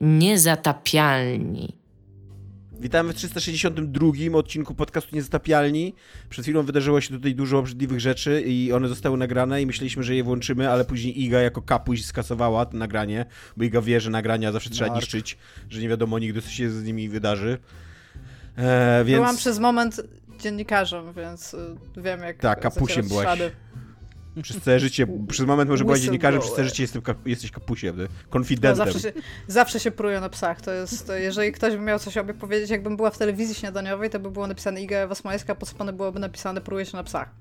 Niezatapialni. Witamy w 362 odcinku podcastu Niezatapialni. Przed chwilą wydarzyło się tutaj dużo obrzydliwych rzeczy i one zostały nagrane i myśleliśmy, że je włączymy, ale później Iga jako kapuś skasowała to nagranie, bo Iga wie, że nagrania zawsze trzeba Mark. niszczyć, że nie wiadomo nigdy, co się z nimi wydarzy. E, więc... Byłam przez moment dziennikarzem, więc y, wiem jak Tak, kapusiem byłaś. ślady. Przez całe życie, przez moment może byłaś dziennikarzem, przez całe życie jestem, kap- jesteś kapusiem, No, konfidentem. zawsze, się, zawsze się pruje na psach. To jest, to jeżeli ktoś by miał coś o mnie powiedzieć, jakbym była w telewizji śniadaniowej, to by było napisane Iga Ewa Smoleńska, a pod spodem byłoby napisane pruje się na psach.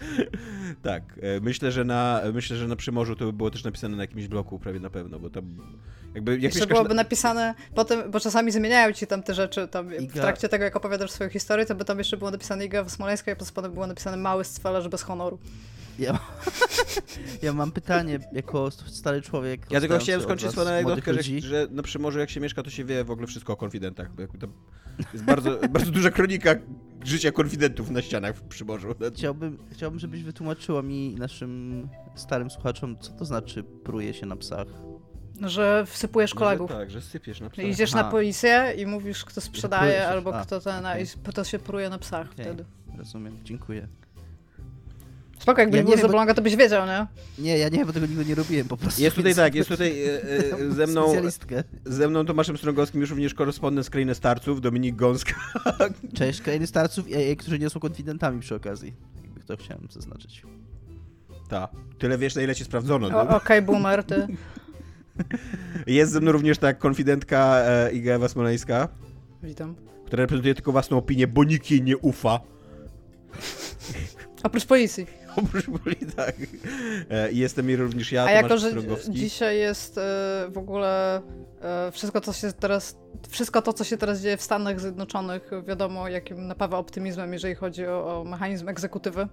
Tak, e, myślę, że na myślę, że na Przymorzu to by było też napisane na jakimś bloku prawie na pewno, bo tam jakby jak Jeszcze byłoby na... napisane potem, bo czasami zmieniają ci tam te rzeczy tam w Iga- trakcie tego, jak opowiadasz swoją historię, to by tam jeszcze było napisane Iga Smoleńska, a pod spodem było napisane mały stwalarz bez honoru. Ja, ja mam pytanie, jako stary człowiek. Ja tylko chciałem skończyć swoją anegdotkę, że, ludzi. że na Przymorzu jak się mieszka, to się wie w ogóle wszystko o konfidentach. jest bardzo, bardzo duża kronika życia konfidentów na ścianach w Przymorzu. Chciałbym, chciałbym, żebyś wytłumaczyła mi naszym starym słuchaczom, co to znaczy pruje się na psach. Że wsypujesz kolegów. Tak, że sypiesz na psa. I Idziesz Aha. na policję i mówisz, kto sprzedaje, albo a, kto ten, a okej. i to się pruje na psach Okej. wtedy. Rozumiem, dziękuję. Spoko, jakbyś Ja był z Oblonga, to byś wiedział, nie? Nie, ja nie, bo tego nigdy nie robiłem po prostu. Jest tutaj tak, jest tutaj e, e, ze mną, ze mną Tomaszem Strągowskim już również korespondent z Krainy Starców, Dominik Gąska. Cześć, krainy starców, e, e, którzy nie są konfidentami przy okazji. Jakby to chciałem zaznaczyć. Ta, tyle wiesz, na ile cię sprawdzono. O- No. Okej, boomer, ty. Jest ze mną również tak konfidentka e, Iga Ewa Smoleńska, Witam. która reprezentuje tylko własną opinię, bo nikt jej nie ufa. Oprócz policji. Oprócz boli, tak. E, I jestem i również ja, A Tomasz jako, że dzisiaj jest e, w ogóle e, wszystko, co się teraz, wszystko to, co się teraz dzieje w Stanach Zjednoczonych, wiadomo, jakim napawa optymizmem, jeżeli chodzi o, o mechanizm egzekutywy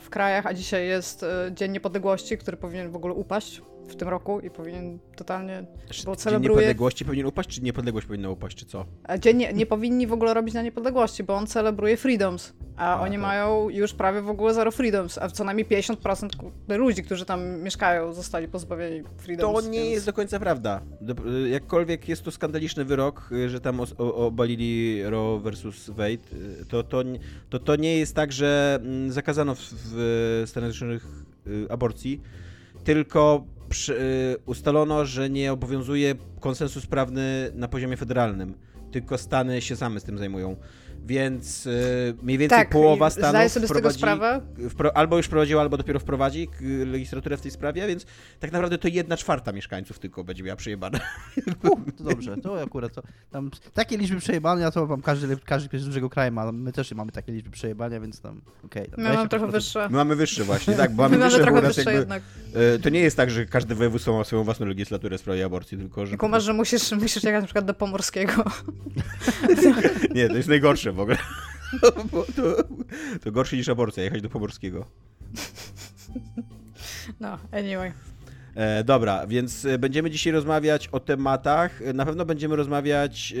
w krajach, a dzisiaj jest Dzień Niepodległości, który powinien w ogóle upaść w tym roku i powinien totalnie, Czy bo Dzień celebruje... niepodległości powinien upaść, czy niepodległość powinna upaść, czy co? A Dzień nie, nie powinni w ogóle robić na niepodległości, bo on celebruje freedoms, a, A, oni tak. mają już prawie w ogóle zero freedoms, a co najmniej 50% ku- ludzi, którzy tam mieszkają, zostali pozbawieni freedoms. To nie więc- jest do końca prawda. Y, jakkolwiek jest to skandaliczny wyrok, y, że tam obalili Roe versus Wade, y, to to, nie- to to nie jest tak, że mm, zakazano w, w Stanach Zjednoczonych aborcji, tylko przy, y, ustalono, że nie obowiązuje konsensus prawny na poziomie federalnym, tylko Stany się same z tym zajmują. Więc y, mniej więcej Tak, połowa Stanów zdaję sobie z tego sprawę. wpro, albo już prowadziła, albo dopiero wprowadzi legislaturę w tej sprawie, więc tak naprawdę to jedna czwarta mieszkańców tylko będzie miała przejebane. To dobrze, to akurat to. Tam takie liczby przejebania to mam każdy, każdy z dużego kraju ma. My też mamy takie liczby przejebania, więc tam okej. tam My mamy trochę 25%. wyższe. My mamy wyższe właśnie, tak, bo My mamy mamy wyższe, u trochę wyższe jakby, jednak. e, To nie jest tak, że każdy województwo ma swoją własną legislaturę w sprawie aborcji, tylko że... Kumasz, że musisz, musisz jechać na przykład do Pomorskiego. Nie, to jest najgorsze w ogóle. Bo to, to gorsze niż aborcja, jechać do Pomorskiego. No, anyway. E, dobra, więc e, będziemy dzisiaj rozmawiać o tematach. E, Na pewno będziemy rozmawiać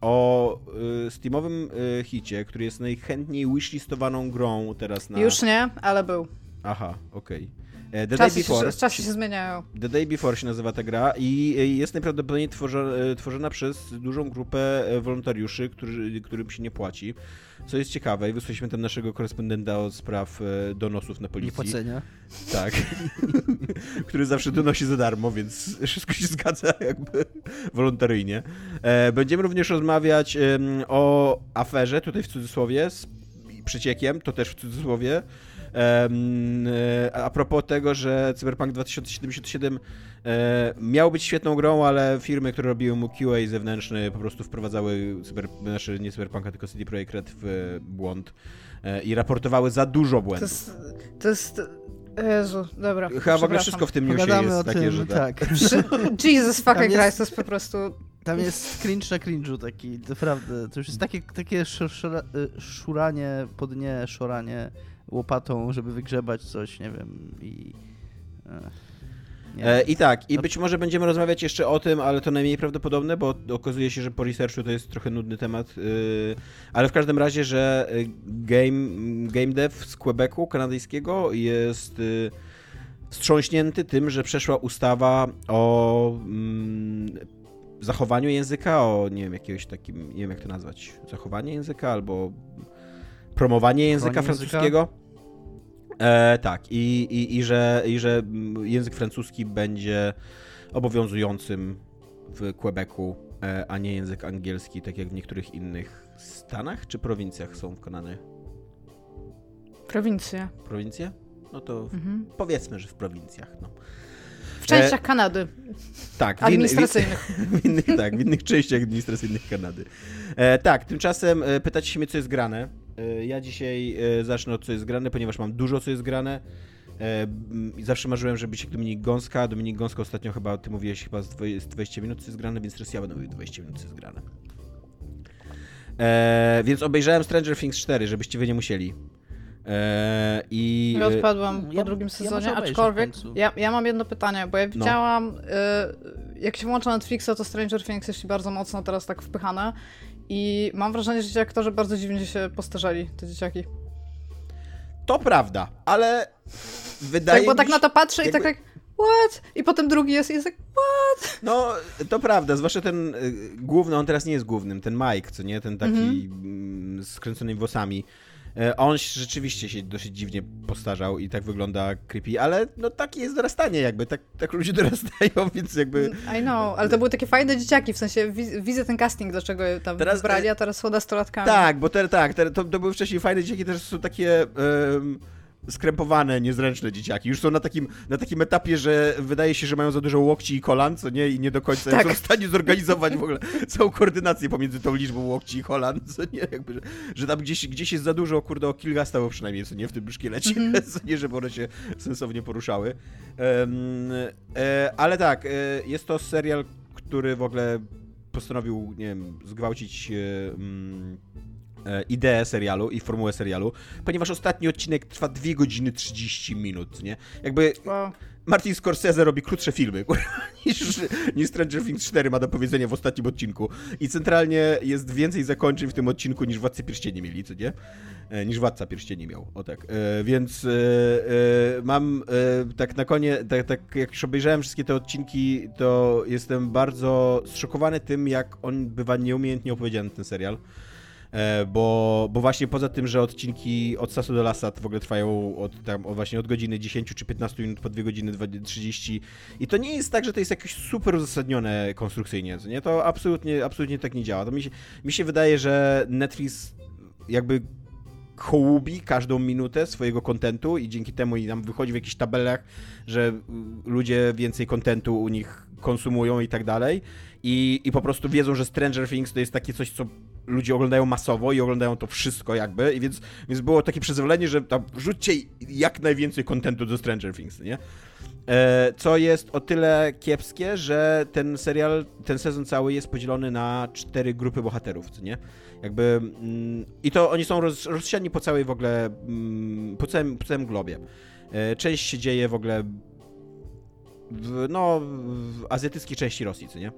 o e, Steamowym e, hicie, który jest najchętniej wishlistowaną grą teraz na... Już nie, ale był. Aha, okej. E, The Czasy Day się, Before. czasy się zmieniają. The Day Before się nazywa ta gra i e, jest najprawdopodobniej tworzo- e, tworzona przez dużą grupę e, wolontariuszy, którzy, którym się nie płaci. Co jest ciekawe, i wysłaliśmy tam naszego korespondenta od spraw e, donosów na Nie policji. płacenia. Tak. Który zawsze donosi za darmo, więc wszystko się zgadza jakby wolontaryjnie. E, będziemy również rozmawiać o aferze, tutaj w cudzysłowie, z przeciekiem, to też w cudzysłowie. E, a propos tego, że Cyberpunk 2077 e, miał być świetną grą, ale firmy, które robiły mu QA zewnętrzny po prostu wprowadzały cyber, znaczy nie Cyberpunka, tylko CD Projekt Red w błąd e, i raportowały za dużo To błędów. jest... To jest... Jezu, dobra. Chyba w ogóle wszystko w tym newsie Pogadamy jest o takie, tym, że tak. tak. Jesus fucking Christ, to jest po prostu... Tam jest cringe na cringe'u taki, naprawdę. To już jest takie, takie y, szuranie po dnie, szoranie łopatą, żeby wygrzebać coś, nie wiem, i... Ech, nie E. I tak, i No- być może będziemy rozmawiać jeszcze o tym, ale to najmniej prawdopodobne, bo okazuje się, że po researchu to jest trochę nudny temat. y, ale w każdym razie, że y, game, game dev z Quebecu kanadyjskiego jest y, wstrząśnięty tym, że przeszła ustawa o mm, zachowaniu języka, o nie wiem, jakiegoś takim, nie wiem jak to nazwać, zachowanie języka albo promowanie języka francuskiego. E, tak, i, i, i, że, i że język francuski będzie obowiązującym w Quebecu, e, a nie język angielski, tak jak w niektórych innych stanach czy prowincjach są w Kananie. Prowincje. Prowincje? No to Mhm. powiedzmy, że w prowincjach. No. W częściach Kanady. Tak, w, in, w, Administracyjnych. w innych, tak, w innych częściach administracyjnych Kanady. E, tak, tymczasem e, pytacie się mnie, co jest grane. E, ja dzisiaj e, zacznę od co jest grane, ponieważ mam dużo co jest grane. E, zawsze marzyłem, żeby być jak Dominik Gąska. Dominik Gąska ostatnio chyba, ty mówiłeś chyba z, dwoje- z 20 minut co jest grane, więc teraz ja będę mówił 20 minut co jest grane. Więc obejrzałem Stranger Things 4, żebyście wy nie musieli. I Ja odpadłam po ja- drugim ja sezonie, w aczkolwiek ja, ja mam jedno pytanie, bo ja No. widziałam, y, jak się włącza Netflixa, to Stranger Things jest bardzo mocno teraz tak wpychane i mam wrażenie, że ci aktorzy bardzo dziwnie się postarzeli, te dzieciaki. to prawda, ale wydaje Tak, bo mi tak się... na to patrzę i jakby- tak jak, what? I potem drugi jest i jest tak, No, to prawda, zwłaszcza ten y, główny, on teraz nie jest głównym, ten Mike, co nie, ten taki mm, z kręconymi włosami. E, On rzeczywiście się dosyć dziwnie postarzał i tak wygląda creepy, ale no takie jest dorastanie jakby, tak, tak ludzie dorastają, więc jakby... I know, ale to były takie fajne dzieciaki, w sensie wi- widzę ten casting, dlaczego je tam Teraz, wybrali, e, a teraz są nastolatkami. Tak, bo te, tak, te, to, to były wcześniej fajne dzieciaki, teraz są takie skrępowane, niezręczne dzieciaki. Już są na takim, na takim etapie, że wydaje się, że mają za dużo łokci i kolan, co nie, i nie do końca Tak. są w stanie zorganizować w ogóle całą koordynację pomiędzy tą liczbą łokci i kolan, co nie, jakby, że, że tam gdzieś, gdzieś jest za dużo, kurde, o kilka stało przynajmniej, co nie, w tym szkielecie, co nie, żeby one się sensownie poruszały. Em, e, ale tak, e, jest to serial, który w ogóle postanowił, nie wiem, zgwałcić e, mm, ideę serialu i formułę serialu, ponieważ ostatni odcinek trwa 2 godziny 30 minut, nie? Jakby Wow. Martin Scorsese robi krótsze filmy niż, niż Stranger Things 4 ma do powiedzenia w ostatnim odcinku. I centralnie jest więcej zakończeń w tym odcinku niż Władcy Pierścieni mieli, co nie? E, niż Władca Pierścieni miał, o tak. E, więc e, e, mam e, tak na koniec, tak, tak jak już obejrzałem wszystkie te odcinki, to jestem bardzo zszokowany tym, jak on bywa nieumiejętnie opowiedziany ten serial. E, bo, bo właśnie poza tym, że odcinki od Sasu do Lasat w ogóle trwają od, tam, właśnie od godziny 10 czy 15 minut po 2 godziny 20 30 i to nie jest tak, że to jest jakieś super uzasadnione konstrukcyjnie, nie? To absolutnie, absolutnie tak nie działa. To mi się, mi się wydaje, że Netflix jakby hołubi każdą minutę swojego kontentu i dzięki temu i nam wychodzi w jakichś tabelach, że y, ludzie więcej kontentu u nich konsumują i tak dalej i, i po prostu wiedzą, że Stranger Things to jest takie coś, co ludzie oglądają masowo i oglądają to wszystko jakby i więc, więc było takie przyzwolenie, że tam wrzućcie jak najwięcej kontentu do Stranger Things, nie? E, Co jest o tyle kiepskie, że ten serial, ten sezon cały jest podzielony na cztery grupy bohaterów, nie? Jakby. Mm, I to oni są roz, rozsiani po całej w ogóle. Mm, po, całym, po całym globie. E, Część się dzieje w ogóle. W, no, w azjatyckiej części Rosji, co nie?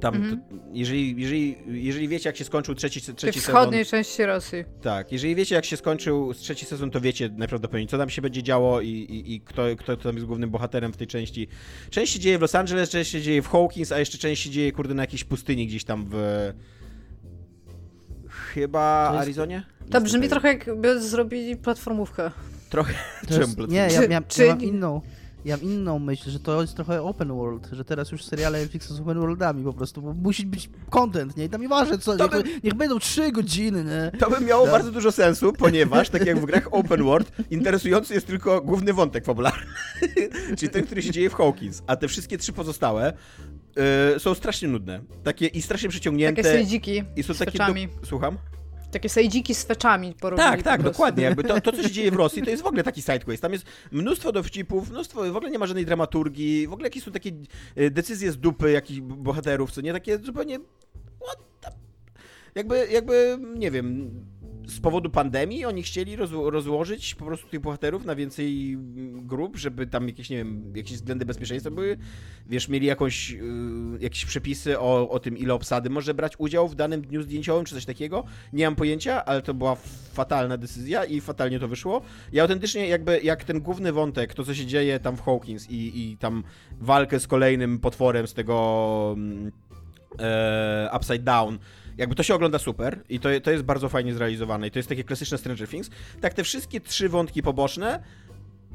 Tam, Mhm. to, jeżeli, jeżeli, jeżeli wiecie, jak się skończył trzeci, trzeci sezon. wschodniej części Rosji. Tak, jeżeli wiecie, jak się skończył trzeci sezon, to wiecie najprawdopodobniej, co tam się będzie działo i, i, i kto, kto tam jest głównym bohaterem w tej części. Część się dzieje w Los Angeles, część się dzieje w Hawkins, a jeszcze część się dzieje, kurde, na jakiejś pustyni gdzieś tam w... Chyba jest- Arizonie? To brzmi trochę jakby zrobili platformówkę. Trochę. Jest, nie, ja, czy- ja mam inną. Ja mam inną myśl, że to jest trochę open world, że teraz już seriale Netflixa są open worldami po prostu, bo musi być content, nie? I tam nieważne co, To niech, by- niech będą trzy godziny, nie? To by miało Tak. bardzo dużo sensu, ponieważ, tak jak w grach Open World, interesujący jest tylko główny wątek fabularny, czyli ten, który się dzieje w Hawkins, a te wszystkie trzy pozostałe y, są strasznie nudne. Takie i strasznie przyciągnięte. Takie sejdziki I są z takie. Do... Słucham? Takie sejdziki z feczami porobili Tak, po tak, dokładnie. Jakby to, to, co się dzieje w Rosji, to jest w ogóle taki sidequest. Tam jest mnóstwo dowcipów, mnóstwo, w ogóle nie ma żadnej dramaturgii, w ogóle jakieś są takie e, decyzje z dupy jakichś bohaterów, co nie takie zupełnie. What the... Jakby, jakby, nie wiem. Z powodu pandemii oni chcieli rozło rozłożyć po prostu tych bohaterów na więcej mm, grup, żeby tam jakieś, nie wiem, jakieś względy bezpieczeństwa były. Wiesz, mieli jakąś, y, jakieś przepisy o, o tym, ile obsady może brać udział w danym dniu zdjęciowym, czy coś takiego. Nie mam pojęcia, ale to była fatalna decyzja i fatalnie to wyszło. I autentycznie jakby, jak ten główny wątek, to co się dzieje tam w Hawkins i, i tam walkę z kolejnym potworem z tego mm, e, Upside Down, jakby to się ogląda super i to, to jest bardzo fajnie zrealizowane i to jest takie klasyczne Stranger Things. Tak, te wszystkie trzy wątki poboczne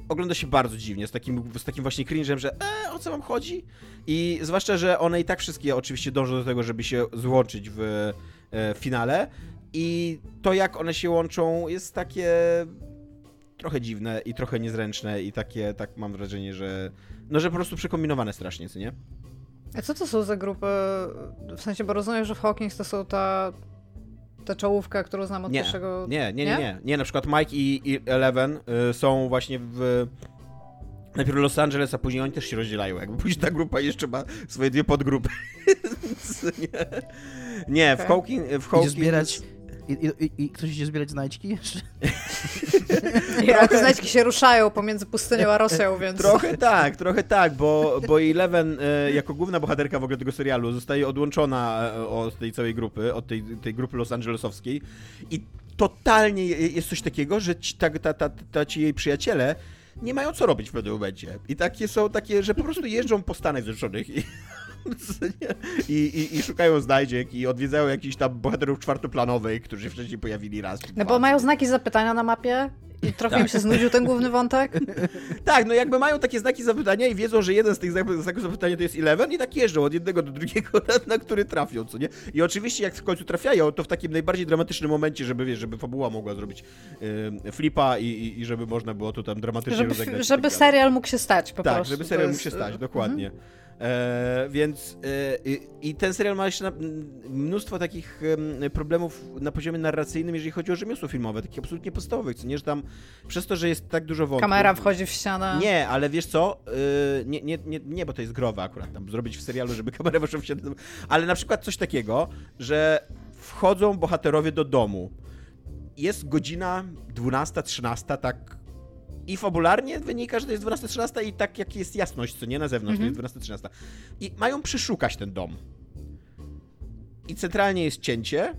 ogląda się bardzo dziwnie, z takim, z takim właśnie cringe'em, że e, o co wam chodzi? I zwłaszcza, że one i tak wszystkie oczywiście dążą do tego, żeby się złączyć w e, finale i to jak one się łączą jest takie trochę dziwne i trochę niezręczne i takie, tak mam wrażenie, że no, że po prostu przekombinowane strasznie, co nie? A co to są za grupy? W sensie, bo rozumiem, że w Hawkins to są ta, ta czołówka, którą znam od nie, pierwszego... Nie, nie, nie, nie, nie. na przykład Mike i, i Eleven y, są właśnie w... Najpierw Los Angeles, a później oni też się rozdzielają. Jakby później ta grupa jeszcze ma swoje dwie podgrupy. nie, nie okay. w Hawkins... W Hawkins... zbierać i, i, I, ktoś idzie zbierać znajdźki jeszcze? trochę... znajdźki się ruszają pomiędzy pustynią a Rosją, więc... Trochę tak, trochę tak, bo, bo Eleven e, jako główna bohaterka w ogóle tego serialu zostaje odłączona e, od tej całej grupy, od tej, tej grupy Los Angelesowskiej i totalnie jest coś takiego, że ci, ta, ta, ta, ta, ci jej przyjaciele nie mają co robić w pewnym momencie. I takie są takie, że po prostu jeżdżą po Stanach Zjednoczonych i I, i, I, szukają znajdziek i odwiedzają jakichś tam bohaterów czwartoplanowych, którzy wcześniej pojawili raz. No bo mają znaki zapytania na mapie i trochę tak. im się znudził ten główny wątek. tak, no jakby mają takie znaki zapytania i wiedzą, że jeden z tych znaków zapytania to jest Eleven i tak jeżdżą od jednego do drugiego, na, na który trafią, co nie? I oczywiście jak w końcu trafiają, to w takim najbardziej dramatycznym momencie, żeby, wiesz, żeby fabuła mogła zrobić yy, flipa i, i, i, żeby można było to tam dramatycznie żeby, rozegrać. Żeby tak serial mógł się stać po tak, prostu. Tak, żeby serial jest... mógł się stać, dokładnie. Mhm. E, więc e, i ten serial ma jeszcze na, mnóstwo takich problemów na poziomie narracyjnym, jeżeli chodzi o rzemiosło filmowe, takich absolutnie podstawowych, co nie, że tam przez to, że jest tak dużo wątków... Kamera wchodzi w ścianę. Nie, ale wiesz co, e, nie, nie, nie, nie, bo to jest growe akurat tam zrobić w serialu, żeby kamera weszła w ścianę, ale na przykład coś takiego, że wchodzą bohaterowie do domu, jest godzina 12-13, tak i fabularnie wynika, że to jest 12-13 i tak jak jest jasność, co nie na zewnątrz, -hmm. to jest 12-13. I mają przeszukać ten dom. I centralnie jest cięcie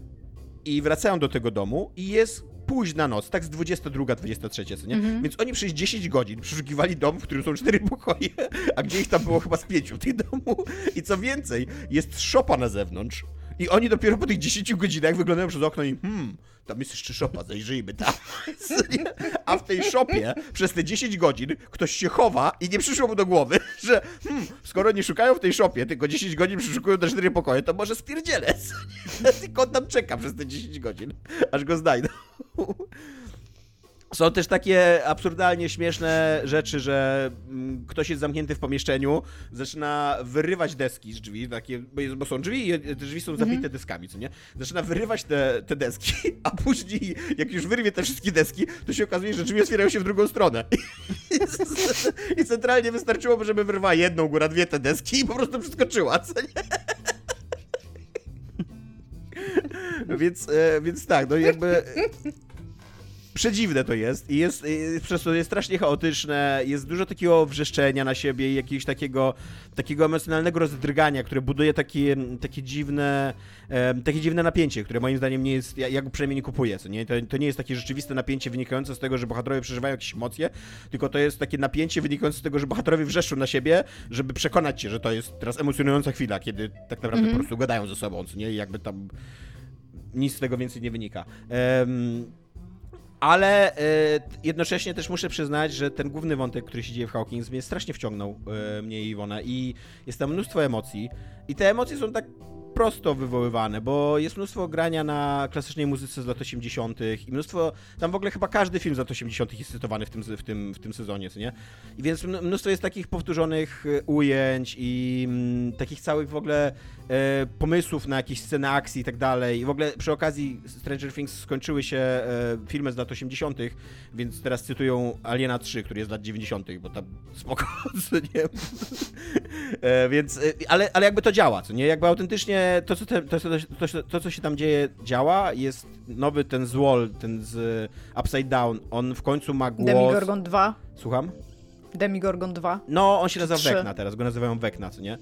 i wracają do tego domu i jest późna noc, tak z 22, 23, co nie? -hmm. Więc oni przez 10 godzin przeszukiwali dom, w którym są cztery pokoje, a gdzie ich tam było chyba z pięciu w tym domu. I co więcej, jest szopa na zewnątrz. I oni dopiero po tych 10 godzinach wyglądają przez okno i hmm, tam jest jeszcze szopa, zajrzyjmy tam. A w tej szopie przez te 10 godzin ktoś się chowa i nie przyszło mu do głowy, że hmm, skoro nie szukają w tej szopie, tylko 10 godzin przeszukują te 4 pokoje, to może spierdzielę. Tylko on tam czeka przez te 10 godzin, aż go znajdą. Są też takie absurdalnie śmieszne rzeczy, że mm, ktoś jest zamknięty w pomieszczeniu, zaczyna wyrywać deski z drzwi, takie, bo są drzwi i te drzwi są mhm. zabite deskami, co nie? Zaczyna wyrywać te, te deski, a później, jak już wyrwie te wszystkie deski, to się okazuje, że drzwi otwierają się w drugą stronę. I centralnie wystarczyło, żeby wyrwała jedną góra, dwie te deski i po prostu przeskoczyła, co nie? Więc, e, więc tak, no jakby przedziwne to jest i jest, przez to jest strasznie chaotyczne, jest dużo takiego wrzeszczenia na siebie i jakiegoś takiego, takiego emocjonalnego rozdrgania, które buduje takie, takie dziwne, takie dziwne napięcie, które moim zdaniem nie jest, ja, ja go przynajmniej nie kupuję, co nie? To, to nie jest takie rzeczywiste napięcie wynikające z tego, że bohaterowie przeżywają jakieś emocje, tylko to jest takie napięcie wynikające z tego, że bohaterowie wrzeszczą na siebie, żeby przekonać cię, że to jest teraz emocjonująca chwila, kiedy tak naprawdę mm -hmm. po prostu gadają ze sobą, co nie? I jakby tam nic z tego więcej nie wynika. Um, ale y, jednocześnie też muszę przyznać, że ten główny wątek, który się dzieje w Hawkins, mnie strasznie wciągnął, y, mnie i Iwona, i jest tam mnóstwo emocji. I te emocje są tak prosto wywoływane, bo jest mnóstwo grania na klasycznej muzyce z lat 80. i mnóstwo, tam w ogóle chyba każdy film z lat 80. jest cytowany w tym, w tym, w tym sezonie, co nie? I więc mnóstwo jest takich powtórzonych e, ujęć i mm, takich całych w ogóle e, pomysłów na jakieś sceny akcji i tak dalej. I w ogóle przy okazji Stranger Things skończyły się e, filmy z lat 80., więc teraz cytują Aliena 3, który jest z lat 90., bo tam spoko, nie? e, więc, ale, ale jakby to działa, co nie? Jakby autentycznie to co, te, to, to, to, to, co się tam dzieje, działa. Jest nowy ten złol, ten z Upside Down. On w końcu ma głos. Demigorgon 2. Słucham? Demigorgon 2. No, on się nazywa? Vecna teraz, go nazywają Vecna, co nie?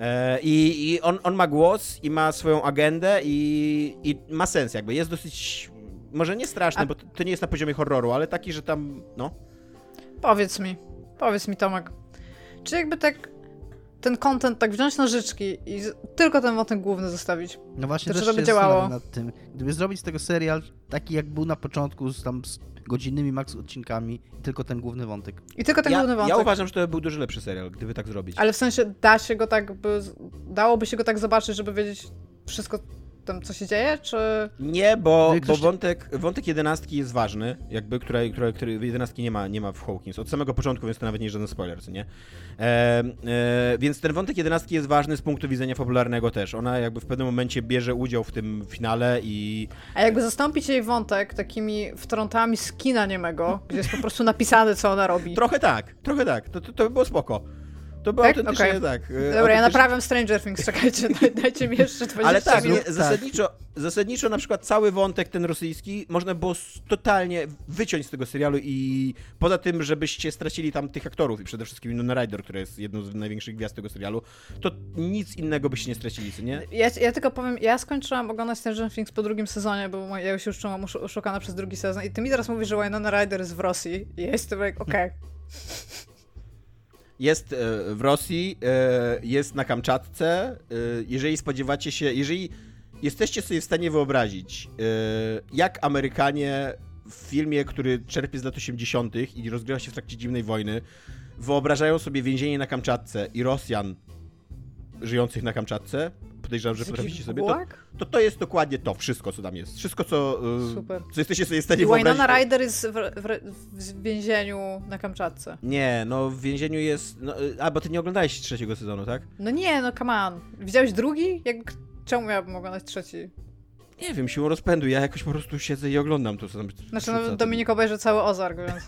E, I i on, on ma głos i ma swoją agendę i, i ma sens jakby. Jest dosyć, może nie straszny, A- bo to, to nie jest na poziomie horroru, ale taki, że tam, no. Powiedz mi, powiedz mi Tomek, czy jakby tak ten content tak wziąć na życzki i tylko ten wątek główny zostawić? No właśnie To też czy to by się działało? zastanawiam nad tym. Gdyby zrobić z tego serial taki jak był na początku, z tam z godzinnymi max odcinkami, i tylko ten główny wątek. I tylko ten Ja, główny wątek. ja uważam, że to by był dużo lepszy serial, gdyby tak zrobić. Ale w sensie da się go tak, by, dałoby się go tak zobaczyć, żeby wiedzieć wszystko tam, co się dzieje, czy... Nie, bo, Jak bo wątek, wątek jedenastki jest ważny, jakby, której, której, której jedenastki nie ma, nie ma w Hawkins. Od samego początku, więc to nawet nie jest żaden spoiler, co nie? E, e, więc ten wątek jedenastki jest ważny z punktu widzenia fabularnego też. Ona jakby w pewnym momencie bierze udział w tym finale i A jakby zastąpić jej wątek takimi wtrątami z kina niemego, gdzie jest po prostu napisane, co ona robi. trochę tak, trochę tak. To, to, to by było spoko. To by Tak? autentycznie Okej. tak. e, Dobra, ja autentycznie- naprawiam Stranger Things, czekajcie, daj, dajcie mi jeszcze 20 Ale tak, minut. nie, zasadniczo, zasadniczo na przykład cały wątek ten rosyjski można było totalnie wyciąć z tego serialu i poza tym, żebyście stracili tam tych aktorów i przede wszystkim Winona Ryder, która jest jedną z największych gwiazd tego serialu, to nic innego byście nie stracili, co nie? Ja, ja tylko powiem, ja skończyłam oglądać Stranger Things po drugim sezonie, bo ja już się już czułam oszukana przez drugi sezon i ty mi teraz mówisz, że Winona Ryder jest w Rosji i ja jestem jak, okej. Jest e, w Rosji, e, jest na Kamczatce. e, Jeżeli spodziewacie się, jeżeli jesteście sobie w stanie wyobrazić, jak Amerykanie w filmie, który czerpie z lat 80. i rozgrywa się w trakcie zimnej wojny, wyobrażają sobie więzienie na Kamczatce i Rosjan żyjących na Kamczatce, podejrzewam, że potraficie sobie, to, to to jest dokładnie to, wszystko co tam jest. Wszystko co, e, Super. co jesteście sobie w stanie I wyobrazić. Winona Ryder jest w, w, w więzieniu na Kamczatce. Nie, no w więzieniu jest. No, e, a, bo ty nie oglądałeś trzeciego sezonu, tak? No nie, no come on. Widziałeś drugi? Jak, czemu miałabym oglądać trzeci? Nie wiem, siłą rozpędu. Ja jakoś po prostu siedzę i oglądam to, co tam. Znaczy, no, Dominik obejrzał cały Ozark, więc...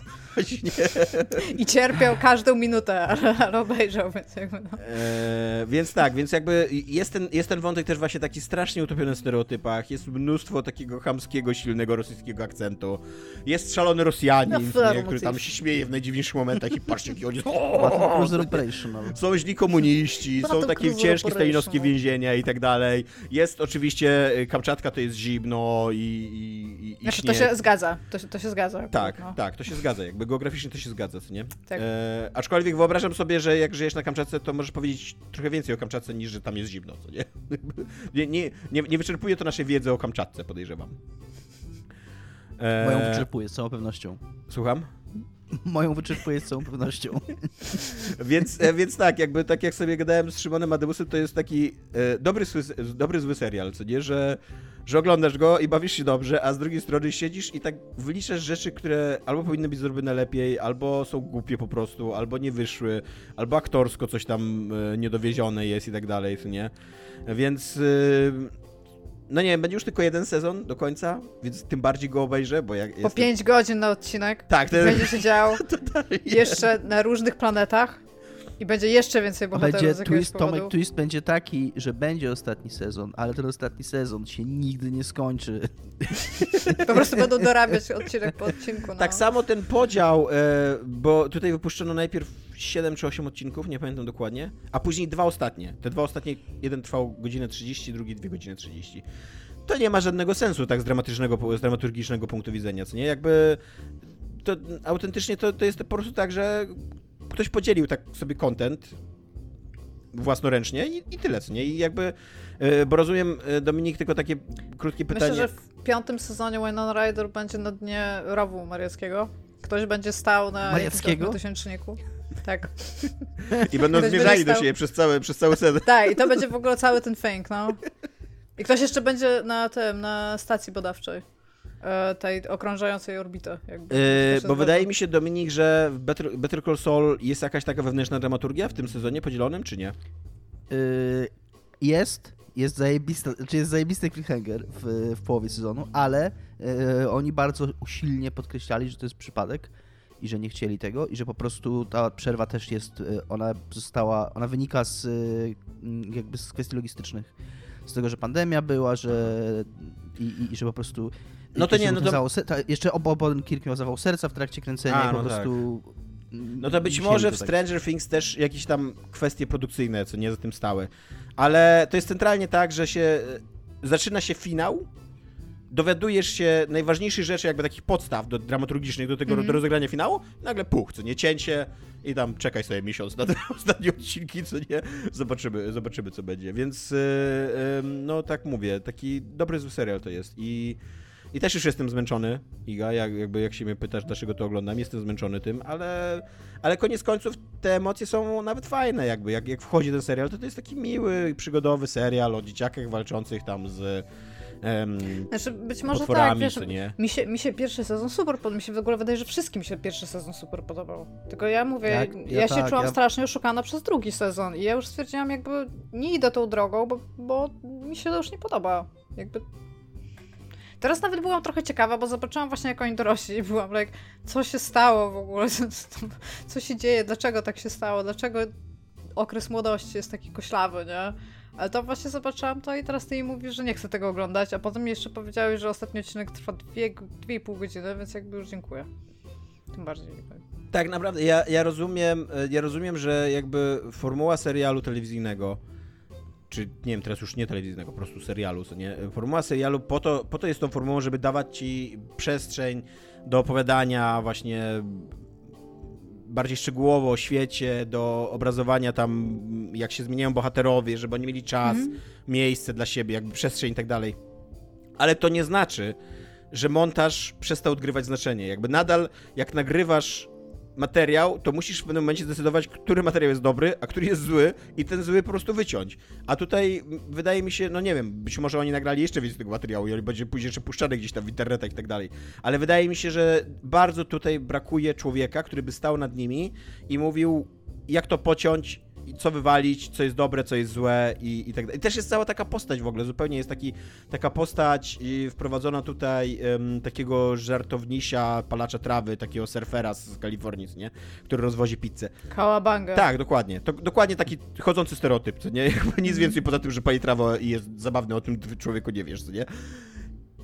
I cierpiał każdą minutę, ale, ale obejrzał, więc jakby no. E, więc tak, więc jakby jest ten, jest ten wątek też właśnie taki strasznie utopiony w stereotypach. Jest mnóstwo takiego chamskiego, silnego rosyjskiego akcentu. Jest szalony Rosjanin, No, nie, który tam się śmieje w najdziwniejszych momentach i patrzcie, jaki on jest. Battle Cruiser Operational. Są źli komuniści, są takie ciężkie stalinowskie no. więzienia i tak dalej. Jest oczywiście, y, Kamczatka to jest zimno i, i, i, i Znaczy, to śnieg. się zgadza, to, się- to się zgadza. Tak, no. tak, to się zgadza. Jakby geograficznie to się zgadza, co nie? Tak. E, aczkolwiek wyobrażam sobie, że jak żyjesz na Kamczatce, to możesz powiedzieć trochę więcej o Kamczatce niż że tam jest zimno, co nie? nie, nie, nie, nie wyczerpuje to naszej wiedzy o Kamczatce, podejrzewam. E, Moją wyczerpuje z całą pewnością. Słucham? Moją wyczerpuje z całą pewnością. Więc, e, więc tak, jakby tak jak sobie gadałem z Szymonem Ademusem, to jest taki e, dobry, zły, dobry, zły serial, co nie? Że, że oglądasz go i bawisz się dobrze, a z drugiej strony siedzisz i tak wyliczasz rzeczy, które albo powinny być zrobione lepiej, albo są głupie po prostu, albo nie wyszły, albo aktorsko coś tam e, niedowiezione jest i tak dalej, co nie? Więc... E, no nie wiem, będzie już tylko jeden sezon do końca, więc tym bardziej go obejrzę, bo jak Po jestem... 5 godzin na odcinek Tak, będzie się działo jeszcze na różnych planetach i będzie jeszcze więcej bohaterów Będzie twist, powodu. Tomek, twist będzie taki, że będzie ostatni sezon, ale ten ostatni sezon się nigdy nie skończy. Po prostu będą dorabiać odcinek po odcinku. No. Tak samo ten podział, e, bo tutaj wypuszczono najpierw 7 czy 8 odcinków, nie pamiętam dokładnie, a później dwa ostatnie. Te dwa ostatnie, jeden trwał godzinę 30, drugi 2 godziny 30. To nie ma żadnego sensu tak z dramatycznego, z dramaturgicznego punktu widzenia, co nie? Jakby to autentycznie to, to jest po prostu tak, że ktoś podzielił tak sobie content własnoręcznie i, i tyle, co nie? I jakby, e, bo rozumiem, e, Dominik, tylko takie krótkie pytanie. Myślę, że w piątym sezonie Winona Ryder będzie na dnie rowu mariackiego. Ktoś będzie stał na Mariackiego? tysięczniku. Tak. I będą Ktoś zmierzali do siebie przez cały, przez cały sezon. Tak, i to będzie w ogóle cały ten fęk, no. I ktoś jeszcze będzie na tym, na stacji badawczej. E, Tej okrążającej orbitę. Jakby. Yy, bo wydaje zgadza. mi się, Dominik, że w Better, Better Call Saul jest jakaś taka wewnętrzna dramaturgia w tym sezonie podzielonym, czy nie? Yy, jest, jest zajebista, znaczy jest zajebisty cliffhanger w, w połowie sezonu, ale yy, oni bardzo usilnie podkreślali, że to jest przypadek i że nie chcieli tego i że po prostu ta przerwa też jest, yy, ona została, ona wynika z yy, jakby z kwestii logistycznych. z tego, że pandemia była, że i, i, i że po prostu No to nie, no to- se- ta, jeszcze obo Kirk miał zawał serca w trakcie kręcenia A, i po no tak. prostu No to być może w tak- Stranger Things też jakieś tam kwestie produkcyjne, co nie za tym stały. Ale to jest centralnie tak, że się e, zaczyna się finał, dowiadujesz się najważniejszych rzeczy, jakby takich podstaw do dramaturgicznych do tego Mhm. do rozegrania finału, nagle puch, co nie cięcie i tam czekaj sobie miesiąc na te ostatnie odcinki, co nie, zobaczymy, zobaczymy co będzie. Więc e, e, no tak mówię, taki dobry zły serial to jest i i też już jestem zmęczony, Iga, jak, jakby jak się mnie pytasz, dlaczego to oglądam, jestem zmęczony tym, ale, ale koniec końców te emocje są nawet fajne, jakby, jak, jak wchodzi ten serial, to to jest taki miły, przygodowy serial o dzieciakach walczących tam z em, Znaczy, być może tak, wiesz, nie. mi się, mi się pierwszy sezon super podobał, mi się w ogóle wydaje, że wszystkim się pierwszy sezon super podobał. Tylko ja mówię, Tak, ja, ja się tak, czułam ja- strasznie oszukana przez drugi sezon i ja już stwierdziłam jakby nie idę tą drogą, bo, bo mi się to już nie podoba. Jakby... Teraz nawet byłam trochę ciekawa, bo zobaczyłam właśnie jak oni dorośli i byłam like, co się stało w ogóle, co, się dzieje, dlaczego tak się stało, dlaczego okres młodości jest taki koślawy, nie? Ale to właśnie zobaczyłam to i teraz ty mi mówisz, że nie chcę tego oglądać, a potem jeszcze powiedziałeś, że ostatni odcinek trwa dwie, dwie i pół godziny, więc jakby już dziękuję. Tym bardziej. Tak, naprawdę, ja, ja rozumiem, e, ja rozumiem, że jakby formuła serialu telewizyjnego, czy nie wiem, teraz już nie telewizyjnego, po prostu serialu, co nie? Formuła serialu po to, po to jest tą formułą, żeby dawać ci przestrzeń do opowiadania właśnie bardziej szczegółowo o świecie, do obrazowania tam, jak się zmieniają bohaterowie, żeby oni mieli czas, Mhm. miejsce dla siebie, jakby przestrzeń i tak dalej. Ale to nie znaczy, że montaż przestał odgrywać znaczenie. Jakby nadal, jak nagrywasz materiał, to musisz w pewnym momencie zdecydować, który materiał jest dobry, a który jest zły i ten zły po prostu wyciąć. A tutaj wydaje mi się, no nie wiem, być może oni nagrali jeszcze więcej tego materiału i będzie później jeszcze puszczany gdzieś tam w internetach i tak dalej. Ale wydaje mi się, że bardzo tutaj brakuje człowieka, który by stał nad nimi i mówił, jak to pociąć, co wywalić, co jest dobre, co jest złe i, i tak dalej. I też jest cała taka postać w ogóle, zupełnie jest taki, taka postać wprowadzona tutaj em, takiego żartownisia, palacza trawy, takiego surfera z Kalifornii, nie? Który rozwozi pizzę. Kałabanga. Tak, dokładnie. To, dokładnie taki chodzący stereotyp, co nie? Jakby nic więcej poza tym, że pali trawę i jest zabawny, o tym ty, człowieku nie wiesz, co nie?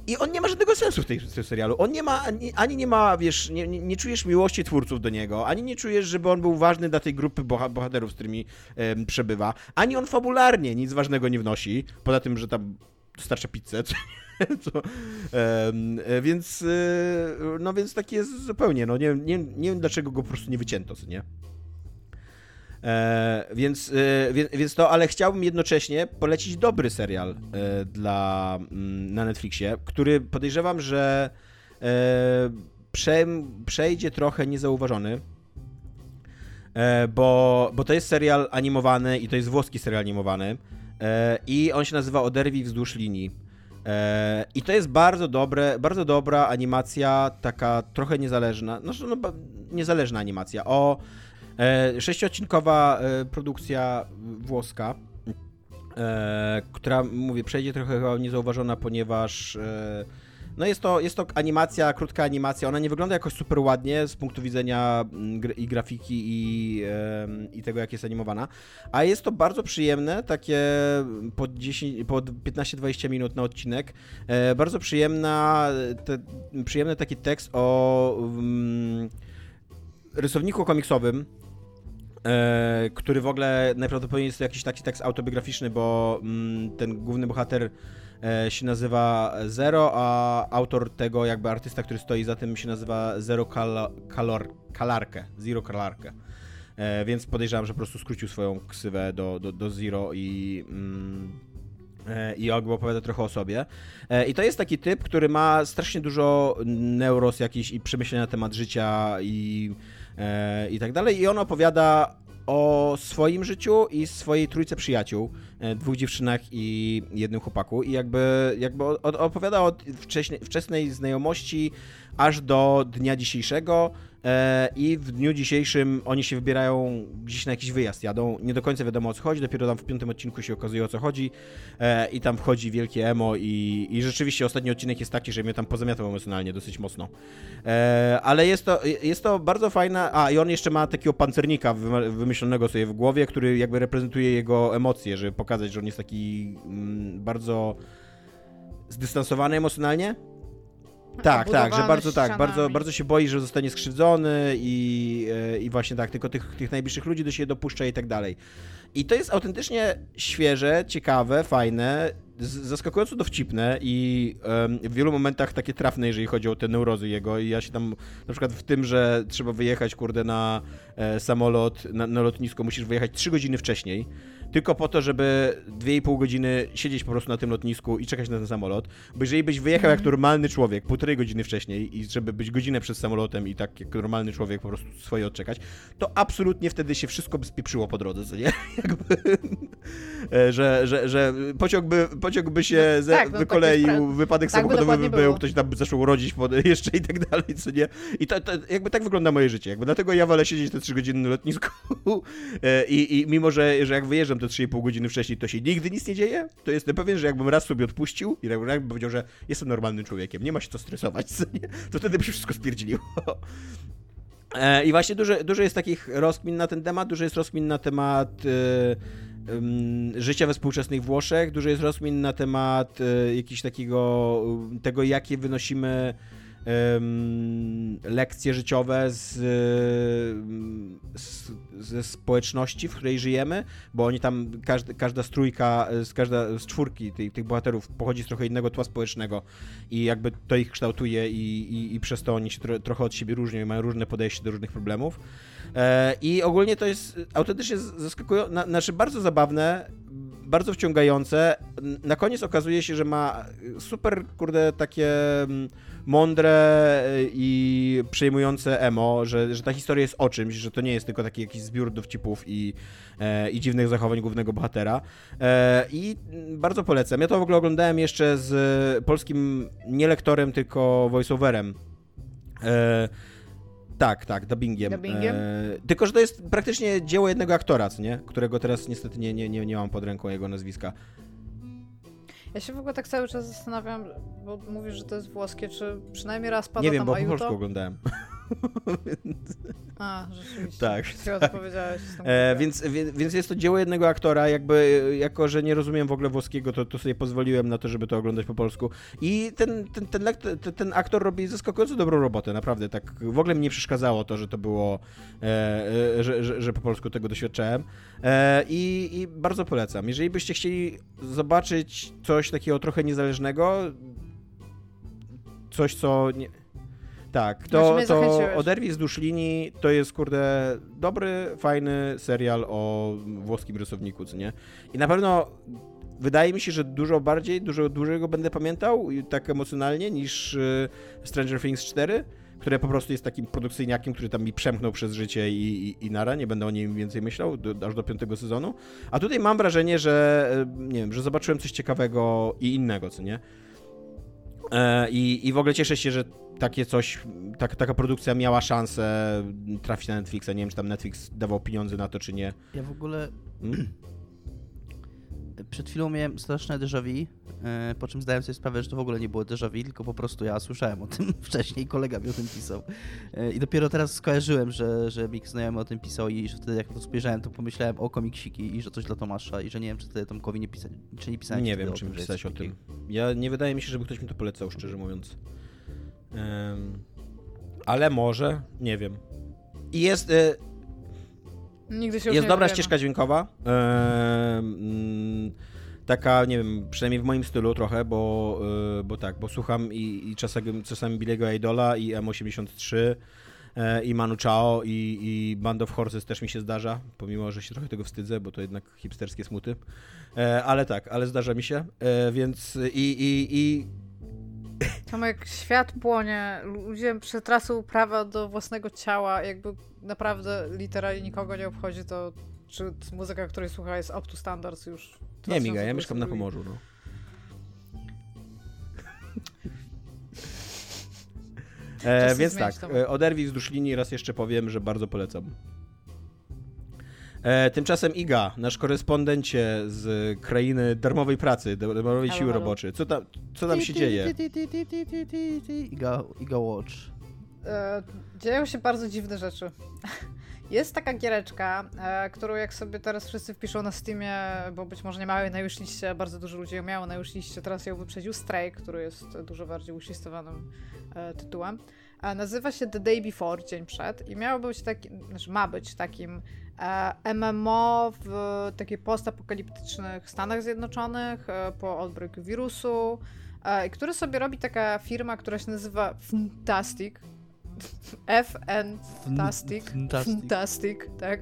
I on nie ma żadnego sensu w tej, w tym serialu. On nie ma, ani, ani nie ma, wiesz, nie, nie, nie czujesz miłości twórców do niego, ani nie czujesz, żeby on był ważny dla tej grupy boha, bohaterów, z którymi przebywa, ani on fabularnie nic ważnego nie wnosi, poza tym, że tam dostarcza pizzę, co, co, e, więc, e, no więc taki jest zupełnie, no nie, nie, nie wiem dlaczego go po prostu nie wycięto, co nie? E, więc, e, więc, to, ale chciałbym jednocześnie polecić dobry serial e, dla, mm, na Netflixie, który podejrzewam, że e, prze, przejdzie trochę niezauważony. E, bo, bo to jest serial animowany i to jest włoski serial animowany. E, I on się nazywa Oderwij wzdłuż linii. I to jest bardzo dobre, bardzo dobra animacja, taka trochę niezależna, no, no niezależna animacja o e, e, produkcja włoska, e, która, mówię, przejdzie trochę chyba niezauważona, ponieważ e, no jest to, jest to animacja, krótka animacja, ona nie wygląda jakoś super ładnie z punktu widzenia mm, gr- i grafiki i, i tego, jak jest animowana, a jest to bardzo przyjemne, takie po, 10, po 15-20 minut na odcinek, e, bardzo przyjemna, te, przyjemny taki tekst o mm, rysowniku komiksowym, e, który w ogóle najprawdopodobniej jest to jakiś taki tekst autobiograficzny, bo mm, ten główny bohater e, się nazywa Zero, a autor tego, jakby artysta, który stoi za tym, się nazywa Zero Kalor, Kalarkę, Zero Kalarkę. E, więc podejrzewam, że po prostu skrócił swoją ksywę do, do, do Zero i. Mm, i jakby opowiada trochę o sobie. I to jest taki typ, który ma strasznie dużo neuros jakichś i przemyślenia na temat życia i, i tak dalej. I on opowiada o swoim życiu i swojej trójce przyjaciół, e, dwóch dziewczynach i jednym chłopaku. I jakby, jakby opowiada od wcześniej, wczesnej znajomości aż do dnia dzisiejszego. E, I w dniu dzisiejszym oni się wybierają gdzieś na jakiś wyjazd, jadą. Nie do końca wiadomo o co chodzi, dopiero tam w piątym odcinku się okazuje o co chodzi. E, I tam wchodzi wielkie emo. I, I rzeczywiście ostatni odcinek jest taki, że mnie tam pozamiatał emocjonalnie dosyć mocno. E, ale jest to, jest to bardzo fajna. A i on jeszcze ma takiego pancernika wymyślonego sobie w głowie, który jakby reprezentuje jego emocje, żeby pokazać, że on jest taki mm, bardzo zdystansowany emocjonalnie tak, tak, że bardzo tak, bardzo, bardzo się boi, że zostanie skrzywdzony i, e, i właśnie tak, tylko tych, tych najbliższych ludzi do siebie dopuszcza i tak dalej. I to jest autentycznie świeże, ciekawe, fajne, zaskakująco dowcipne i w wielu momentach takie trafne, jeżeli chodzi o te neurozy jego. I ja się tam, na przykład w tym, że trzeba wyjechać, kurde, na e, samolot, na, na lotnisko, musisz wyjechać 3 godziny wcześniej tylko po to, żeby 2,5 godziny siedzieć po prostu na tym lotnisku i czekać na ten samolot. Bo jeżeli byś wyjechał jak mhm. normalny człowiek, półtorej godziny wcześniej i żeby być godzinę przed samolotem i tak jak normalny człowiek po prostu swoje odczekać, to absolutnie wtedy się wszystko by spieprzyło po drodze, co nie? Jakby, e, że, że, że pociąg by, pociąg by się no, ze, tak, no, wykoleił, wypadek tak samochodowy by był, ktoś tam by zaczął urodzić jeszcze i tak dalej, co nie? I to, to, jakby tak wygląda moje życie. Jakby dlatego ja wolę siedzieć te 3 godziny na lotnisku e, i, i mimo, że, że jak wyjeżdżam te 3,5 godziny wcześniej, to się nigdy nic nie dzieje, to jestem pewien, że jakbym raz sobie odpuścił i jakbym powiedział, że jestem normalnym człowiekiem, nie ma się co stresować, to wtedy by się wszystko spierdziliło. E, I właśnie dużo, dużo jest takich rozkmin na ten temat, dużo jest rozkmin na temat y, życia we współczesnych Włoszech, dużo jest rozkmin na temat y, jakiegoś takiego, tego jakie wynosimy lekcje życiowe z, z, ze społeczności, w której żyjemy, bo oni tam, każda, strójka, z, każda z czwórki tych, tych bohaterów pochodzi z trochę innego tła społecznego i jakby to ich kształtuje i, i, i przez to oni się tro, trochę od siebie różnią i mają różne podejście do różnych problemów. E, I ogólnie to jest autentycznie zaskakujące, znaczy bardzo zabawne, bardzo wciągające. Na koniec okazuje się, że ma super, kurde, takie mądre e, i przejmujące emo, że, że ta historia jest o czymś, że to nie jest tylko taki jakiś zbiór dowcipów i, e, i dziwnych zachowań głównego bohatera. E, I bardzo polecam. Ja to w ogóle oglądałem jeszcze z polskim nie lektorem, tylko voiceoverem. E, tak, tak, dubbingiem. dubbingiem? E, tylko, że to jest praktycznie dzieło jednego aktora, nie? którego teraz niestety nie, nie, nie, nie mam pod ręką jego nazwiska. Ja się w ogóle tak cały czas zastanawiam, bo mówisz, że to jest włoskie, czy przynajmniej raz pada Nie wiem, tam bo po polsku oglądałem. A, rzeczywiście. Tak. tak. E, więc, więc jest to dzieło jednego aktora, jakby, jako że nie rozumiem w ogóle włoskiego, to, to sobie pozwoliłem na to, żeby to oglądać po polsku. I ten, ten, ten, ten, ten aktor robi zaskakująco dobrą robotę, naprawdę. Tak w ogóle mi nie przeszkadzało to, że to było, e, e, że, że, że, po polsku tego doświadczałem. E, i, I bardzo polecam. Jeżeli byście chcieli zobaczyć coś takiego trochę niezależnego, coś, co... Nie, tak, to, to Oderwij z dusz linii to jest, kurde, dobry, fajny serial o włoskim rysowniku, co nie? I na pewno wydaje mi się, że dużo bardziej, dużo dłużej go będę pamiętał, tak emocjonalnie, niż y, Stranger Things 4, które po prostu jest takim produkcyjniakiem, który tam mi przemknął przez życie i, i, i nara, nie będę o nim więcej myślał, do, aż do piątego sezonu. A tutaj mam wrażenie, że, y, nie wiem, że zobaczyłem coś ciekawego i innego, co nie? E, I, I w ogóle cieszę się, że takie coś, tak, taka produkcja miała szansę trafić na Netflixa. Nie wiem, czy tam Netflix dawał pieniądze na to, czy nie. Ja w ogóle hmm? przed chwilą miałem straszne déjà vu, e, po czym zdałem sobie sprawę, że to w ogóle nie było déjà vu, tylko po prostu ja słyszałem o tym wcześniej, kolega mi o tym pisał. E, I dopiero teraz skojarzyłem, że, że Mik znajomy o tym pisał i że wtedy jak to spojrzałem, to pomyślałem o komiksiki i że coś dla Tomasza i że nie wiem, czy wtedy Tomkowi nie pisać, czy nie pisałem. Nie wiem, czy mi pisać o tym. Ja nie wydaje mi się, żeby ktoś mi to polecał, szczerze mówiąc. Ale może, nie wiem. I jest... Y Nigdy się Jest dobra ścieżka dźwiękowa. taka, nie wiem, przynajmniej w moim stylu trochę, bo, e, bo tak, bo słucham i, i czasami, czasami Billiego Idola i M83 e, i Manu Chao i, i Band of Horses też mi się zdarza, pomimo, że się trochę tego wstydzę, bo to jednak hipsterskie smuty. E, ale tak, ale zdarza mi się, więc i, i, i jak świat płonie, ludzie przetracą prawa do własnego ciała, jakby naprawdę literalnie nikogo nie obchodzi to, czy muzyka, której słucha jest up to standards już. Nie, Miga, ja mieszkam na Pomorzu, no. E, więc tak, e, oderwij wzdłuż linii, raz jeszcze powiem, że bardzo polecam. E, tymczasem Iga, nasz korespondencie z krainy darmowej pracy, darmowej siły roboczej. Co tam, co tam się dzieje? Iga, Iga Watch. E, dzieją się bardzo dziwne rzeczy. Jest taka giereczka, e, którą jak sobie teraz wszyscy wpiszą na Steamie, bo być może nie mają jej na już liście, bardzo dużo ludzi ją miało na już liście, teraz ją wyprzedził Stray, który jest dużo bardziej uścistowanym e, tytułem. Nazywa się The Day Before, dzień przed i miało być taki, znaczy ma być takim e, MMO w takich postapokaliptycznych Stanach Zjednoczonych e, po odbryku wirusu, e, który sobie robi taka firma, która się nazywa Fantastic, FN Fantastic. Fantastic, tak.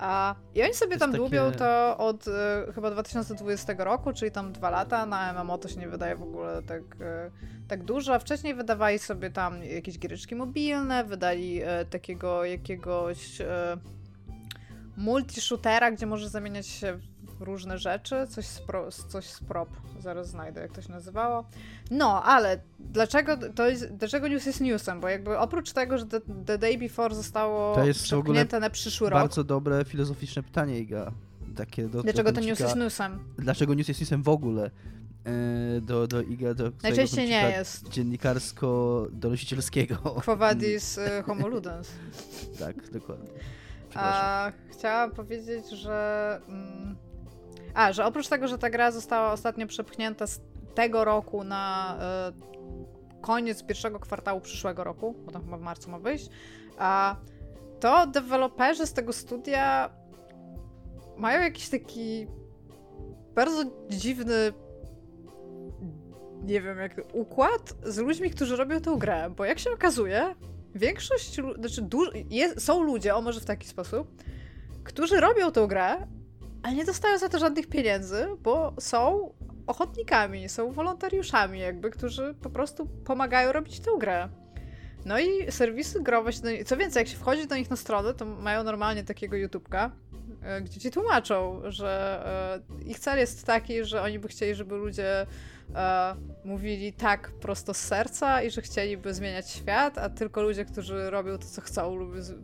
A, I oni sobie tam takie... dłubią to od e, chyba 2020 roku, czyli tam dwa lata. Na MMO to się nie wydaje w ogóle tak, e, tak dużo. Wcześniej wydawali sobie tam jakieś giereczki mobilne, wydali e, takiego jakiegoś multi-shootera, gdzie możesz zamieniać się różne rzeczy, coś z, pro, coś z prop, zaraz znajdę, jak to się nazywało. No, ale dlaczego to jest, dlaczego news jest newsem? Bo jakby oprócz tego, że The, the Day Before zostało to jest przepchnięte na przyszły rok. bardzo dobre filozoficzne pytanie, Iga. Takie do, dlaczego to news jest newsem? Dlaczego news jest newsem w ogóle? E, do, do Iga, do Najczęściej nie jest. Dziennikarsko-donosicielskiego. Quo vadis y, homo ludens. tak, dokładnie. A, chciałam powiedzieć, że... Mm, a, że oprócz tego, że ta gra została ostatnio przepchnięta z tego roku na y, koniec pierwszego kwartału przyszłego roku, bo tam chyba w marcu ma wyjść, a to deweloperzy z tego studia mają jakiś taki bardzo dziwny nie wiem, jak układ z ludźmi, którzy robią tę grę, bo jak się okazuje, większość, znaczy jest, są ludzie, o może w taki sposób, którzy robią tę grę, ale nie dostają za to żadnych pieniędzy, bo są ochotnikami, są wolontariuszami jakby, którzy po prostu pomagają robić tę grę. No i serwisy growe się do nich, co więcej, jak się wchodzi do nich na stronę, to mają normalnie takiego YouTubka, e, gdzie ci tłumaczą, że e, ich cel jest taki, że oni by chcieli, żeby ludzie e, mówili tak prosto z serca i że chcieliby zmieniać świat, a tylko ludzie, którzy robią to, co chcą,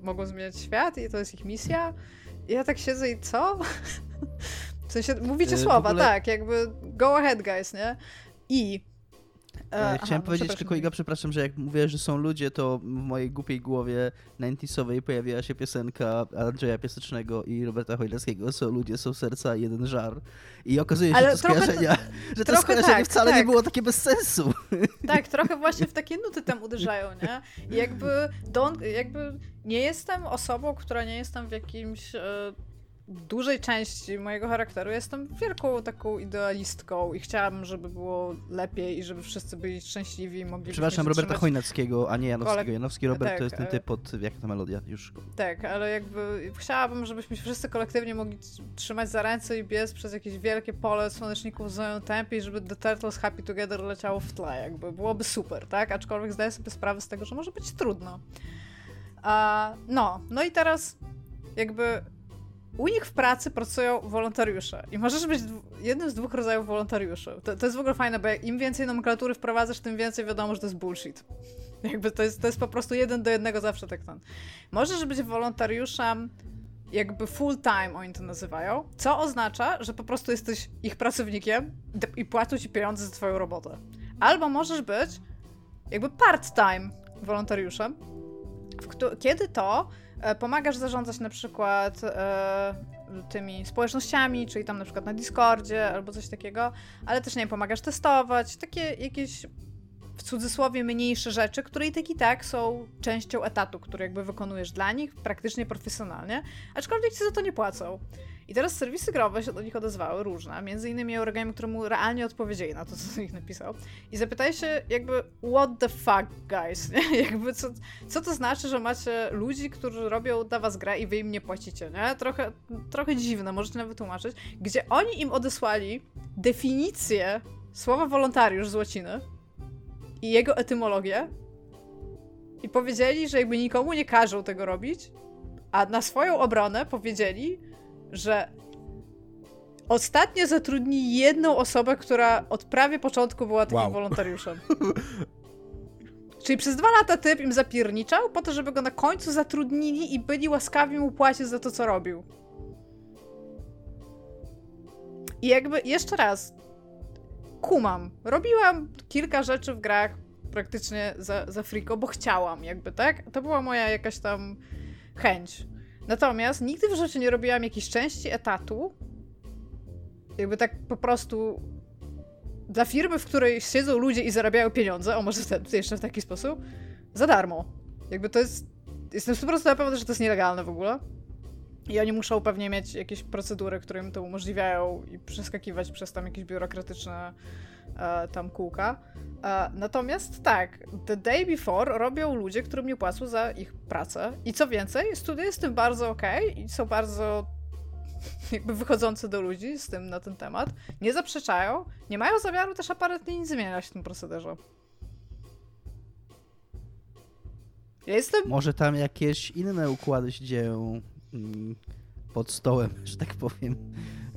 mogą zmieniać świat i to jest ich misja. Ja tak siedzę i co? W sensie, mówicie e, słowa, ogóle... tak, jakby go ahead guys, nie? I E, Chciałem Aha, no powiedzieć tylko, Iga, przepraszam, że jak mówię, że są ludzie, to w mojej głupiej głowie 90 pojawiła się piosenka Andrzeja Piasecznego i Roberta Chojleckiego Są ludzie, są serca, jeden żar. I okazuje się, że to skojarzenia, że to skojarzenie tak, wcale tak. nie było takie bez sensu. Tak, trochę właśnie w takie nuty tam uderzają, nie? I jakby, don't, jakby nie jestem osobą, która nie jestem w jakimś... E, dużej części mojego charakteru jestem wielką taką idealistką i chciałabym, żeby było lepiej i żeby wszyscy byli szczęśliwi i mogli Przepraszam, Roberta. Chojnackiego, a nie Janowskiego. Janowski Robert tak, to jest ten typ od, jak ta melodia, już. Tak, ale jakby chciałabym, żebyśmy wszyscy kolektywnie mogli trzymać za ręce i biec przez jakieś wielkie pole słoneczników w swoim tempie i żeby The Turtles Happy Together leciało w tle, jakby byłoby super, tak? Aczkolwiek zdaję sobie sprawę z tego, że może być trudno. A, no, no i teraz jakby u nich w pracy pracują wolontariusze i możesz być jednym z dwóch rodzajów wolontariuszy. To, to jest w ogóle fajne, bo im więcej nomenklatury wprowadzasz, tym więcej wiadomo, że to jest bullshit. Jakby to jest, to jest po prostu jeden do jednego zawsze tak ten. Możesz być wolontariuszem jakby full time oni to nazywają, co oznacza, że po prostu jesteś ich pracownikiem i płacą ci pieniądze za twoją robotę. Albo możesz być jakby part-time wolontariuszem, kiedy to pomagasz zarządzać na przykład e, tymi społecznościami, czyli tam na przykład na Discordzie albo coś takiego, ale też nie wiem, pomagasz testować, takie jakieś w cudzysłowie mniejsze rzeczy, które i tak i tak są częścią etatu, który jakby wykonujesz dla nich praktycznie profesjonalnie, aczkolwiek ci za to nie płacą. I teraz serwisy growe się do nich odezwały, różne, między innymi Eurogamer, któremu realnie odpowiedzieli na to, co ich napisał. I zapytaj się jakby, what the fuck, guys? Nie? Jakby, co, co to znaczy, że macie ludzi, którzy robią dla was grę i wy im nie płacicie, nie? Trochę, trochę dziwne, możecie nawet tłumaczyć, gdzie oni im odesłali definicję słowa wolontariusz z łaciny i jego etymologię i powiedzieli, że jakby nikomu nie każą tego robić, a na swoją obronę powiedzieli, że ostatnio zatrudni jedną osobę, która od prawie początku była takim wow. wolontariuszem. Czyli przez dwa lata typ im zapierniczał po to, żeby go na końcu zatrudnili i byli łaskawi mu płacić za to, co robił. I jakby, jeszcze raz, kumam. Robiłam kilka rzeczy w grach praktycznie za, za friko, bo chciałam jakby, tak? To była moja jakaś tam chęć. Natomiast nigdy w życiu nie robiłam jakiejś części etatu, jakby tak po prostu dla firmy, w której siedzą ludzie i zarabiają pieniądze, o może ten, jeszcze w taki sposób, za darmo. Jakby to jest, jestem 100% na pewno, że to jest nielegalne w ogóle. I oni muszą pewnie mieć jakieś procedury, które im to umożliwiają i przeskakiwać przez tam jakieś biurokratyczne e, tam kółka. E, natomiast tak, The Day Before robią ludzie, którym nie płacą za ich pracę. I co więcej, studia jest tym bardzo okej okay i są bardzo jakby wychodzące do ludzi z tym na ten temat. Nie zaprzeczają, nie mają zamiaru też aparatnie nic zmieniać w tym procederze. Ja jestem... Może tam jakieś inne układy się dzieją pod stołem, że tak powiem,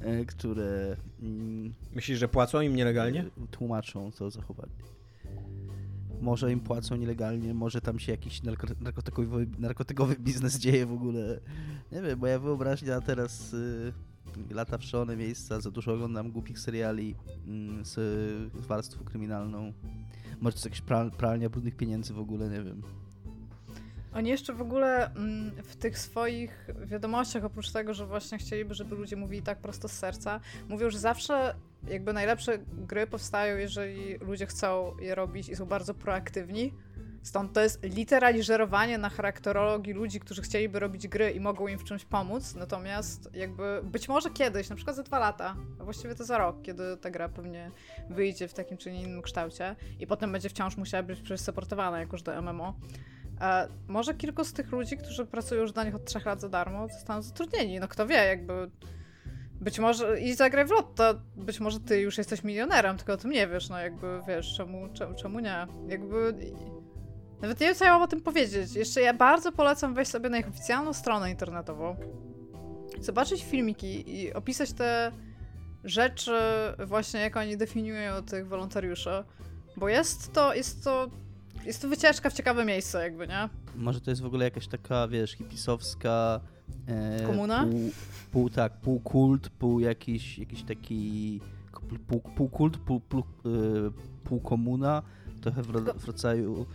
e, które... Mm, Myślisz, że płacą im nielegalnie? Tłumaczą to zachowanie. Może im płacą nielegalnie, może tam się jakiś narkotykowy, narkotykowy biznes dzieje w ogóle. Nie wiem, moja wyobraźnia teraz y, lata w szalone miejsca, za dużo oglądam głupich seriali y, z, warstwą kryminalną. Może to jest jakaś pral, pralnia brudnych pieniędzy w ogóle, nie wiem. Oni jeszcze w ogóle mm, w tych swoich wiadomościach, oprócz tego, że właśnie chcieliby, żeby ludzie mówili tak prosto z serca, mówią, że zawsze jakby najlepsze gry powstają, jeżeli ludzie chcą je robić i są bardzo proaktywni. Stąd to jest literalnie żerowanie na charakterologii ludzi, którzy chcieliby robić gry i mogą im w czymś pomóc. Natomiast jakby być może kiedyś, na przykład za dwa lata, a właściwie to za rok, kiedy ta gra pewnie wyjdzie w takim czy innym kształcie i potem będzie wciąż musiała być przecież supportowana jakoś do MMO. Może kilku z tych ludzi, którzy pracują już dla nich od trzech lat za darmo, zostaną zatrudnieni. No kto wie, jakby być może i zagraj w to być może ty już jesteś milionerem, tylko o tym nie wiesz, no jakby wiesz, czemu, czemu, czemu nie? Jakby. Nawet nie wiem, co ja mam o tym powiedzieć. Jeszcze ja bardzo polecam wejść sobie na ich oficjalną stronę internetową, zobaczyć filmiki i opisać te rzeczy, właśnie jak oni definiują tych wolontariuszy. Bo jest to, jest to, jest to wycieczka w ciekawe miejsce, jakby, nie? Może to jest w ogóle jakaś taka, wiesz, hipisowska E, Komuna? Pół, pół, tak, pół kult, pół jakiś, jakiś taki pół, pół kult, pół, pół, e, pół komuna, trochę w, w rodzaju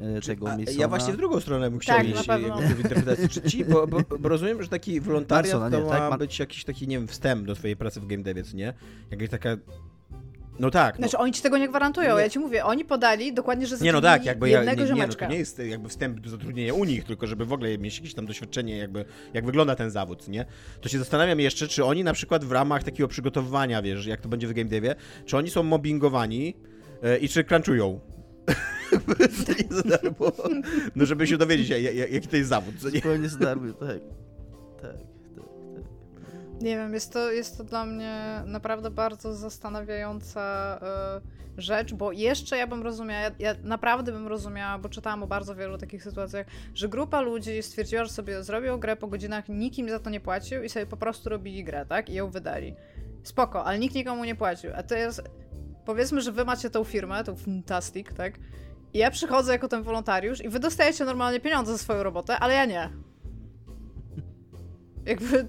e, tego Masona. Ja właśnie w drugą stronę bym chciał tak, iść w interpretacji. Czy ci, bo, bo, bo, rozumiem, że taki wolontariat to ma tak? być jakiś taki, nie wiem, wstęp do twojej pracy w game devie, nie? Jakaś taka no tak. No. Znaczy oni ci tego nie gwarantują, nie. ja ci mówię, oni podali dokładnie, że Nie no tak, jakby jednego ja, nie, nie, no, to nie jest jakby wstęp do zatrudnienia u nich, tylko żeby w ogóle mieć jakieś tam doświadczenie, jakby jak wygląda ten zawód, nie? To się zastanawiam jeszcze, czy oni na przykład w ramach takiego przygotowywania, wiesz, jak to będzie w game devie, czy oni są mobbingowani e, i czy crunchują. to nie za darmo. No żeby się dowiedzieć, jaki to jest zawód, co nie? Zupełnie za darmo. Tak. Nie wiem, jest to, jest to dla mnie naprawdę bardzo zastanawiająca y, rzecz, bo jeszcze ja bym rozumiała, ja, ja, naprawdę bym rozumiała, bo czytałam o bardzo wielu takich sytuacjach, że grupa ludzi stwierdziła, że sobie zrobią grę po godzinach, nikt im za to nie płacił i sobie po prostu robili grę, tak? I ją wydali. Spoko, ale nikt nikomu nie płacił. A to jest, powiedzmy, że wy macie tą firmę, tą Fantastic, tak? I ja przychodzę jako ten wolontariusz i wy dostajecie normalnie pieniądze za swoją robotę, ale ja nie. Jakby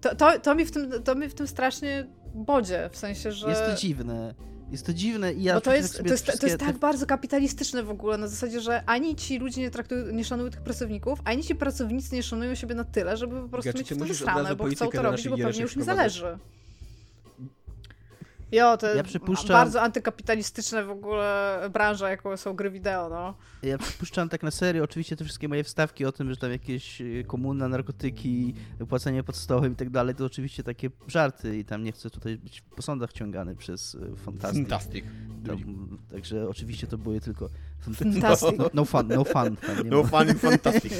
to, to, to, mi w tym, to mi w tym strasznie bodzie, w sensie, że... Jest to dziwne. Jest to dziwne i ja Bo to jest, to, jest, to jest tak bardzo kapitalistyczne w ogóle, na zasadzie, że ani ci ludzie nie traktują, nie szanują tych pracowników, ani ci pracownicy nie szanują siebie na tyle, żeby po prostu ja, mieć w to wysrane, bo chcą to robić, bo pewnie już mi zależy. Jo, to ja przypuszczam... bardzo antykapitalistyczne w ogóle branża, jaką są gry wideo, no. Ja przypuszczam tak na serio, oczywiście te wszystkie moje wstawki o tym, że tam jakieś y, komuna, narkotyki, płacenie pod stołem i tak dalej, to oczywiście takie żarty i tam nie chcę tutaj być po sądach ciągany przez y, Fantastic. Fantastic. Tam, także oczywiście to były tylko Fantastic. No, no fun, no fun. no fun in Fantastic.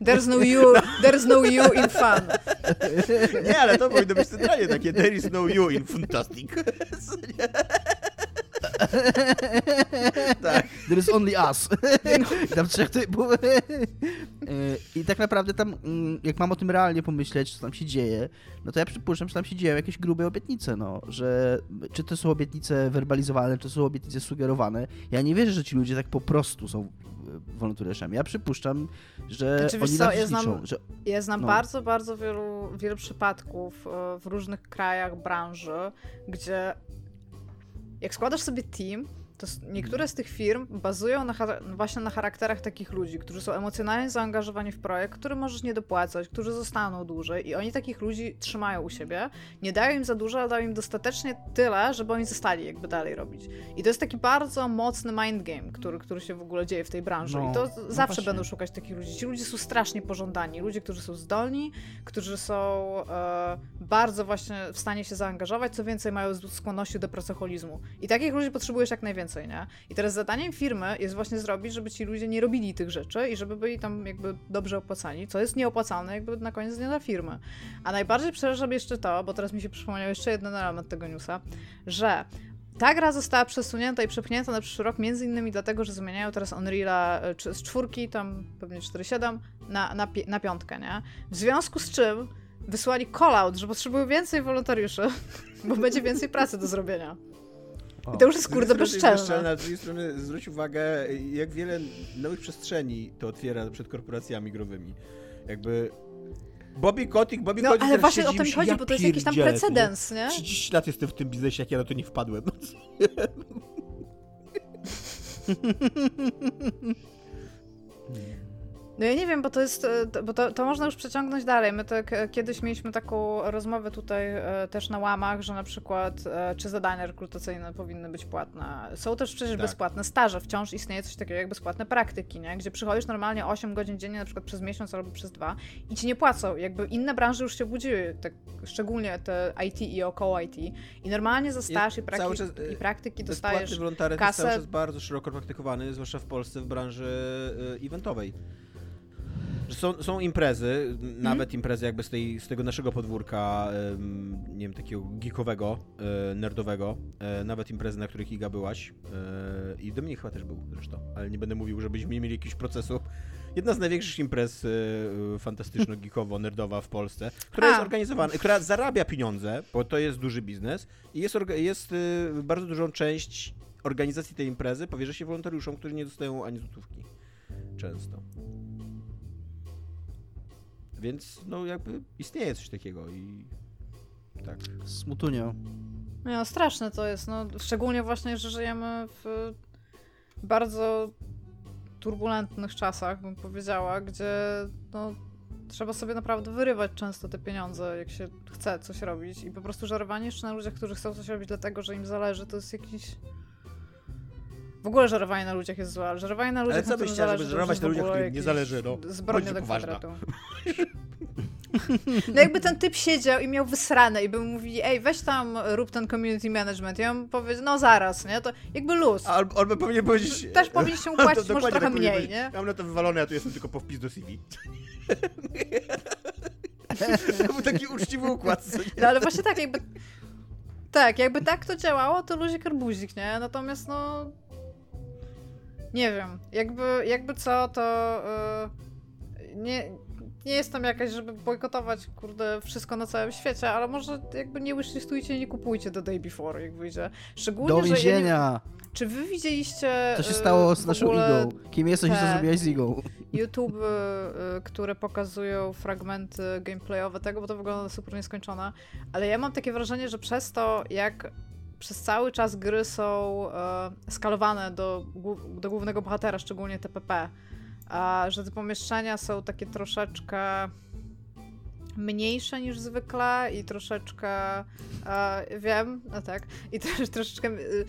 There's no you, there's no you in fun. Nie, ale to powinno być centralnie takie there is no you in Fantastic. tak. there is only us. I tam trzech typów. I tak naprawdę tam, mm, jak mam o tym realnie pomyśleć, co tam się dzieje, no to ja przypuszczam, że tam się dzieją jakieś grube obietnice, no, że czy to są obietnice werbalizowane, czy to są obietnice sugerowane. Ja nie wierzę, że ci ludzie tak po prostu są e, wolontariuszami. Ja przypuszczam, że Znaczy, oni co, ja znam- liczą, że Ja znam No. bardzo, bardzo wielu, wielu przypadków e, w różnych krajach branży, gdzie jak składasz sobie team, to niektóre z tych firm bazują na, właśnie na charakterach takich ludzi, którzy są emocjonalnie zaangażowani w projekt, który możesz nie dopłacać, którzy zostaną dłużej i oni takich ludzi trzymają u siebie, nie dają im za dużo, ale dają im dostatecznie tyle, żeby oni zostali jakby dalej robić. I to jest taki bardzo mocny mind game, który, który się w ogóle dzieje w tej branży. No, I to no zawsze właśnie. będą szukać takich ludzi. Ci ludzie są strasznie pożądani. Ludzie, którzy są zdolni, którzy są e, bardzo właśnie w stanie się zaangażować, co więcej mają skłonności do pracoholizmu. I takich ludzi potrzebujesz jak najwięcej, nie? I teraz zadaniem firmy jest właśnie zrobić, żeby ci ludzie nie robili tych rzeczy i żeby byli tam jakby dobrze opłacani, co jest nieopłacalne jakby na koniec dnia dla firmy. A najbardziej przeraża jeszcze to, bo teraz mi się przypomniał jeszcze jeden element tego newsa, że ta gra została przesunięta i przepchnięta na przyszły rok, między innymi dlatego, że zmieniają teraz Unreala e, z czwórki, tam pewnie 4.7, na, na, pi- na piątkę, nie? W związku z czym wysłali call-out, że potrzebują więcej wolontariuszy, bo będzie więcej pracy do zrobienia. I to już jest kurde bezczelne. z drugiej strony zwróć uwagę, jak wiele nowych przestrzeni to otwiera przed korporacjami growymi. Jakby Bobby Kotick, Bobby No Kotick ale właśnie o myśli, chodzi, ja bo to jest jakiś tam precedens, nie? nie? 30 lat jestem w tym biznesie, jak ja na to nie wpadłem. No, ja nie wiem, bo to jest, e, bo to, to można już przeciągnąć dalej. My tak kiedyś mieliśmy taką rozmowę tutaj e, też na łamach, że na przykład czy zadania rekrutacyjne powinny być płatne. Są też przecież Tak. bezpłatne staże. Wciąż istnieje coś takiego jak bezpłatne praktyki, nie? gdzie przychodzisz normalnie 8 godzin dziennie, na przykład przez miesiąc albo przez dwa i ci nie płacą. Jakby inne branże już się budziły, tak, szczególnie te IT i około IT. I normalnie za staż i, praktyki, czas, i praktyki Bezpłatny dostajesz wolontariat jest cały kasę. czas bardzo szeroko praktykowany, zwłaszcza w Polsce w branży eventowej. Są, są imprezy, Mhm. nawet imprezy jakby z, tej, z tego naszego podwórka, nie wiem, takiego geekowego, e, nerdowego, e, nawet imprezy, na których Iga byłaś e, i Dominik chyba też był zresztą, ale nie będę mówił, żebyśmy nie mieli jakiegoś procesu. Jedna z największych imprez fantastyczno-geekowo-nerdowa w Polsce, która A. jest organizowana, która zarabia pieniądze, bo to jest duży biznes i jest, jest bardzo dużą część organizacji tej imprezy powierza się wolontariuszom, którzy nie dostają ani złotówki. Często. Więc no jakby istnieje coś takiego i tak. Smutunio. No, straszne to jest, no, szczególnie właśnie, że żyjemy w bardzo turbulentnych czasach, bym powiedziała, gdzie no, trzeba sobie naprawdę wyrywać często te pieniądze, jak się chce coś robić i po prostu żerowanie jeszcze na ludziach, którzy chcą coś robić dlatego, że im zależy, to jest jakiś... W ogóle żerowanie na ludziach jest złe, ale żerowanie na ludziach, co na byś chciała, żeby żerować na ludziach, którym nie zależy, no. Zbrodnia do kwadratu. No jakby ten typ siedział i miał wysrane i by mu mówili, ej, weź tam, rób ten community management. I on powie, no zaraz, nie? To jakby luz. Albo, albo powinien powiedzieć... Też powinniście mu płacić może trochę tak powinien mniej, nie? Ja mam na to wywalone, ja tu jestem tylko po wpis do CV. to był taki uczciwy układ, co? No ale właśnie tak, jakby... Tak, jakby tak to działało, to luzik arbuzik, nie? Natomiast no... Nie wiem, jakby, jakby co, to... Yy, nie, nie jestem jakaś, żeby bojkotować, kurde, wszystko na całym świecie, ale może jakby nie wishlistujcie, nie kupujcie The Day Before, jak wyjdzie. Szczególnie, Do że ja nie, więzienia! Czy wy widzieliście. Co się y, stało z naszą igą? Kim jesteś i co zrobiłaś z igą? YouTube, y, które pokazują fragmenty gameplayowe tego, bo to wygląda super nieskończone. Ale ja mam takie wrażenie, że przez to, jak przez cały czas gry są e, skalowane do, do głównego bohatera, szczególnie TPP, a że te pomieszczenia są takie troszeczkę mniejsze niż zwykle i troszeczkę e, wiem, no tak, i też troszeczkę y,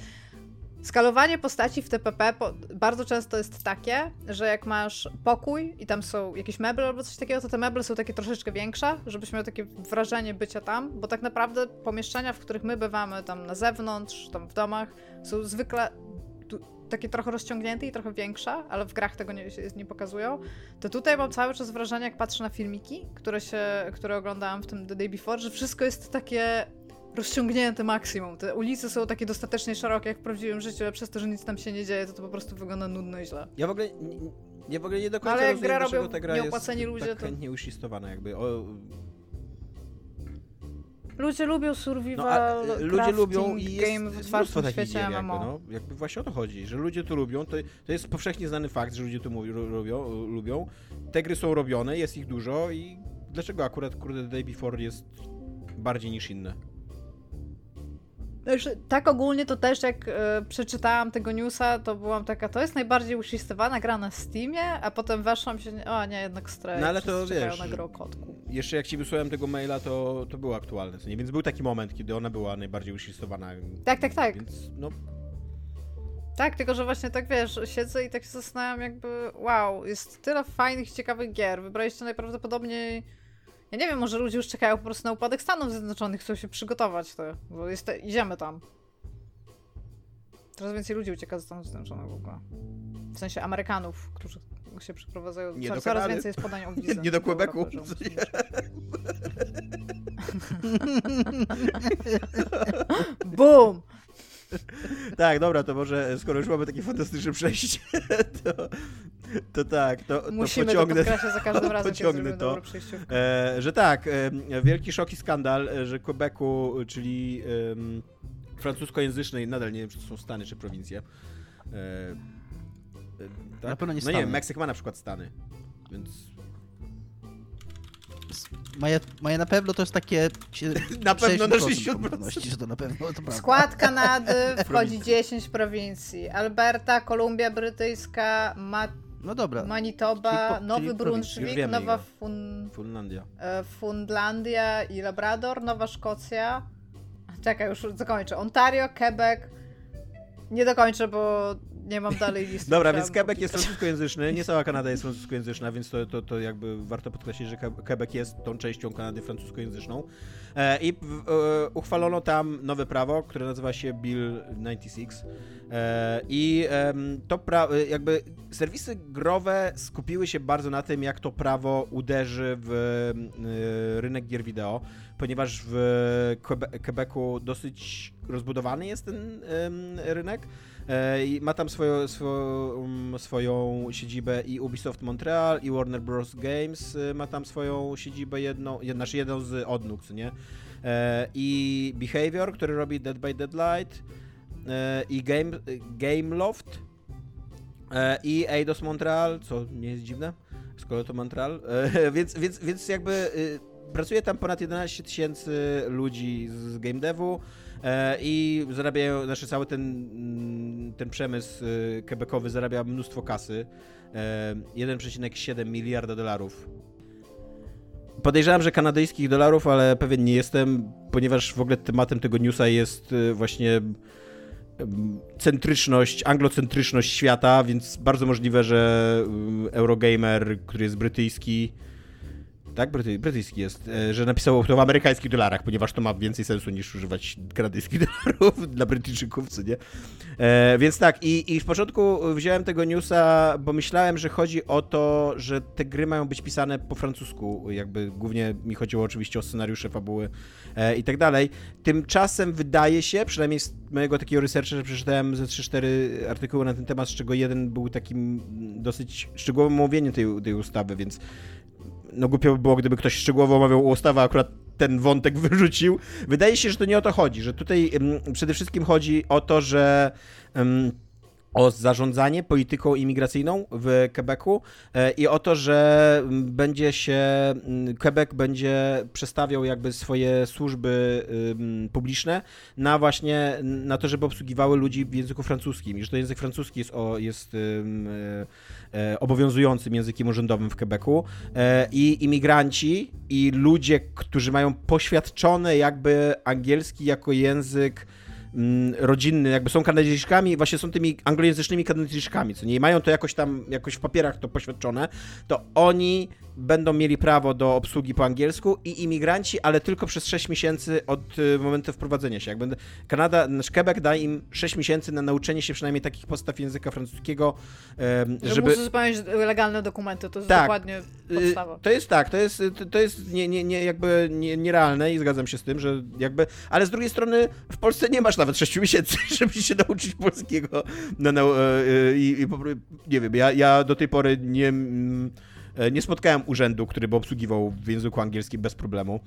Skalowanie postaci w TPP po, bardzo często jest takie, że jak masz pokój i tam są jakieś meble albo coś takiego, to te meble są takie troszeczkę większe, żebyś miał takie wrażenie bycia tam, bo tak naprawdę pomieszczenia, w których my bywamy tam na zewnątrz, tam w domach, są zwykle takie trochę rozciągnięte i trochę większe, ale w grach tego nie, nie pokazują. To tutaj mam cały czas wrażenie, jak patrzę na filmiki, które, się, które oglądałam w tym The Day Before, że wszystko jest takie rozciągnięte maksimum. Te ulice są takie dostatecznie szerokie jak w prawdziwym życiu, a przez to, że nic tam się nie dzieje, to to po prostu wygląda nudno i źle. Ja w ogóle nie, nie, w ogóle nie do końca Ale jak rozumiem, gra robią ta gra nieopłaceni jest ludzie, tak to- chętnie uścistowana jakby. O, Ludzie lubią no, survival, e, ludzie lubią i jest, game w otwartym świecie gier jakby, MMO. no. Jakby właśnie o to chodzi, że ludzie to lubią, to, to jest powszechnie znany fakt, że ludzie to lubią, lubią. Te gry są robione, jest ich dużo i dlaczego akurat kurde The Day Before jest bardziej niż inne? Znaczy, tak ogólnie to też jak e, przeczytałam tego newsa, to byłam taka, to jest najbardziej ushistowana gra na Steamie, a potem weszłam się, o nie, jednak Stray, No ale to wiesz, na grę o kotku. Jeszcze jak ci wysłałem tego maila, to, to było aktualne, co nie? Więc był taki moment, kiedy ona była najbardziej uścistowana. Tak, tak, tak. Więc no, Tak, tylko że właśnie tak wiesz, siedzę i tak się zastanawiam jakby, wow, jest tyle fajnych, ciekawych gier, wybraliście najprawdopodobniej, ja nie wiem, może ludzie już czekają po prostu na upadek Stanów Zjednoczonych, chcą się przygotować, to, bo jest, idziemy tam. Coraz więcej ludzi ucieka ze Stanów Zjednoczonych w ogóle. W sensie Amerykanów, którzy się przeprowadzają. Nie coraz Kanady. więcej jest podań o wizę. nie do Quebecu. Boom! Tak, dobra, to może skoro już mamy takie fantastyczne przejście, to, to tak, to, to Musimy to pociągnę. podkreślać za każdym razem, pociągnę to. E, że tak, e, wielki szok i skandal, e, że Quebecu, czyli em, francuskojęzycznej, nadal nie wiem, czy to są Stany, czy prowincje. E, e, tak? Na pewno nie No nie wiem, Stany. Meksyk ma na przykład Stany, więc Moje, moje na pewno to jest takie... na pewno na 60% 60%. pewności, że to na pewno to prawda. skład Kanady wchodzi 10 prowincji. Alberta, Kolumbia Brytyjska, Ma No dobra. Manitoba, Czyli po- Nowy Brunswick, Nowa. Fun... Funlandia. e, Fundlandia i Labrador, Nowa Szkocja. Czekaj, już zakończę. Ontario, Quebec. Nie dokończę, bo nie mam dalej listy. Dobra, więc Quebec jest francuskojęzyczny, nie cała Kanada jest francuskojęzyczna, więc to, to, to jakby warto podkreślić, że Que- Quebec jest tą częścią Kanady francuskojęzyczną. E, I e, uchwalono tam nowe prawo, które nazywa się Bill 96. E, I to prawo, jakby serwisy growe skupiły się bardzo na tym, jak to prawo uderzy w e, rynek gier wideo, ponieważ w Quebe- Quebecu dosyć rozbudowany jest ten rynek. E, I ma tam swoją, swoją, swoją siedzibę i Ubisoft Montreal, i Warner Bros. Games e, ma tam swoją siedzibę jedną, jed- znaczy jedną z odnóg, co nie? E, I Behavior, który robi Dead by Deadlight, i Game, Gameloft, i Eidos Montreal, co nie jest dziwne, skoro to Montreal, więc, więc, więc jakby e, pracuje tam ponad 11 tysięcy ludzi z game devu, I zarabiają, znaczy cały ten, mm, ten przemysł y, quebecowy zarabia mnóstwo kasy. E, 1,7 miliarda dolarów. Podejrzewam, że kanadyjskich dolarów, ale pewien nie jestem, ponieważ w ogóle tematem tego newsa jest y, właśnie em, centryczność, anglocentryczność świata, więc bardzo możliwe, że y, Eurogamer, który jest brytyjski, tak, Bryty, brytyjski jest, e, że napisało to w amerykańskich dolarach, ponieważ to ma więcej sensu niż używać kanadyjskich dolarów dla Brytyjczyków, co nie? E, więc tak, i, i w początku wziąłem tego newsa, bo myślałem, że chodzi o to, że te gry mają być pisane po francusku, jakby głównie mi chodziło oczywiście o scenariusze, fabuły e, i tak dalej. Tymczasem wydaje się, przynajmniej z mojego takiego researcha, że przeczytałem ze 3-4 artykuły na ten temat, z czego jeden był takim dosyć szczegółowym omówieniem tej, tej ustawy, więc no głupio by było, gdyby ktoś szczegółowo omawiał ustawę, a akurat ten wątek wyrzucił. Wydaje się, że to nie o to chodzi, że tutaj ym, przede wszystkim chodzi o to, że ym, o zarządzanie polityką imigracyjną w Quebecu e, i o to, że będzie się, Quebec będzie przestawiał jakby swoje służby publiczne na właśnie, na to, żeby obsługiwały ludzi w języku francuskim. I że to język francuski jest, o, jest e, e, obowiązującym językiem urzędowym w Quebecu. I imigranci i ludzie, którzy mają poświadczone jakby angielski jako język rodzinny, jakby są Kanadyjczykami, właśnie są tymi anglojęzycznymi Kanadyjczykami, co nie mają to jakoś tam, jakoś w papierach to poświadczone, to oni będą mieli prawo do obsługi po angielsku i imigranci, ale tylko przez 6 miesięcy od y, momentu wprowadzenia się. Jak będę, Kanada, nasz Quebec da im 6 miesięcy na nauczenie się przynajmniej takich podstaw języka francuskiego, Żeby, żeby... móc uzupełniać legalne dokumenty, to jest Tak. dokładnie Y, podstawa. To jest tak, to jest, to- to jest nie, nie, nie, jakby nie, nierealne i zgadzam się z tym, że jakby, ale z drugiej strony w Polsce nie masz nawet 6 miesięcy, żeby się nauczyć polskiego. No, no, e, e, i, i nie wiem, ja, ja do tej pory nie, mm, e, nie spotkałem urzędu, który by obsługiwał w języku angielskim bez problemu.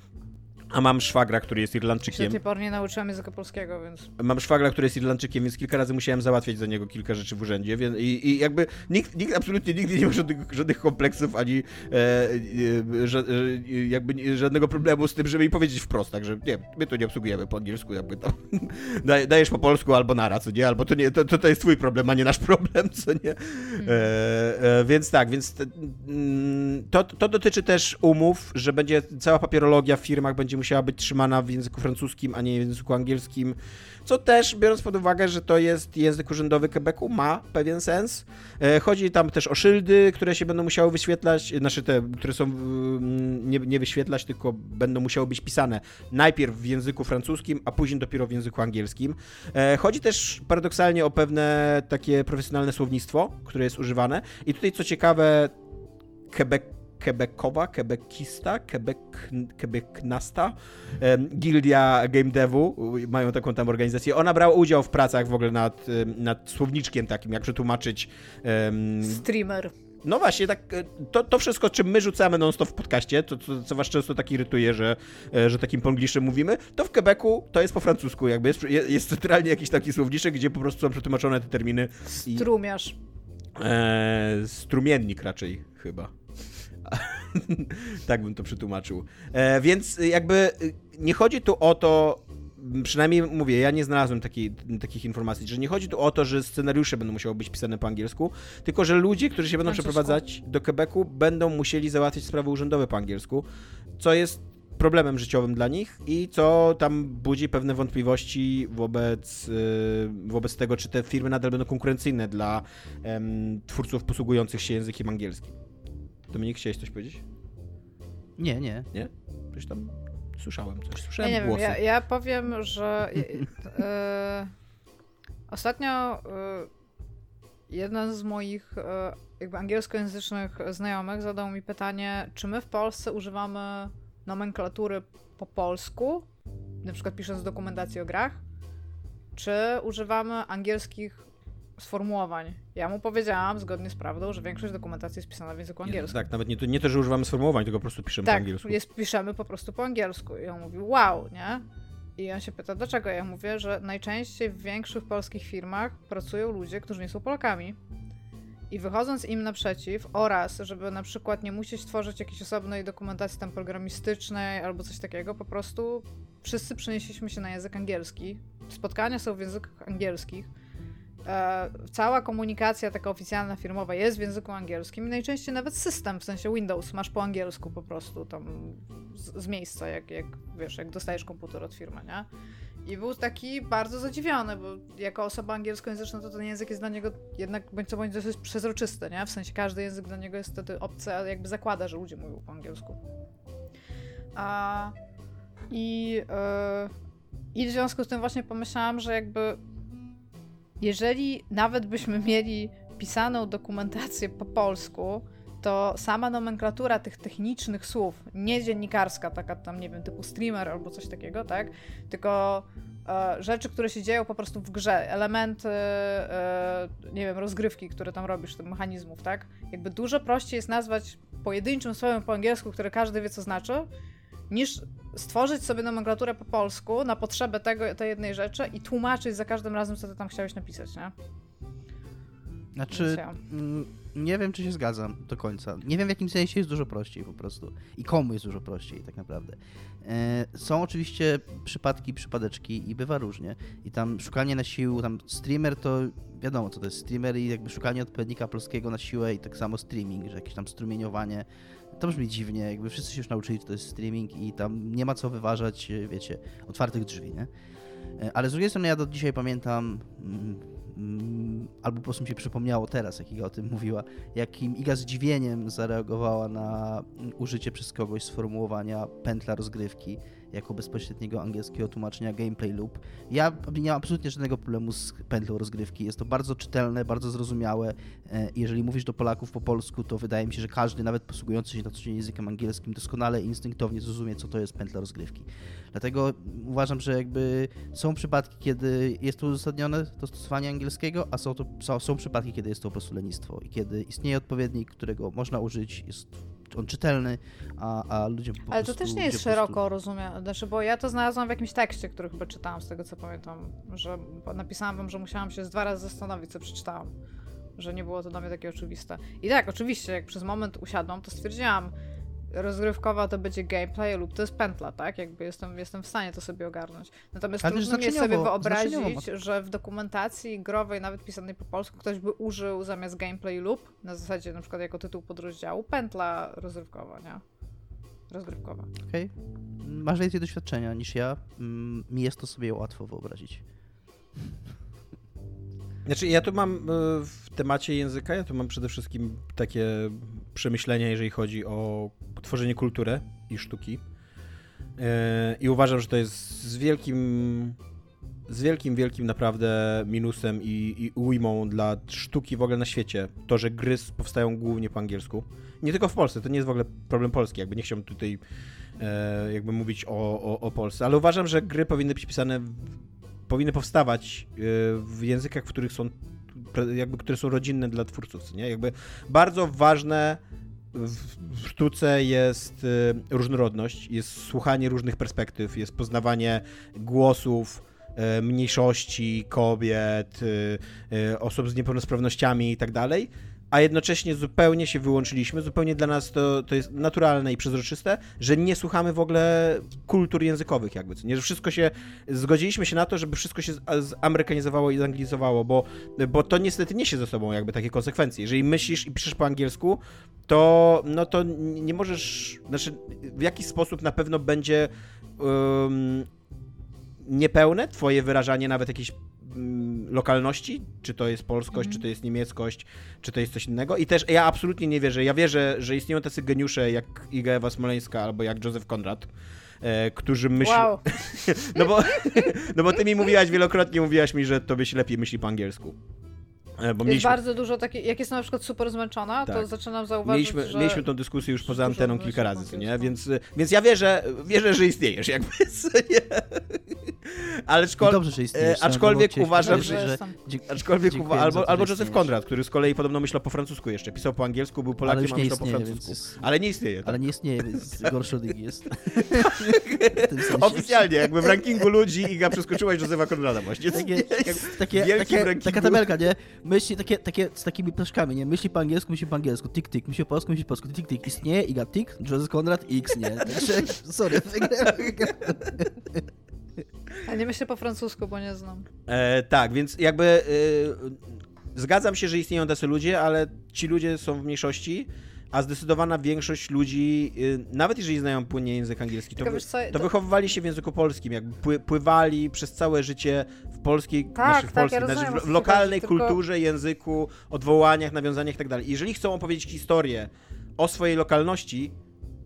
A mam szwagra, który jest Ja się do Irlandczykiem. tej pory nie nauczyłam języka polskiego, więc... Mam szwagra, który jest Irlandczykiem, więc kilka razy musiałem załatwiać za niego kilka rzeczy w urzędzie. Więc, i, I jakby nikt, nikt absolutnie nigdy nie ma żadnych, żadnych kompleksów ani e, e, ża, e, jakby żadnego problemu z tym, żeby mi powiedzieć wprost, także nie, my to nie obsługujemy po angielsku, jakby daj- dajesz po polsku albo nara, co nie, albo to nie, to, to, to jest twój problem, a nie nasz problem, co nie. E, e, więc tak, więc mm, to, to dotyczy też umów, że będzie cała papierologia w firmach będzie musiała być trzymana w języku francuskim, a nie w języku angielskim, co też, biorąc pod uwagę, że to jest język urzędowy Quebecu, ma pewien sens. E, Chodzi tam też o szyldy, które się będą musiały wyświetlać, znaczy te, które są mm, nie, nie wyświetlać, tylko będą musiały być pisane najpierw w języku francuskim, a później dopiero w języku angielskim. E, Chodzi też paradoksalnie o pewne takie profesjonalne słownictwo, które jest używane. I tutaj co ciekawe, Quebec Quebecowa, Quebecista, Quebec, Quebecnasta, Gildia Game Devu, mają taką tam organizację. Ona brała udział w pracach w ogóle nad, nad słowniczkiem takim, jak przetłumaczyć em, Streamer. no właśnie, tak, e, to, to wszystko, czym my rzucamy non-stop w podcaście, to, to, co was często tak irytuje, że, e, że takim pongliszem mówimy, to w Quebecu to jest po francusku, jakby jest, jest centralnie jakiś taki słowniczek, gdzie po prostu są przetłumaczone te terminy. I, Strumiarz. e, strumiennik raczej chyba. tak bym to przetłumaczył. E, więc jakby y, nie chodzi tu o to, przynajmniej mówię, ja nie znalazłem takiej, takich informacji, że nie chodzi tu o to, że scenariusze będą musiały być pisane po angielsku, tylko że ludzie, którzy się będą przeprowadzać do Quebecu, będą musieli załatwić sprawy urzędowe po angielsku, co jest problemem życiowym dla nich i co tam budzi pewne wątpliwości wobec, y, wobec tego, czy te firmy nadal będą konkurencyjne dla em, twórców posługujących się językiem angielskim. Dominik, chciałeś coś powiedzieć? Nie, nie. Coś tam słyszałem, coś Ja słyszałem nie wiem, głosy. ja, ja powiem, że e, ostatnio e, jeden z moich e, jakby angielskojęzycznych znajomych zadał mi pytanie, czy my w Polsce używamy nomenklatury po polsku, na przykład pisząc dokumentację o grach, czy używamy angielskich sformułowań. Ja mu powiedziałam, zgodnie z prawdą, że większość dokumentacji jest pisana w języku angielskim. Tak, nawet nie to, nie to, że używamy sformułowań, tylko po prostu piszemy po Tak, angielsku. jest, piszemy po prostu po angielsku. I on mówi, wow, nie? I on się pyta, dlaczego? Ja mówię, że najczęściej w większych polskich firmach pracują ludzie, którzy nie są Polakami. I wychodząc im naprzeciw oraz, żeby na przykład nie musieć tworzyć jakiejś osobnej dokumentacji tam programistycznej albo coś takiego, po prostu wszyscy przenieśliśmy się na język angielski. Spotkania są w językach angielskich. E, cała komunikacja taka oficjalna, firmowa jest w języku angielskim najczęściej nawet system, w sensie Windows, masz po angielsku po prostu tam z, z miejsca, jak, jak wiesz, jak dostajesz komputer od firmy, nie? I był taki bardzo zadziwiony, bo jako osoba angielskojęzyczna to ten język jest dla niego jednak bądź co bądź dosyć przezroczysty, nie? W sensie każdy język dla niego jest wtedy obcy, a jakby zakłada, że ludzie mówią po angielsku. A, i, e, I w związku z tym właśnie pomyślałam, że jakby jeżeli nawet byśmy mieli pisaną dokumentację po polsku, to sama nomenklatura tych technicznych słów, nie dziennikarska, taka tam, nie wiem, typu streamer albo coś takiego, tak? Tylko e, rzeczy, które się dzieją po prostu w grze, elementy, e, nie wiem, rozgrywki, które tam robisz, tych mechanizmów, tak? Jakby dużo prościej jest nazwać pojedynczym słowem po angielsku, które każdy wie, co znaczy, niż stworzyć sobie nomenklaturę po polsku na potrzebę tego, tej jednej rzeczy i tłumaczyć za każdym razem, co ty tam chciałeś napisać, nie? Znaczy, mm, nie wiem, czy się zgadzam do końca. Nie wiem, w jakim sensie jest dużo prościej po prostu. I komu jest dużo prościej, tak naprawdę. E, Są oczywiście przypadki, przypadeczki i bywa różnie. I tam szukanie na siłę, tam streamer to wiadomo, co to jest streamer i jakby szukanie odpowiednika polskiego na siłę i tak samo streaming, że jakieś tam strumieniowanie. To brzmi dziwnie, jakby wszyscy się już nauczyli, co to jest streaming i tam nie ma co wyważać, e, wiecie, otwartych drzwi, nie? E, ale z drugiej strony ja do dzisiaj pamiętam, mm, mm, albo po prostu mi się przypomniało teraz, jak Iga o tym mówiła, jakim Iga zdziwieniem zareagowała na mm, użycie przez kogoś sformułowania pętla rozgrywki jako bezpośredniego angielskiego tłumaczenia gameplay loop. Ja nie mam absolutnie żadnego problemu z pętlą rozgrywki. Jest to bardzo czytelne, bardzo zrozumiałe. E, jeżeli mówisz do Polaków po polsku, to wydaje mi się, że każdy, nawet posługujący się na co dzień językiem angielskim, doskonale instynktownie zrozumie, co to jest pętla rozgrywki. Dlatego uważam, że jakby są przypadki, kiedy jest to uzasadnione, to stosowanie angielskiego, a są, to, są, są przypadki, kiedy jest to po prostu lenistwo i kiedy istnieje odpowiednik, którego można użyć, jest on czytelny, a, a ludzie po Ale prostu... to też nie jest po prostu- szeroko rozumiane, znaczy, bo ja to znalazłam w jakimś tekście, który chyba czytałam, z tego co pamiętam, że napisałam wam, że musiałam się z dwa razy zastanowić, co przeczytałam, że nie było to dla mnie takie oczywiste. I tak, oczywiście, jak przez moment usiadłam, to stwierdziłam, rozgrywkowa to będzie gameplay lub to jest pętla, tak? Jakby jestem, jestem w stanie to sobie ogarnąć. Natomiast Ale trudno mi jest sobie wyobrazić, że w dokumentacji growej, nawet pisanej po polsku, ktoś by użył zamiast gameplay loop, na zasadzie na przykład jako tytuł podrozdziału, pętla rozrywkowa, nie? Rozgrywkowa. Okej. Masz więcej doświadczenia niż ja. Mm, Mi jest to sobie łatwo wyobrazić. Znaczy, ja tu mam e, w temacie języka, ja tu mam przede wszystkim takie przemyślenia, jeżeli chodzi o tworzenie kultury i sztuki. E, I uważam, że to jest z wielkim, z wielkim, wielkim naprawdę minusem i, i ujmą dla sztuki w ogóle na świecie. To, że gry powstają głównie po angielsku. Nie tylko w Polsce, to nie jest w ogóle problem polski, jakby nie chciałbym tutaj e, jakby mówić o, o, o Polsce, ale uważam, że gry powinny być pisane powinny powstawać y, w językach, w których są jakby, które są rodzinne dla twórców, nie? Jakby bardzo ważne w sztuce jest y, różnorodność, jest słuchanie różnych perspektyw, jest poznawanie głosów y, mniejszości, kobiet, y, osób z niepełnosprawnościami i tak dalej, a jednocześnie zupełnie się wyłączyliśmy, zupełnie dla nas to, to jest naturalne i przezroczyste, że nie słuchamy w ogóle kultur językowych jakby, nie, że wszystko się, zgodziliśmy się na to, żeby wszystko się zamerykanizowało i zanglizowało, bo, bo to niestety niesie ze sobą jakby takie konsekwencje. Jeżeli myślisz i piszesz po angielsku, to no to nie możesz, znaczy w jakiś sposób na pewno będzie um, niepełne twoje wyrażanie nawet jakiejś mm, lokalności, czy to jest polskość, czy to jest niemieckość, czy to jest coś innego. I też ja absolutnie nie wierzę. Ja wierzę, że istnieją tacy geniusze jak Iga Ewa Smoleńska albo jak Józef Konrad, e, którzy myślą... Wow. No bo, no bo ty mi mówiłaś wielokrotnie, mówiłaś mi, że tobie się lepiej myśli po angielsku. E, Bo Jest mieliśmy, bardzo dużo takich, jak jestem na przykład super zmęczona, to Tak. zaczynam zauważyć, mieliśmy, że... mieliśmy tą dyskusję już poza anteną kilka po razy, co nie? Więc, więc ja wierzę, wierzę, że istniejesz jakby, nie? Ale I szkol... dobrze, że istniejesz. e, aczkolwiek uważam, że że... Aczkolwiek uwa- albo, to, albo że Józef. Konrad, który z kolei podobno myślał po francusku jeszcze. Pisał po angielsku, był Ale Polakiem, już a nie myślał po istnieje, francusku. więc jest... Ale nie istnieje. Tak? Ale nie istnieje, więc gorszy od jest. Oficjalnie, jakby w rankingu ludzi Iga przeskoczyłaś Józefa Konrada właśnie. Takie, takie, takie, taka tabelka, nie? Myśli, takie, takie z takimi plaszkami, nie? Myśli po angielsku, myśli po angielsku, tik tik, myśli po polsku, myśli po polsku, tik tik, istnieje, Iga tik, Joseph Konrad, X, nie? Także, sorry, A nie myślę po francusku, bo nie znam. E, tak, więc jakby e, zgadzam się, że istnieją tacy ludzie, ale ci ludzie są w mniejszości, a zdecydowana większość ludzi, e, nawet jeżeli znają płynnie język angielski, to, wy, to wychowywali się w języku polskim, jakby pły, pływali przez całe życie w polskiej, Tak, naszych tak, polskich, ja rozumiem, znaczy w, lokalnej tylko- kulturze, języku, odwołaniach, nawiązaniach i tak. Jeżeli chcą opowiedzieć historię o swojej lokalności,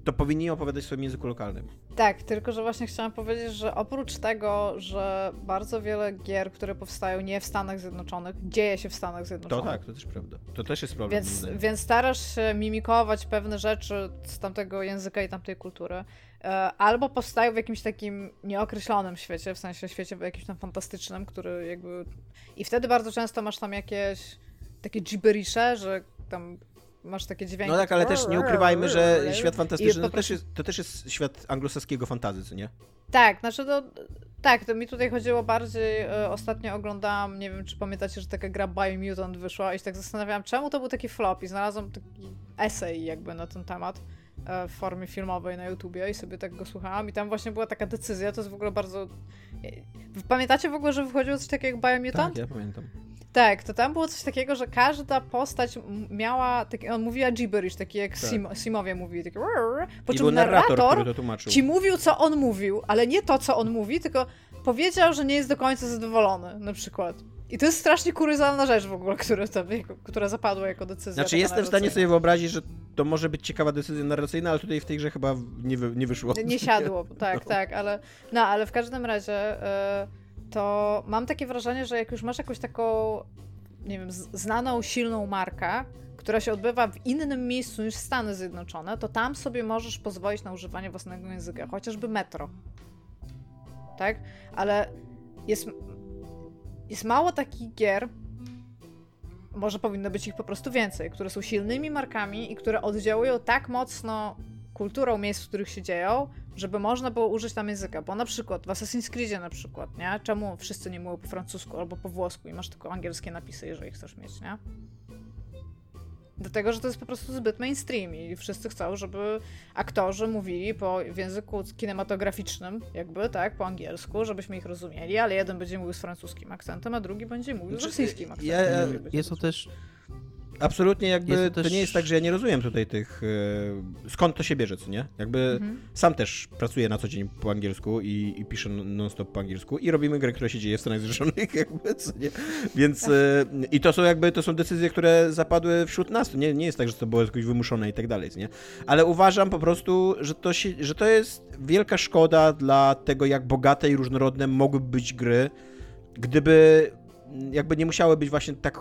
to powinni opowiadać w swoim języku lokalnym. Tak, tylko że właśnie chciałam powiedzieć, że oprócz tego, że bardzo wiele gier, które powstają nie w Stanach Zjednoczonych, dzieje się w Stanach To Zjednoczonych. tak, to też prawda. To też jest problem. Więc, więc starasz się mimikować pewne rzeczy z tamtego języka i tamtej kultury. E, Albo powstają w jakimś takim nieokreślonym świecie, w sensie świecie jakimś tam fantastycznym, który jakby... I wtedy bardzo często masz tam jakieś takie gibberisze, że tam masz takie dźwięki. No tak, ale też nie ukrywajmy, że świat fantastyczny to też, jest, to też jest świat anglosaskiego fantazy, co nie? Tak, znaczy to. Tak, to mi tutaj chodziło bardziej. E, ostatnio oglądałam, nie wiem czy pamiętacie, że taka gra Biomutant wyszła i się tak zastanawiałam, czemu to był taki flop i znalazłam taki esej jakby na ten temat e, w formie filmowej na YouTubie i sobie tak go słuchałam i tam właśnie była taka decyzja, to jest w ogóle bardzo... e, Pamiętacie w ogóle, że wychodziło coś takiego jak Biomutant? ja pamiętam. Tak, to tam było coś takiego, że każda postać miała, taki, on mówiła gibberish, taki jak Tak. Sim, Simowie mówili, taki rrr, po I czym narrator, narrator ci mówił, co on mówił, ale nie to, co on mówi, tylko powiedział, że nie jest do końca zadowolony, na przykład. I to jest strasznie kuriozalna rzecz w ogóle, która, tam, która zapadła jako decyzja. Znaczy, jestem w stanie sobie wyobrazić, że to może być ciekawa decyzja narracyjna, ale tutaj w tej grze chyba nie, wy, nie wyszło. Nie siadło, tak, No. tak, ale no, ale w każdym razie y, to mam takie wrażenie, że jak już masz jakąś taką, nie wiem, znaną, silną markę, która się odbywa w innym miejscu niż Stany Zjednoczone, to tam sobie możesz pozwolić na używanie własnego języka, chociażby metro. Tak? Ale jest, jest mało takich gier, może powinno być ich po prostu więcej, które są silnymi markami i które oddziałują tak mocno kulturą miejsc, w których się dzieją, żeby można było użyć tam języka. Bo na przykład w Assassin's Creedzie na przykład, nie? Czemu wszyscy nie mówią po francusku albo po włosku i masz tylko angielskie napisy, jeżeli chcesz mieć, nie? Dlatego, że to jest po prostu zbyt mainstream i wszyscy chcą, żeby aktorzy mówili po, w języku kinematograficznym, jakby, tak, po angielsku, żebyśmy ich rozumieli, ale jeden będzie mówił z francuskim akcentem, a drugi będzie mówił z Znaczy, rosyjskim akcentem. ja- będzie Jest to też Absolutnie jakby Jest to też- nie jest tak, że ja nie rozumiem tutaj tych. e, skąd to się bierze, co nie? Jakby Mhm. sam też pracuję na co dzień po angielsku i, i piszę non-stop po angielsku i robimy grę, która się dzieje w Stanach Zjednoczonych, jakby, co nie? Więc e, i to są jakby to są decyzje, które zapadły wśród nas. Nie, nie jest tak, że to było jakoś wymuszone i tak dalej, co nie? Ale uważam po prostu, że to, się, że to jest wielka szkoda dla tego, jak bogate i różnorodne mogłyby być gry, gdyby jakby nie musiały być właśnie tak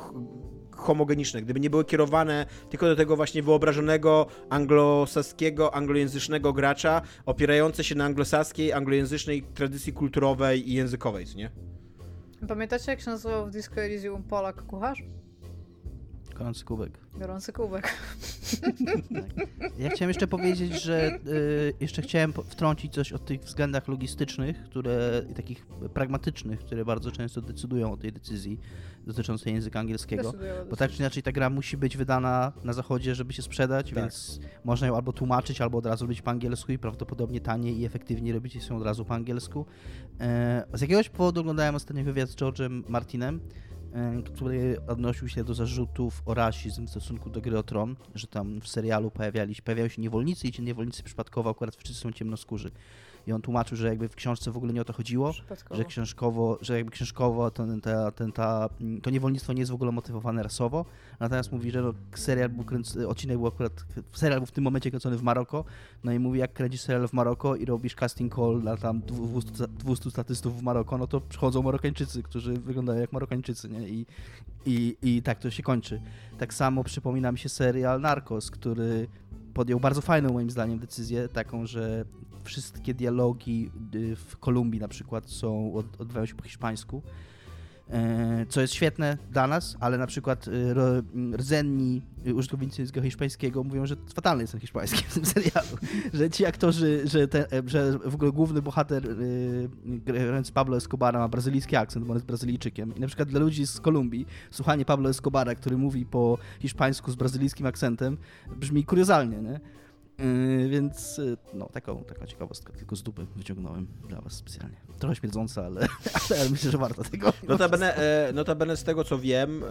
homogeniczne, gdyby nie były kierowane tylko do tego właśnie wyobrażonego anglosaskiego, anglojęzycznego gracza, opierające się na anglosaskiej, anglojęzycznej tradycji kulturowej i językowej, co nie? Pamiętacie, jak się nazywał w Disco Elysium Polak kucharz? Gorący kubek. Gorący kubek. Ja chciałem jeszcze powiedzieć, że y, jeszcze chciałem wtrącić coś o tych względach logistycznych, które i takich pragmatycznych, które bardzo często decydują o tej decyzji dotyczącej języka angielskiego. Decydują Bo tak czy inaczej ta gra musi być wydana na zachodzie, żeby się sprzedać, Tak. więc można ją albo tłumaczyć, albo od razu robić po angielsku i prawdopodobnie taniej i efektywniej robić ją od razu po angielsku. E, z jakiegoś powodu oglądałem ostatnio wywiad z George'em Martinem, który odnosił się do zarzutów o rasizm w stosunku do gry o Tron, że tam w serialu pojawiali, pojawiają się niewolnicy i ci niewolnicy przypadkowo akurat wszyscy są ciemnoskórzy. I on tłumaczył, że jakby w książce w ogóle nie o to chodziło, że książkowo, że jakby książkowo ten, ta, ten, ta, to niewolnictwo nie jest w ogóle motywowane rasowo, natomiast mówi, że no, serial był kręc- odcinek był akurat, serial był w tym momencie kręcony w Maroko, no i mówi, jak kręcisz serial w Maroko i robisz casting call na tam 200, 200 statystów w Maroko, no to przychodzą Marokańczycy, którzy wyglądają jak Marokańczycy, nie? I, i, i tak to się kończy. Tak samo przypomina mi się serial Narcos, który podjął bardzo fajną moim zdaniem decyzję, taką, że wszystkie dialogi y, w Kolumbii na przykład są, od, odbywają się po hiszpańsku, e, co jest świetne dla nas, ale na przykład y, rdzenni użytkownicy języka hiszpańskiego mówią, że fatalny jest ten hiszpański w tym serialu, że ci aktorzy, że, e, że w ogóle główny bohater y, grający Pablo Escobara ma brazylijski akcent, bo on jest Brazylijczykiem i na przykład dla ludzi z Kolumbii słuchanie Pablo Escobara, który mówi po hiszpańsku z brazylijskim akcentem brzmi kuriozalnie, nie? Yy, więc yy, no, taką, taką ciekawostkę tylko z dupy wyciągnąłem dla was specjalnie. Trochę śmierdząca, ale, ale myślę, że warto tego. Notabene, e, notabene z tego co wiem,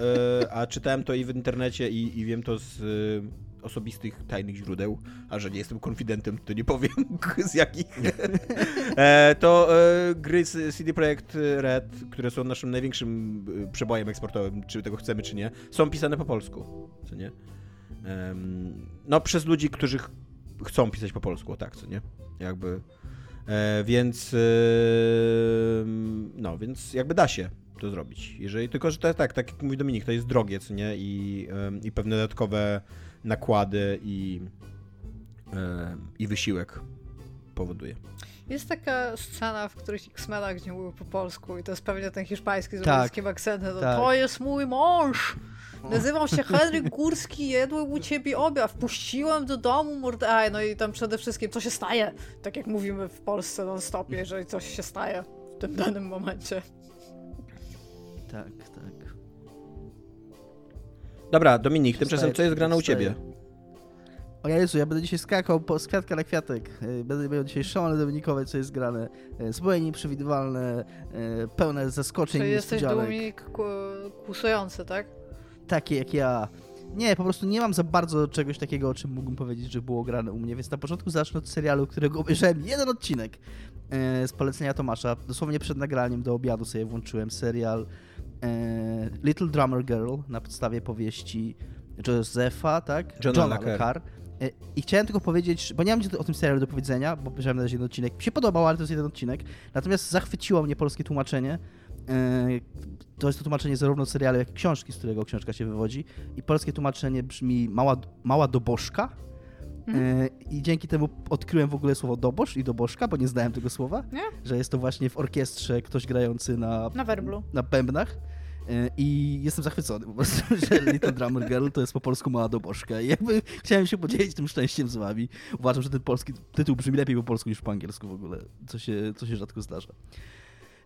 e, a czytałem to i w internecie i, i wiem to z e, osobistych, tajnych źródeł, a że nie jestem konfidentem, to nie powiem z jakich, e, to e, gry z CD Projekt Red, które są naszym największym e, przebojem eksportowym, czy tego chcemy, czy nie, są pisane po polsku, co nie? No przez ludzi, którzy ch- chcą pisać po polsku, o tak, co nie? Jakby... E, więc e, no, więc jakby da się to zrobić. Jeżeli tylko, że to jest tak, tak jak mówi Dominik, to jest drogie, co nie? I, em, i pewne dodatkowe nakłady i, em, i wysiłek powoduje. Jest taka scena w którychś X-Menach, gdzie mówił po polsku i to jest pewnie ten hiszpański z Tak. polskim akcentem. To, Tak. to jest mój mąż! Nazywam się Henryk Górski, jadłem u ciebie obiad, wpuściłem do domu mordaj. No i tam przede wszystkim, co się staje? Tak jak mówimy w Polsce non-stopie, jeżeli coś się staje w tym danym momencie. Tak, tak. Dobra, Dominik, tymczasem co jest grane u ciebie? O Jezu, ja będę dzisiaj skakał po, z kwiatka na kwiatek. E, Będę miał dzisiaj szalone dominikowe, co jest grane. E, Zupełnie nieprzewidywalne, e, pełne zaskoczeń Czyli i jesteś. Dominik ku- kłusujący, tak? Takie jak ja. Nie, po prostu nie mam za bardzo czegoś takiego, o czym mógłbym powiedzieć, że było grane u mnie, więc na początku zacznę od serialu, którego obejrzałem jeden odcinek e, z polecenia Tomasza. Dosłownie przed nagraniem do obiadu sobie włączyłem serial e, Little Drummer Girl na podstawie powieści Josepha, tak? Johna. Le Carre. E, I chciałem tylko powiedzieć, bo nie mam nic o tym serialu do powiedzenia, bo obejrzałem na razie jeden odcinek. Mi się podobał, ale to jest jeden odcinek. Natomiast zachwyciło mnie polskie tłumaczenie. E, To jest to tłumaczenie zarówno serialu, jak i książki, z którego książka się wywodzi. I polskie tłumaczenie brzmi mała, mała dobożka. Mhm. E, I dzięki temu odkryłem w ogóle słowo dobosz i dobożka, bo nie znałem tego słowa. Nie? Że jest to właśnie w orkiestrze ktoś grający na, Na werblu. na bębnach. E, I jestem zachwycony po prostu, że Little Drummer Girl to jest po polsku mała dobożka. I jakby chciałem się podzielić tym szczęściem z wami. Uważam, że ten polski tytuł brzmi lepiej po polsku niż po angielsku w ogóle, co się, co się rzadko zdarza.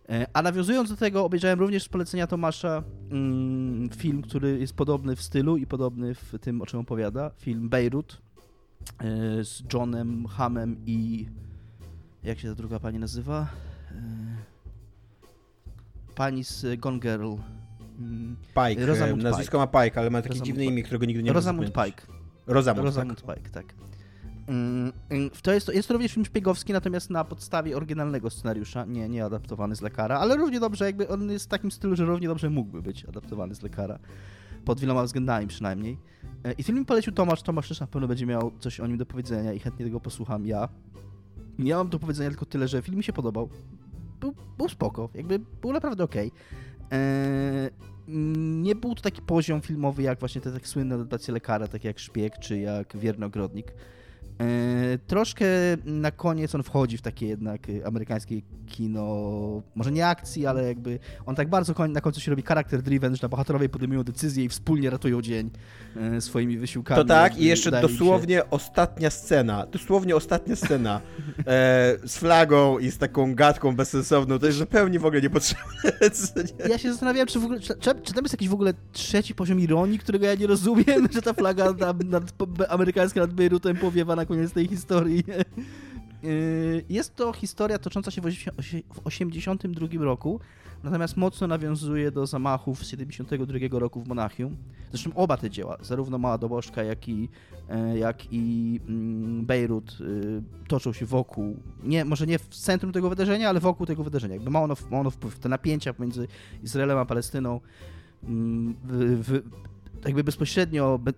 E, A nawiązując do tego, obejrzałem również z polecenia Tomasza mm, film, który jest podobny w stylu i podobny w tym, o czym opowiada. Film Beirut e, z Johnem Hamem i... Jak się ta druga pani nazywa? E, Pani z Gone Girl. Mm, Pike. Rosamund e, Nazwisko ma Pike, ale ma takie Rosamund dziwne Pike. imię, którego nigdy nie Rosamund. Pike. Rosamund, Rosamund tak. Pike, tak. Mm, mm, To jest, jest to również film szpiegowski, natomiast na podstawie oryginalnego scenariusza, nie, nie adaptowany z lekara, ale równie dobrze, jakby on jest w takim stylu, że równie dobrze mógłby być adaptowany z lekara. Pod wieloma względami przynajmniej. E, I film mi polecił Tomasz. Tomasz też na pewno będzie miał coś o nim do powiedzenia i chętnie tego posłucham ja. Ja mam do powiedzenia tylko tyle, że film mi się podobał. Był, był spoko, jakby był naprawdę okej. Eee, nie był to taki poziom filmowy jak właśnie te tak słynne adaptacje lekara, takie jak Szpieg czy jak Wierny Ogrodnik. Eee, troszkę na koniec on wchodzi w takie jednak y, amerykańskie kino, może nie akcji, ale jakby on tak bardzo na końcu się robi charakter driven, że na bohaterowie podejmują decyzje i wspólnie ratują dzień e, swoimi wysiłkami. To tak, i jeszcze się- dosłownie ostatnia scena, dosłownie ostatnia scena e, z flagą i z taką gadką bezsensowną, to jest zupełnie w ogóle niepotrzebne. nie? Ja się zastanawiałem, czy, w ogóle, czy, czy, tam jest jakiś w ogóle trzeci poziom ironii, którego ja nie rozumiem, że ta flaga nad, nad, amerykańska nad Bejrutem powiewa na koniec tej historii. Yy, Jest to historia tocząca się w osie- w 1982 roku, natomiast mocno nawiązuje do zamachów z 72 roku w Monachium. Zresztą oba te dzieła, zarówno Mała Dobożka, jak i, e, jak i mm, Bejrut, y, toczą się wokół, nie, może nie w centrum tego wydarzenia, ale wokół tego wydarzenia. Jakby ma ono, ma ono wpływ, te napięcia pomiędzy Izraelem a Palestyną, mm, w, w, jakby bezpośrednio be,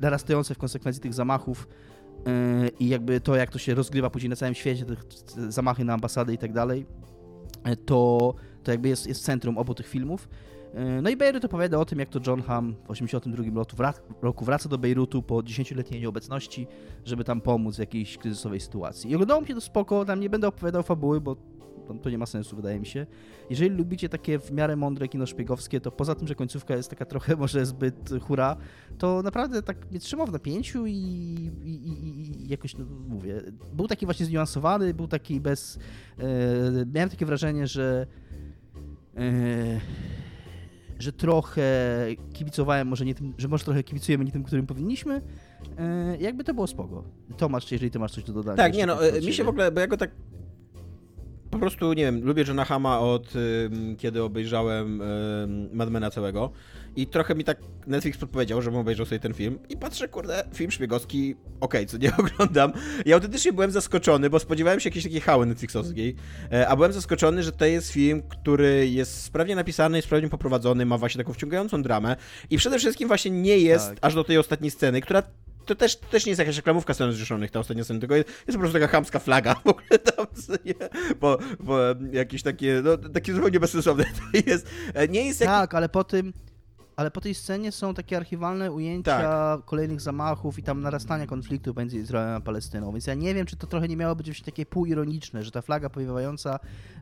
narastające w konsekwencji tych zamachów i jakby to, jak to się rozgrywa później na całym świecie, te, zamachy na ambasady i tak dalej, yy, to, to jakby jest, jest centrum obu tych filmów. Yy, No i Bejrut opowiada o tym, jak to John Hamm w 1982 roku, wrac- roku wraca do Bejrutu po 10-letniej nieobecności, żeby tam pomóc w jakiejś kryzysowej sytuacji. I oglądało mi się to spoko, tam nie będę opowiadał fabuły, bo to, to nie ma sensu, wydaje mi się. Jeżeli lubicie takie w miarę mądre kino szpiegowskie, to poza tym, że końcówka jest taka trochę może zbyt hura, to naprawdę tak mnie trzymał w napięciu i, i, i, i jakoś, no, mówię, był taki właśnie zniuansowany, był taki bez... E, miałem takie wrażenie, że e, że trochę kibicowałem, może nie tym, że może trochę kibicujemy nie tym, którym powinniśmy. E, jakby to było spoko. Tomasz, jeżeli ty masz coś do dodania. Tak, nie no, od e, mi się w ogóle, bo ja go tak po prostu, nie wiem, lubię Johna Hama od ym, kiedy obejrzałem ym, Madmena całego i trochę mi tak Netflix podpowiedział, żebym obejrzał sobie ten film i patrzę, kurde, film szpiegowski, okej, co nie oglądam. I autentycznie byłem zaskoczony, bo spodziewałem się jakiejś takiej hały Netflixowskiej, e, a byłem zaskoczony, że to jest film, który jest sprawnie napisany, sprawnie poprowadzony, ma właśnie taką wciągającą dramę i przede wszystkim właśnie nie jest Tak. aż do tej ostatniej sceny, która to też, to też nie jest jakaś reklamówka Stanów Zjednoczonych, ta ostatnia scena, tylko jest, jest po prostu taka chamska flaga w ogóle tam, nie, bo, bo jakieś takie, no, takie zupełnie bezsensowne to jest. E, Nie jest jak... Tak, ale po tym. Ale po tej scenie są takie archiwalne ujęcia Tak. kolejnych zamachów i tam narastania konfliktu między Izraelem a Palestyną. Więc ja nie wiem, czy to trochę nie miało być właśnie takie półironiczne, że ta flaga powiewająca,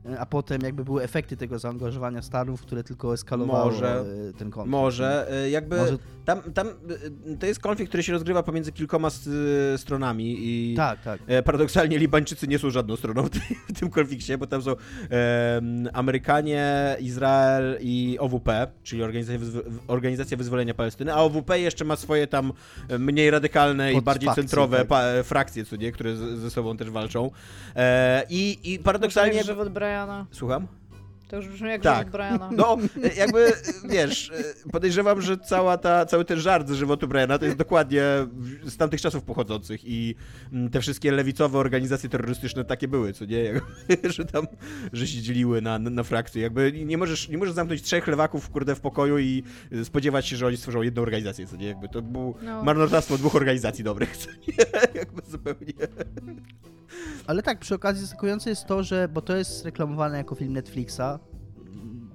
e, a potem jakby były efekty tego zaangażowania Stanów, które tylko eskalowało Może. e, ten konflikt. Może, e, jakby Może- tam, tam to jest konflikt, który się rozgrywa pomiędzy kilkoma stronami i Tak, tak. Paradoksalnie Libańczycy nie są żadną stroną w tym, konflikcie, bo tam są Amerykanie, Izrael i OWP, czyli Organizacja, Organizacja Wyzwolenia Palestyny, a OWP jeszcze ma swoje tam e, mniej radykalne i Podfrakcje, bardziej centrowe tak. pa, e, frakcje, co nie, które z, ze sobą też walczą. E, I i Paradoksalnie paradoksalnie... żywot Briana. Słucham? To już brzmi jak Tak. Briana. No, jakby, wiesz, podejrzewam, że cała ta, cały ten żart z żywotu Briana to jest dokładnie z tamtych czasów pochodzących i mm, te wszystkie lewicowe organizacje terrorystyczne takie były, co nie? Jakby, że tam, że się dzieliły na, na, frakcje. Jakby nie możesz, nie możesz zamknąć trzech lewaków, kurde, w pokoju i spodziewać się, że oni stworzą jedną organizację, co nie? Jakby to było No. marnotrawstwo dwóch organizacji dobrych, co nie? Jakby zupełnie. Ale tak, przy okazji zaskakujące jest to, że, bo to jest reklamowane jako film Netflixa,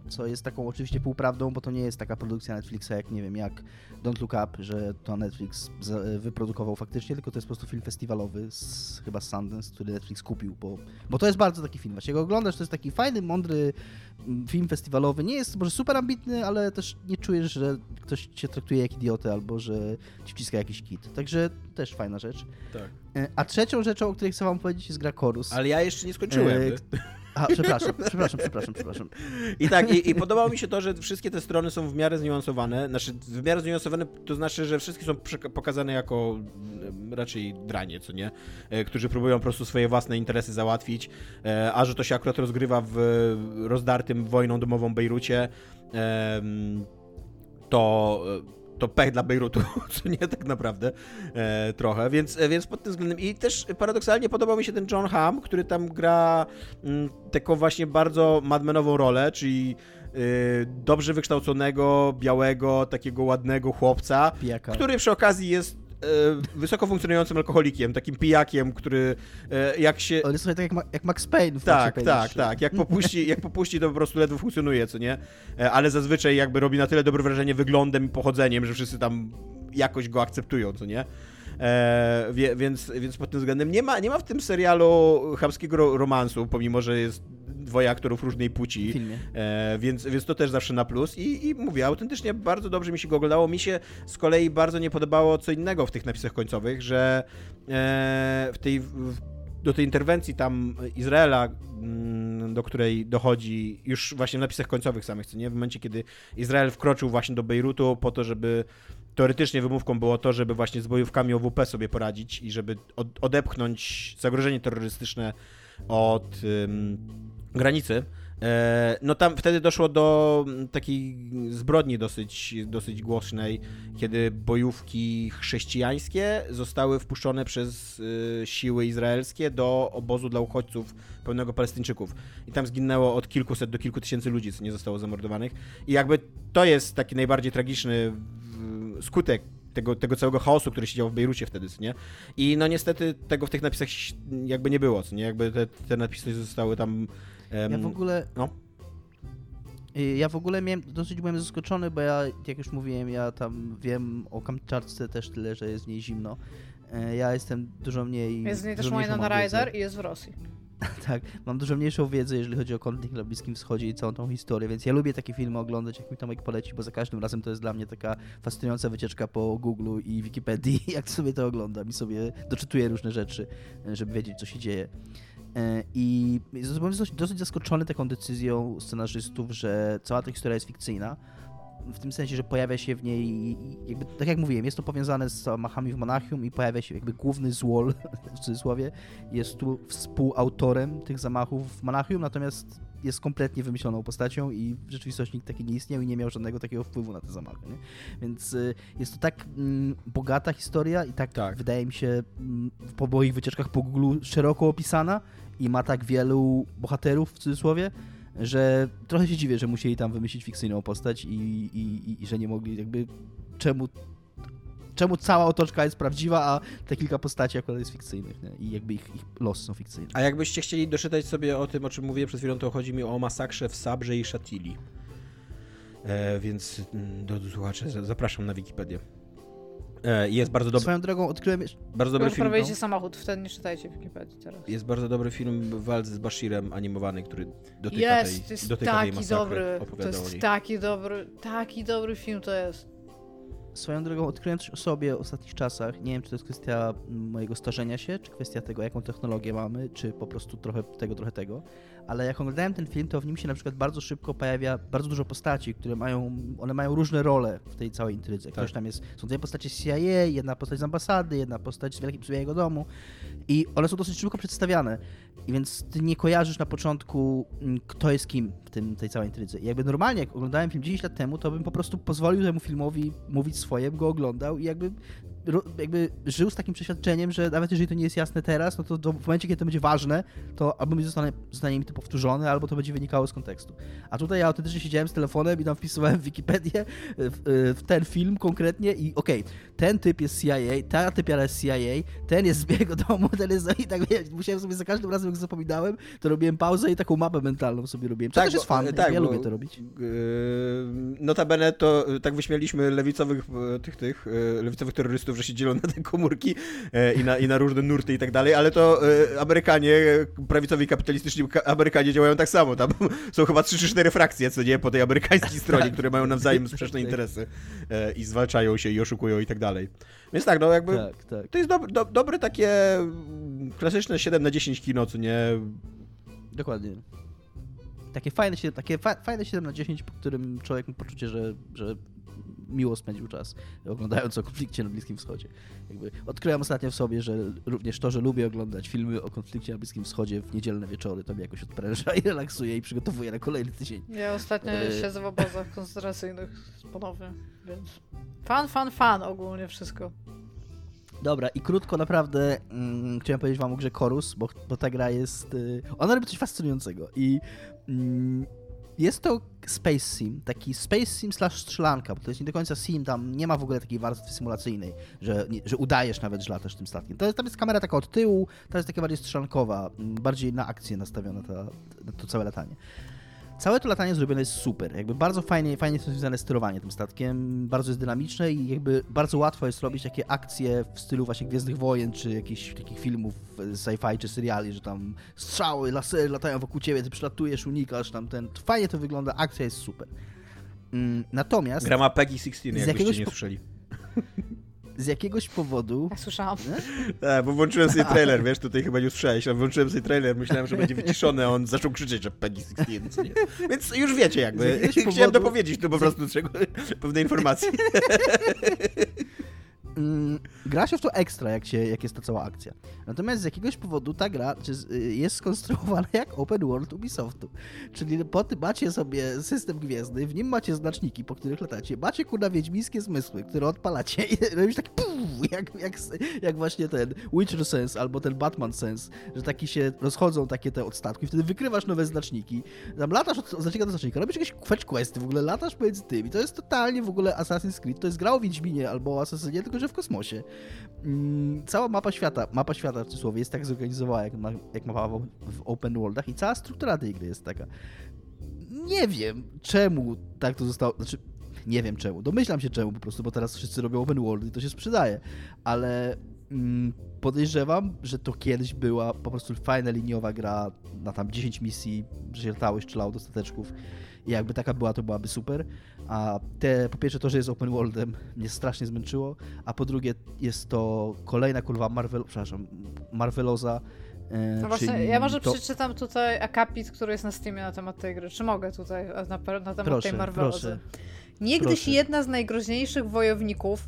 co jest taką oczywiście półprawdą, bo to nie jest taka produkcja Netflixa jak, nie wiem, jak Don't Look Up, że to Netflix za- wyprodukował faktycznie, tylko to jest po prostu film festiwalowy, z, chyba z Sundance, który Netflix kupił, bo, bo to jest bardzo taki film. Właśnie go oglądasz, to jest taki fajny, mądry mm, film festiwalowy. Nie jest może super ambitny, ale też nie czujesz, że ktoś cię traktuje jak idiotę albo że ci wciska jakiś kit. Także też fajna rzecz. Tak. E, A trzecią rzeczą, o której chcę wam powiedzieć jest gra Chorus. Ale ja jeszcze nie skończyłem. E. Aha, przepraszam, przepraszam, przepraszam, przepraszam. I tak, i, i podobało mi się to, że wszystkie te strony są w miarę zniuansowane. Znaczy, w miarę zniuansowane to znaczy, że wszystkie są pokazane jako raczej dranie, co nie? E, Którzy próbują po prostu swoje własne interesy załatwić, e, a że to się akurat rozgrywa w rozdartym wojną domową Bejrucie, to to pech dla Bejrutu, co nie tak naprawdę e, trochę, więc, e, więc pod tym względem i też paradoksalnie podobał mi się ten John Hamm, który tam gra mm, taką właśnie bardzo madmenową rolę, czyli y, dobrze wykształconego, białego, takiego ładnego chłopca, Pijaka. który przy okazji jest e, wysoko funkcjonującym alkoholikiem, takim pijakiem, który e, jak się... On jest trochę tak jak, Ma- jak Max Payne w Tak, tak, tak. Jak popuści, jak popuści, to po prostu ledwo funkcjonuje, co nie? E, Ale zazwyczaj jakby robi na tyle dobre wrażenie wyglądem i pochodzeniem, że wszyscy tam jakoś go akceptują, co nie? E, wie, więc, więc pod tym względem nie ma, nie ma w tym serialu chamskiego ro- romansu, pomimo że jest dwoje aktorów różnej płci. E, więc, więc to też zawsze na plus I, i mówię, autentycznie bardzo dobrze mi się go oglądało. Mi się z kolei bardzo nie podobało co innego w tych napisach końcowych, że e, w tej, w, do tej interwencji tam Izraela, mm, do której dochodzi już właśnie w napisach końcowych samych, co nie? W momencie, kiedy Izrael wkroczył właśnie do Bejrutu po to, żeby teoretycznie wymówką było to, żeby właśnie z bojówkami OWP sobie poradzić i żeby od, odepchnąć zagrożenie terrorystyczne od ym, granicy. E, No tam wtedy doszło do mm, takiej zbrodni dosyć, dosyć głośnej, kiedy bojówki chrześcijańskie zostały wpuszczone przez y, siły izraelskie do obozu dla uchodźców pełnego Palestyńczyków. I tam zginęło od kilkuset do kilku tysięcy ludzi, co nie zostało zamordowanych. I jakby to jest taki najbardziej tragiczny skutek tego, tego całego chaosu, który się działo w Bejrucie wtedy, co nie? I no niestety tego w tych napisach jakby nie było, co nie? Jakby te, te napisy zostały tam... em, Ja w ogóle... no. Y, Ja w ogóle miałem, dosyć byłem zaskoczony, bo ja, jak już mówiłem, ja tam wiem o Kamczatce też tyle, że jest w niej zimno. E, Ja jestem dużo mniej... Jest w niej też mam wiedzę. Ryder i jest w Rosji. Tak, mam dużo mniejszą wiedzę, jeżeli chodzi o konflikt na Bliskim Wschodzie i całą tą historię, więc ja lubię takie filmy oglądać, jak mi Tomek poleci, bo za każdym razem to jest dla mnie taka fascynująca wycieczka po Google i Wikipedii, jak sobie to oglądam i sobie doczytuję różne rzeczy, e, żeby wiedzieć, co się dzieje. E, I byłem dosyć, dosyć zaskoczony taką decyzją scenarzystów, że cała ta historia jest fikcyjna. W tym sensie, że pojawia się w niej, jakby, tak jak mówiłem, jest to powiązane z zamachami w Monachium i pojawia się jakby główny złol, w cudzysłowie, jest tu współautorem tych zamachów w Monachium, natomiast jest kompletnie wymyśloną postacią i w rzeczywistości nikt taki nie istniał i nie miał żadnego takiego wpływu na te zamachy. Nie? Więc y, jest to tak mm, bogata historia i tak, Tak. wydaje mi się mm, po moich wycieczkach po Google szeroko opisana i ma tak wielu bohaterów w cudzysłowie, że trochę się dziwię, że musieli tam wymyślić fikcyjną postać i, i, i, i że nie mogli jakby czemu czemu cała otoczka jest prawdziwa, a te kilka postaci akurat jest fikcyjnych nie? i jakby ich, ich losy są fikcyjne. A jakbyście chcieli doczytać sobie o tym, o czym mówiłem przed chwilą, to chodzi mi o masakrze w Sabrze i Shatili. E, więc mm, drodzy słuchacze, za- zapraszam na Wikipedię. E, jest bardzo dobry, Swoją drogą odkryłem jeszcze... bardzo dobry Już film. prowadzicie No, samochód, wtedy nie czytajcie Wikipedii teraz. jest bardzo dobry film Walc z Bashirem animowany, który dotyka Jest, tej, jest dotyka tej taki masakry. dobry, to jest taki dobry, taki dobry film to jest. Swoją drogą odkryłem coś o sobie w ostatnich czasach. Nie wiem, czy to jest kwestia mojego starzenia się, czy kwestia tego, jaką technologię mamy, czy po prostu trochę tego, trochę tego. Ale jak oglądałem ten film, to w nim się na przykład bardzo szybko pojawia bardzo dużo postaci, które mają, one mają różne role w tej całej intrydze. Ktoś Tak. tam jest, są dwie postacie z CIA, jedna postać z ambasady, jedna postać z Wielkiego Domu i one są dosyć szybko przedstawiane. I więc ty nie kojarzysz na początku, mm, kto jest kim w tym, tej całej intrydze. I jakby normalnie, jak oglądałem film 10 lat temu, to bym po prostu pozwolił temu filmowi mówić swoje, go oglądał i jakby jakby żył z takim przeświadczeniem, że nawet jeżeli to nie jest jasne teraz, no to do, w momencie, kiedy to będzie ważne, to albo mi zostanie, zostanie mi to powtórzone, albo to będzie wynikało z kontekstu. A tutaj ja autentycznie siedziałem z telefonem i tam wpisywałem w Wikipedię w, w ten film konkretnie i okej, ten typ jest CIA, ta typiara jest CIA, ten jest z białego domu, ten jest... I tak wiesz, musiałem sobie za każdym razem, jak zapominałem, to robiłem pauzę i taką mapę mentalną sobie robiłem. To też jest fan, tak, ja bo, lubię to robić. Yy, notabene to yy, tak wyśmialiśmy lewicowych tych, tych lewicowych terrorystów, że się dzielą na te komórki yy, i, na, i na różne nurty i tak dalej, ale to yy, Amerykanie, prawicowi kapitalistyczni ka- Amerykanie działają tak samo. Tam są chyba 3 czy 4 frakcje, co nie, po tej amerykańskiej stronie, które mają nawzajem sprzeczne Tak. interesy yy, i zwalczają się i oszukują i tak dalej. Więc tak, no jakby Tak, tak. to jest dob- do, dobre takie mm, klasyczne 7 na 10 kino, co nie... Dokładnie. Takie fajne, takie fa fajne 7 na 10, po którym człowiek ma poczucie, że, że miło spędził czas oglądając o konflikcie na Bliskim Wschodzie. Jakby odkryłem ostatnio w sobie, że również to, że lubię oglądać filmy o konflikcie na Bliskim Wschodzie w niedzielne wieczory, to mnie jakoś odpręża i relaksuje i przygotowuje na kolejny tydzień. Ja ostatnio Yy. siedzę w obozach koncentracyjnych ponownie, więc... Fan, fan, fan ogólnie wszystko. Dobra, i krótko naprawdę mm, chciałem powiedzieć wam o grze Chorus, bo, bo ta gra jest... Y, ona robi coś fascynującego i mm, jest to Space Sim, taki Space Sim slash strzelanka, bo to jest nie do końca sim, tam nie ma w ogóle takiej warstwy symulacyjnej, że, nie, że udajesz nawet, że latasz tym statkiem. To jest, tam jest kamera taka od tyłu, ta jest taka bardziej strzelankowa, mm, bardziej na akcję nastawiona ta, to całe latanie. Całe to latanie zrobione jest super. Jakby bardzo fajnie, fajnie jest związane sterowanie tym statkiem, bardzo jest dynamiczne i jakby bardzo łatwo jest robić takie akcje w stylu właśnie Gwiezdnych Wojen, czy jakichś takich filmów sci-fi, czy seriali, że tam strzały, lasery latają wokół ciebie, ty przylatujesz, unikasz tam ten... Fajnie to wygląda, akcja jest super. Mm, Natomiast Gra ma PEGI 16, jakbyście jakiegoś nie słyszeli. z jakiegoś powodu Ja słyszałam. Tak, bo włączyłem sobie trailer, wiesz, tutaj chyba nie usłyszałeś, ale włączyłem sobie trailer, myślałem, że będzie wyciszony, a on zaczął krzyczeć, że PEGI 16, co nie? Więc już wiecie jakby, chciałem powodu- dopowiedzieć tu po prostu czego, pewnej informacji. Mm, gra się w to ekstra, jak, się, jak jest ta cała akcja. Natomiast z jakiegoś powodu ta gra y, jest skonstruowana jak open world Ubisoftu. Czyli po tym macie sobie system gwiezdny, w nim macie znaczniki, po których latacie, macie kurna wiedźmińskie zmysły, które odpalacie i robisz tak puf, jak, jak, jak właśnie ten Witcher Sense albo ten Batman Sense, że taki się rozchodzą takie te od statku i wtedy wykrywasz nowe znaczniki. Tam latasz od znacznika do znacznika, robisz jakieś fetch questy, w ogóle latasz pomiędzy tym i to jest totalnie w ogóle Assassin's Creed. To jest gra o Wiedźminie albo o Assassinie, tylko że w kosmosie. Mm, cała mapa świata, mapa świata w cudzysłowie jest tak zorganizowana jak, ma, jak mapa w, w open worldach i cała struktura tej gry jest taka. Nie wiem czemu tak to zostało, znaczy nie wiem czemu, domyślam się czemu po prostu, bo teraz wszyscy robią open world i to się sprzedaje, ale mm, podejrzewam, że to kiedyś była po prostu fajna liniowa gra na tam 10 misji, że się latało do stateczków i jakby taka była, to byłaby super, a te, po pierwsze to, że jest open worldem mnie strasznie zmęczyło, a po drugie jest to kolejna kurwa Marvel, przepraszam, Marveloza, e, No właśnie, ja może to... przeczytam tutaj akapit, który jest na Steamie na temat tej gry. Czy mogę tutaj na, na temat Proszę, tej Marvelozy? Niegdyś proszę. jedna z najgroźniejszych wojowników,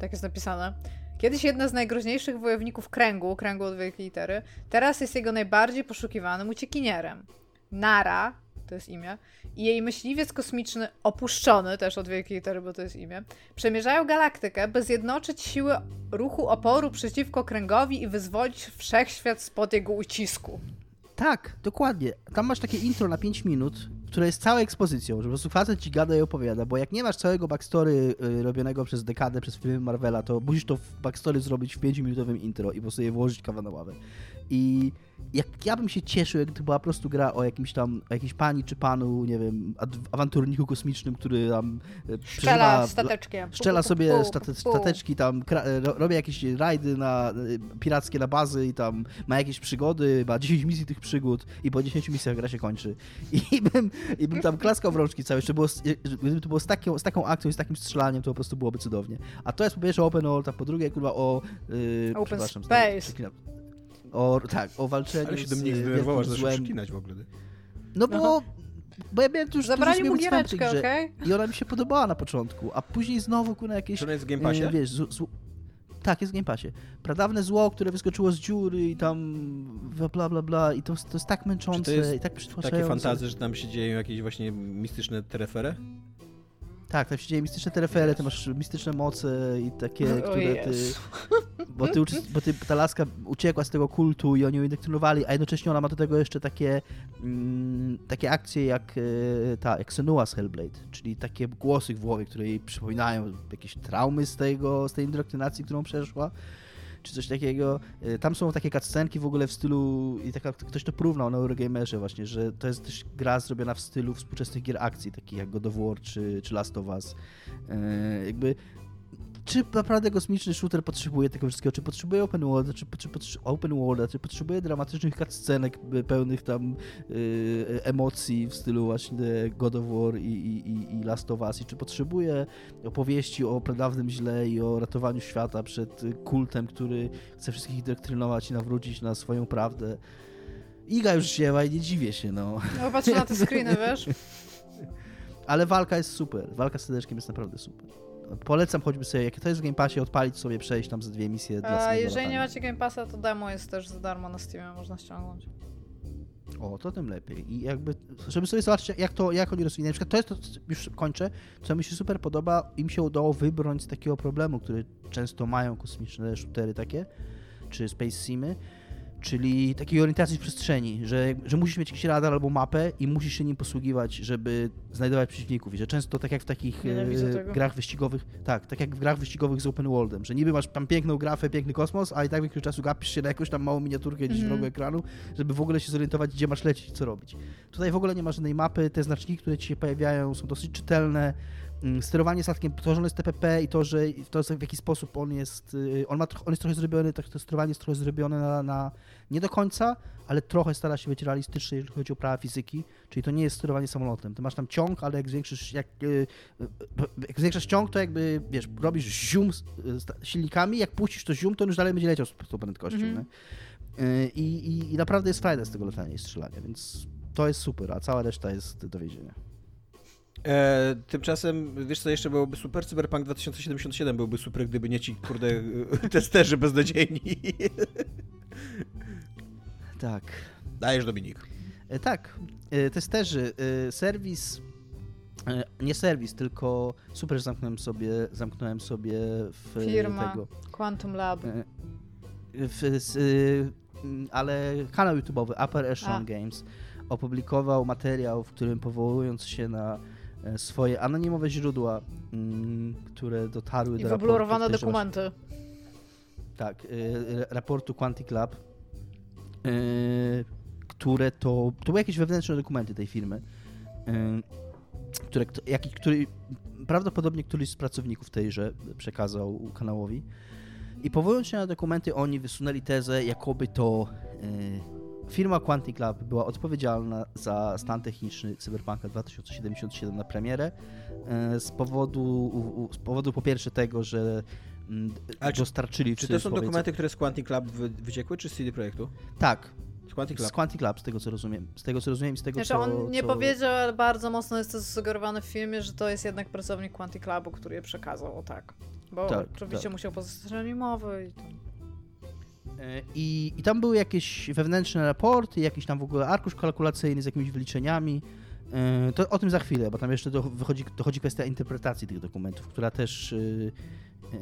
tak jest napisane, kiedyś jedna z najgroźniejszych wojowników kręgu, kręgu od wielkiej litery, teraz jest jego najbardziej poszukiwanym uciekinierem. Nara, to jest imię, jej myśliwiec kosmiczny opuszczony, też od wielkiej litery, bo to jest imię, przemierzają galaktykę, by zjednoczyć siły ruchu oporu przeciwko kręgowi i wyzwolić wszechświat spod jego ucisku. Tak, dokładnie. Tam masz takie intro na 5 minut, które jest całą ekspozycją, że po prostu facet ci gada i opowiada, bo jak nie masz całego backstory y, robionego przez dekadę, przez filmy Marvela, to musisz to backstory zrobić w 5-minutowym intro i po prostu je włożyć kawa na ławę. I jak ja bym się cieszył, jak to była po prostu gra o jakimś tam, o jakiejś pani czy panu, nie wiem, awanturniku kosmicznym, który tam Strzela przeżywa- stateczkiem. Pu, pu, sobie pu, state, pu. stateczki, tam ro, robi jakieś rajdy na, y, pirackie na bazy i tam ma jakieś przygody, ma 10 misji tych przygód i po 10 misjach gra się kończy. I bym, i bym tam klaskał w rączki całe, jeszcze było, gdyby to było z taką, z taką akcją i z takim strzelaniem, to po prostu byłoby cudownie. A to jest po pierwsze open world, a po drugie kurwa o... Yy, Open przepraszam, space. O, tak, o walczeniu Ale się do mnie zaczął złem. przeklinać w ogóle. No bo, bo ja miałem tu już Zabrali mu giereczkę, okej? I ona mi się podobała na początku, a później znowu kuna jakieś... Czy ona jest w Game Passie? E, wiesz, z, z, tak, jest w Game Passie. Pradawne zło, które wyskoczyło z dziury i tam bla bla bla i to, to jest tak męczące to i tak Takie przytłaczające. fantazy, że tam się dzieją jakieś właśnie mistyczne terefery? Tak, tam się dzieje mistyczne terefery, ty masz mistyczne moce i takie, które ty... Bo, ty, uczy- bo ty, ta laska uciekła z tego kultu i oni ją indoktrynowali, a jednocześnie ona ma do tego jeszcze takie, mm, takie akcje jak e, ta, jak Senua z Hellblade, czyli takie głosy w głowie, które jej przypominają jakieś traumy z tego, z tej indoktrynacji, którą przeszła czy coś takiego. E, Tam są takie cutscenki w ogóle w stylu, i taka, ktoś to porównał na Eurogamerze właśnie, że to jest też gra zrobiona w stylu współczesnych gier akcji, takich jak God of War czy, czy Last of Us. E, jakby czy naprawdę kosmiczny shooter potrzebuje tego wszystkiego? Czy potrzebuje open world, czy, czy, open czy potrzebuje dramatycznych cutscenek y, pełnych tam y, emocji w stylu właśnie God of War i, i, i- Last of Us? I czy potrzebuje opowieści o pradawnym źle i o ratowaniu świata przed y, kultem, który chce wszystkich doktrynować i nawrócić na swoją prawdę? Iga już wzięła i nie dziwię się, no. No patrzę na te screeny, wiesz? Ale walka jest super. Walka z sedeczkiem jest naprawdę super. Polecam choćby sobie, jak to jest w Game Passie, odpalić sobie, przejść tam ze dwie misje dla A jeżeli nie macie Game Passa, to demo jest też za darmo na Steamie, można ściągnąć. O, to tym lepiej. I jakby, żeby sobie zobaczyć, jak to, jak oni rozwinęli. Na przykład to jest to, już kończę, co mi się super podoba, im się udało wybrnąć z takiego problemu, który często mają kosmiczne shootery takie, czy space simy, czyli takiej orientacji w przestrzeni, że, że musisz mieć jakiś radar albo mapę i musisz się nim posługiwać, żeby znajdować przeciwników. I że często tak jak w takich e, grach wyścigowych, tak, tak jak w grach wyścigowych z open worldem, że niby masz tam piękną grafę, piękny kosmos, a i tak większość czasu gapisz się na jakąś tam małą miniaturkę gdzieś w Mhm. rogu ekranu, żeby w ogóle się zorientować, gdzie masz lecieć, co robić. Tutaj w ogóle nie ma żadnej mapy, te znaczniki, które ci się pojawiają są dosyć czytelne. Mm, Sterowanie statkiem, on jest TPP i to, że to w jaki sposób on jest, y, on, ma, on jest trochę zrobiony, tak, to sterowanie jest trochę zrobione na, na, nie do końca, ale trochę stara się być realistyczne, jeżeli chodzi o prawa fizyki, czyli to nie jest sterowanie samolotem. Ty masz tam ciąg, ale jak zwiększysz, jak, y, y, jak zwiększasz ciąg, to jakby, wiesz, robisz zium z y, z silnikami, jak puścisz to zium, to on już dalej będzie leciał z z tą prędkością, Mhm. Y, I, i, I naprawdę jest frajda z tego latania i strzelania, więc to jest super, a cała reszta jest do więzienia. E, tymczasem, wiesz co jeszcze byłoby super? Cyberpunk 2077 byłby super, gdyby nie ci, kurde, testerzy beznadziejni. Tak. Dajesz, Dominik. E, Tak, e, testerzy, e, serwis, e, nie serwis, tylko super, zamknąłem sobie, zamknąłem sobie w e, Firma. tego, Quantum Lab. e, w, e, m, ale kanał YouTube'owy Upper Echelon A. Games opublikował materiał, w którym powołując się na swoje anonimowe źródła, mm, które dotarły I do raportu, wyblurowane dokumenty. tak, y, raportu Quantic Lab, y, które to, to były jakieś wewnętrzne dokumenty tej firmy, które, jaki, który prawdopodobnie któryś z pracowników tejże przekazał kanałowi. I powołując się na dokumenty, oni wysunęli tezę, jakoby to firma Quantic Lab była odpowiedzialna za stan techniczny Cyberpunka 2077 na premierę y, z powodu, z powodu po pierwsze tego, że mm, Ale czy- dostarczyli w Czy to są dokumenty, które z Quantic Lab wy, wyciekły, czy z CD Projektu? Tak, Z Quantic z Lab. Quantic Lab, z tego co rozumiem. Z tego co rozumiem i z tego Znaczy co... on nie co... powiedział, ale bardzo mocno jest to zasugerowane w filmie, że to jest jednak pracownik Quantic Labu, który je przekazał, o tak. Bo Tak, oczywiście tak. musiał pozostać anonimowy i tam. E, I, I tam były jakieś wewnętrzne raporty, jakiś tam w ogóle arkusz kalkulacyjny z jakimiś wyliczeniami. E, To o tym za chwilę, bo tam jeszcze do, dochodzi kwestia interpretacji tych dokumentów, która też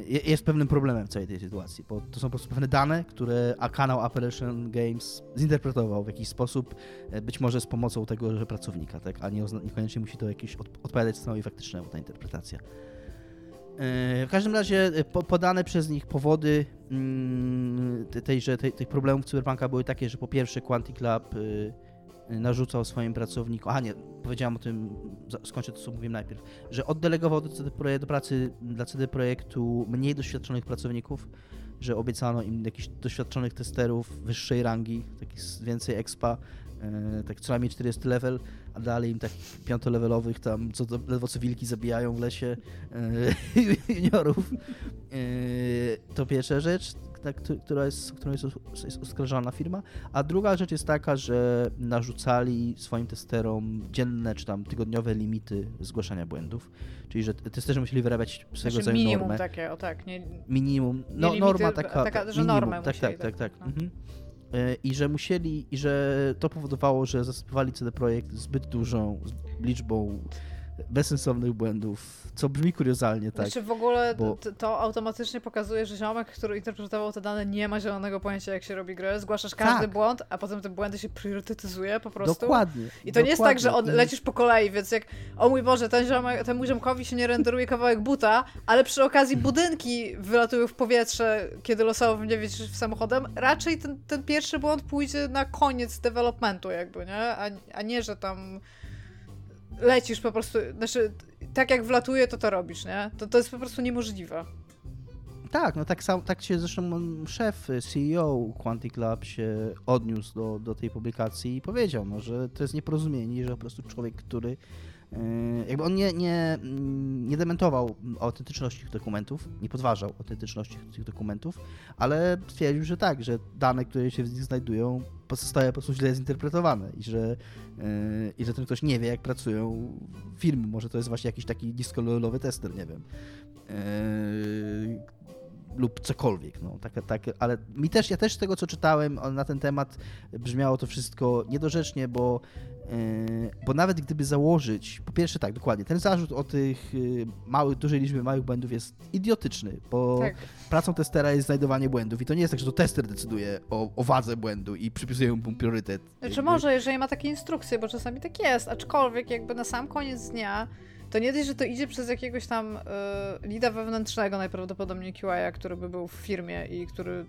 je- jest pewnym problemem w całej tej sytuacji, bo to są po prostu pewne dane, które a kanał Operation Games zinterpretował w jakiś sposób, e, być może z pomocą tego że pracownika, tak? a nie niekoniecznie musi to jakieś od, odpowiadać stanowi faktycznemu ta interpretacja. E, W każdym razie e, po, podane przez nich powody mm, te- tejże, tej, tych problemów Cyberpunka były takie, że po pierwsze Quantic Lab y, narzucał swoim pracownikom, a nie, powiedziałem o tym, skończę to, co mówiłem najpierw, że oddelegował do, CD Projekt, do pracy dla CD Projektu mniej doświadczonych pracowników, że obiecano im jakichś doświadczonych testerów wyższej rangi, takich więcej expa, tak co najmniej 40 level, a dalej im takich piątolevelowych tam, co ledwo co wilki zabijają w lesie y, juniorów. Y, To pierwsza rzecz. na, która jest, którą jest, jest firma, a druga rzecz jest taka, że narzucali swoim testerom dzienne czy tam tygodniowe limity zgłaszania błędów, czyli że testerzy musieli wyrabiać swego Znaczy rodzaju minimum normę. takie, o tak, nie, Minimum, no limity, norma taka, taka, że minimum, normę tak, musieli, tak, tak, tak. no. Mhm. E, I że musieli, i że to powodowało, że zasypywali CD Projekt zbyt dużą liczbą bezsensownych błędów, co brzmi kuriozalnie, tak. Znaczy w ogóle bo- to, to automatycznie pokazuje, że ziomek, który interpretował te dane, nie ma zielonego pojęcia, jak się robi grę. Zgłaszasz każdy Tak. błąd, a potem te błędy się priorytetyzuje po prostu. Dokładnie. I to nie jest tak, że on, dokładnie. Lecisz po kolei, więc jak, o mój Boże, ten ziomek, temu ziomkowi się nie renderuje kawałek buta, ale przy okazji budynki wylatują w powietrze, kiedy losowo w nie wiedziesz w samochodem, raczej ten, ten pierwszy błąd pójdzie na koniec developmentu jakby, nie? A, a nie, że tam lecisz po prostu, znaczy tak jak wlatuje, to to robisz, nie? To, to jest po prostu niemożliwe. Tak, no tak, sam, tak się zresztą szef, CEO Quantic Lab się odniósł do, do tej publikacji i powiedział, no, że to jest nieporozumienie, że po prostu człowiek, który yy, jakby on nie, nie, nie dementował autentyczności tych dokumentów, nie podważał autentyczności tych dokumentów, ale stwierdził, że tak, że dane, które się w nich znajdują, pozostają po prostu źle zinterpretowane i że, yy, i że ten ktoś nie wie, jak pracują firmy. Może to jest właśnie jakiś taki niskololowy tester, nie wiem. Yy, lub cokolwiek, no, takie, takie, ale mi też, ja też z tego, co czytałem na ten temat, brzmiało to wszystko niedorzecznie, bo, bo nawet gdyby założyć, po pierwsze tak, dokładnie, ten zarzut o tych yy, małych, dużej liczbie małych błędów jest idiotyczny, bo Tak. pracą testera jest znajdowanie błędów i to nie jest tak, że to tester decyduje o, o wadze błędu i przypisuje mu priorytet. Znaczy Jakby- może, jeżeli ma takie instrukcje, bo czasami tak jest, aczkolwiek jakby na sam koniec dnia to nie dość, że to idzie przez jakiegoś tam y, lida wewnętrznego najprawdopodobniej QA, który by był w firmie i który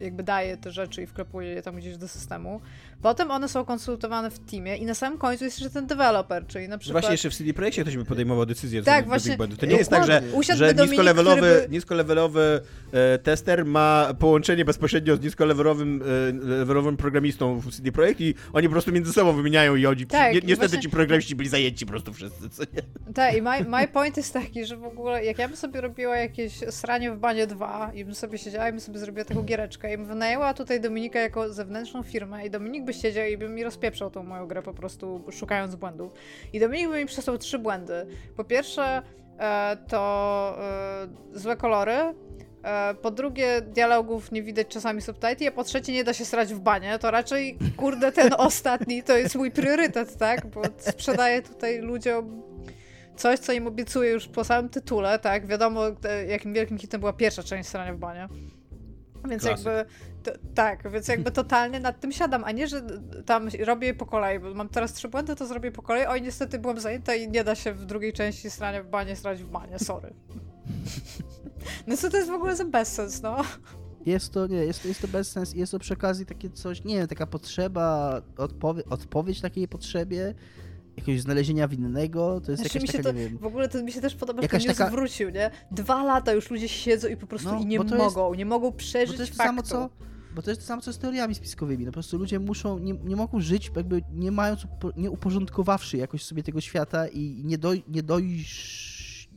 jakby daje te rzeczy i wklepuje je tam gdzieś do systemu. Potem one są konsultowane w teamie i na samym końcu jest jeszcze ten developer, czyli na przykład... Właśnie jeszcze w CD Projekcie ktoś by podejmował decyzję Tak, do właśnie. błędów. To nie jest tak, że, że niskolevelowy, by- niskolevelowy e, tester ma połączenie bezpośrednio z niskolevelowym e, levelowym programistą w CD Projekt i oni po prostu między sobą wymieniają i oni... Tak, ni- niestety właśnie- ci programiści byli zajęci po prostu wszyscy, co nie? Tak, i my, my point jest taki, że w ogóle jak ja bym sobie robiła jakieś sranie w banie 2 i bym sobie siedziała i bym sobie zrobiła taką giereczkę i bym wynajęła tutaj Dominika jako zewnętrzną firmę i Dominik by siedział i by mi rozpieprzał tą moją grę po prostu szukając błędów. I Dominik by mi przesłał trzy błędy. Po pierwsze e, to e, złe kolory, e, po drugie, dialogów nie widać czasami subtitli, a po trzecie, nie da się srać w banie. To raczej, kurde, ten ostatni to jest mój priorytet, tak? Bo sprzedaję tutaj ludziom coś, co im obiecuję już po samym tytule, tak? Wiadomo, jakim wielkim hitem była pierwsza część Srania w banie. Więc Klasyk. jakby, to, tak, więc jakby totalnie nad tym siadam, a nie, że tam robię po kolei, bo mam teraz trzy błędy, to zrobię po kolei. Oj, niestety byłem zajęta i nie da się w drugiej części Srania w banie srać w banie, sorry. No co to jest w ogóle za bezsens, no? Jest to, nie, jest, jest to bez sens, jest to przy okazji takie coś, nie wiem, taka potrzeba, odpowie, odpowiedź takiej potrzebie, jakiegoś znalezienia winnego, to jest Znaczy jakaś taka, to, nie wiem, w ogóle to mi się też podoba, że ten news taka- wrócił, nie? Dwa lata już ludzie siedzą i po prostu No, i nie to jest- mogą, nie mogą przeżyć to jest to faktu. samo co, bo to jest to samo co z teoriami spiskowymi, no po prostu ludzie muszą, nie, nie mogą żyć jakby nie mając, nie uporządkowawszy jakoś sobie tego świata i nie, doj, nie dojść,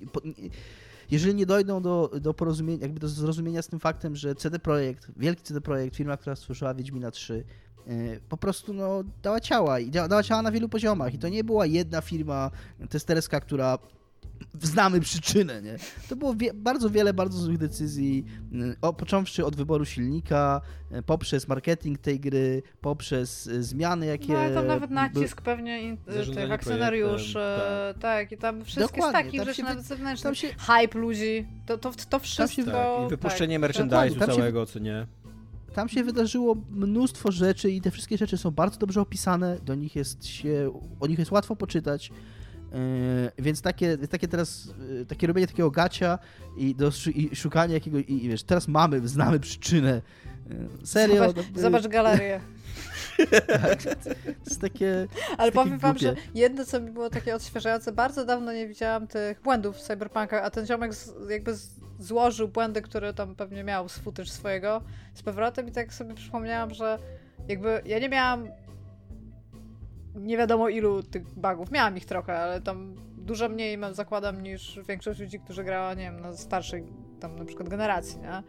jeżeli nie dojdą do, do porozumienia, jakby do zrozumienia z tym faktem, że CD Projekt, wielki CD Projekt, firma, która stworzyła Wiedźmina 3, e, po prostu no, dała ciała i dała ciała na wielu poziomach. I to nie była jedna firma testerska, która znamy przyczynę, nie? To było wie, bardzo wiele bardzo złych decyzji, y, o, począwszy od wyboru silnika, y, poprzez marketing tej gry, poprzez y, zmiany, jakie... No ale tam nawet by- nacisk pewnie tych akcjonariuszy, projektem, tak. i tam wszystkie z Dokładnie, takich tam rzeczy, się nawet zewnętrznych, się, hype ludzi, to, to, to wszystko... Tak, i wypuszczenie tak, merchandise'u tam się- całego, co nie? tam się wydarzyło mnóstwo rzeczy i te wszystkie rzeczy są bardzo dobrze opisane, do nich jest się, o nich jest łatwo poczytać. Yy, więc takie, takie teraz, yy, takie robienie takiego gacia i, do, i szukanie jakiego, i, i wiesz, teraz mamy, znamy przyczynę. Yy, serio. Zobacz, no, zobacz galerię. tak, to jest takie, Ale powiem wam, że jedno, co mi było takie odświeżające, bardzo dawno nie widziałam tych błędów w Cyberpunkach, a ten ziomek z, jakby z, złożył błędy, które tam pewnie miał z footage swojego z powrotem i tak sobie przypomniałam, że jakby ja nie miałam nie wiadomo ilu tych bugów. Miałam ich trochę, ale tam dużo mniej mam, zakładam niż większość ludzi, którzy grała, nie wiem, na starszej tam na przykład generacji, nie?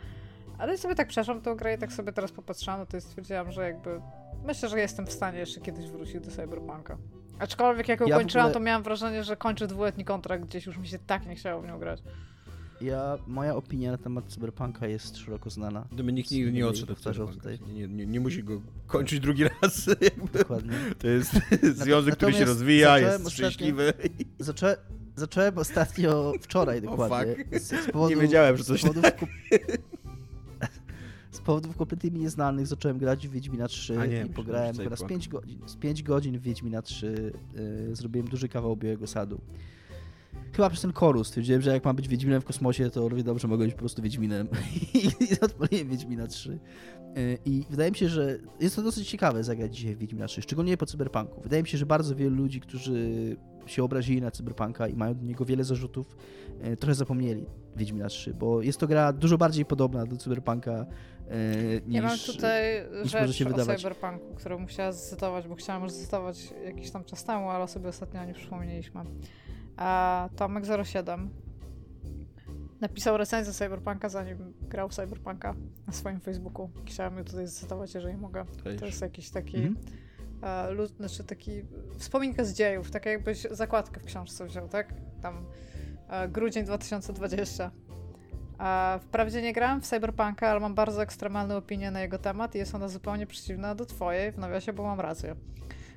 Ale sobie tak przeszłam tą grę i tak sobie teraz popatrzyłam, no to stwierdziłam, że jakby myślę, że jestem w stanie jeszcze kiedyś wrócić do Cyberpunka. Aczkolwiek jak ją Ja kończyłam, ogóle- to miałam wrażenie, że kończę dwuletni kontrakt gdzieś, już mi się tak nie chciało w nią grać. Ja, moja opinia na temat Cyberpunka jest szeroko znana. Dominik nigdy nie odszedł od Powtarzał tutaj. Nie, nie, nie musi go kończyć drugi raz. Dokładnie. To jest związek, który się rozwija, jest szczęśliwy. Zaczę, zacząłem ostatnio, wczoraj dokładnie, fuck. z, z powodu, Nie wiedziałem, że coś z powodów, kom- z powodów kompletnie mi nieznanych zacząłem grać w Wiedźmina 3 A nie, i pograłem że po raz Cyberpunk. 5 godzin. Z 5 godzin w Wiedźmina 3 y, zrobiłem duży kawał Białego Sadu. Chyba przez ten chorus. Stwierdziłem, że jak mam być Wiedźminem w kosmosie, to równie dobrze mogę być po prostu Wiedźminem. I odpaliłem Wiedźmina 3. Y, I wydaje mi się, że jest to dosyć ciekawe zagrać dzisiaj w Wiedźmina 3, szczególnie po Cyberpunku. Wydaje mi się, że bardzo wielu ludzi, którzy się obrazili na Cyberpunka i mają do niego wiele zarzutów, y, trochę zapomnieli Wiedźmina 3, bo jest to gra dużo bardziej podobna do Cyberpunka y, niż... Ja mam tutaj niż może rzecz się o wydawać. Cyberpunku, którą musiała zcytować, bo chciałam już zcytować jakiś tam czas temu, ale sobie ostatnio o nim przypomnieliśmy. A Tomek07 napisał recenzję Cyberpunka, zanim grał Cyberpunka na swoim Facebooku. Chciałam ją tutaj zcytować, jeżeli mogę. To jest jakiś taki... Mhm. e, lud, znaczy taki wspominka z dziejów, tak jakbyś zakładkę w książce wziął, tak? Tam e, grudzień 2020. A wprawdzie nie grałam w Cyberpunka, ale mam bardzo ekstremalne opinie na jego temat i jest ona zupełnie przeciwna do twojej, w nawiasie, bo mam rację.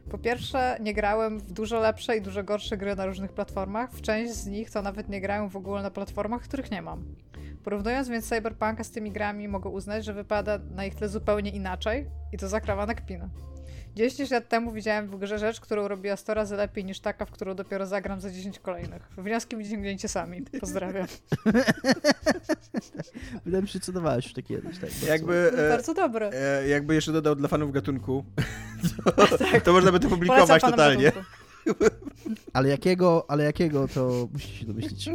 Po pierwsze, nie grałem w dużo lepsze i dużo gorsze gry na różnych platformach. W część z nich to nawet nie grałem w ogóle na platformach, których nie mam. Porównując więc Cyberpunka z tymi grami, mogę uznać, że wypada na ich tle zupełnie inaczej i to zakrawa na kpinę. 10 lat temu widziałem w grze rzecz, którą robiła 100 razy lepiej niż taka, w którą dopiero zagram za 10 kolejnych. Wnioski wyciągnięcie sami. Pozdrawiam. Wydaje mi się, że cedowałeś już takie kiedyś. Tak, bardzo. Jakby, e, Bardzo dobre. e, jakby jeszcze dodał dla fanów gatunku, to, Tak. to można by to publikować totalnie. gatunku. Ale jakiego, ale jakiego, to musicie się domyślić.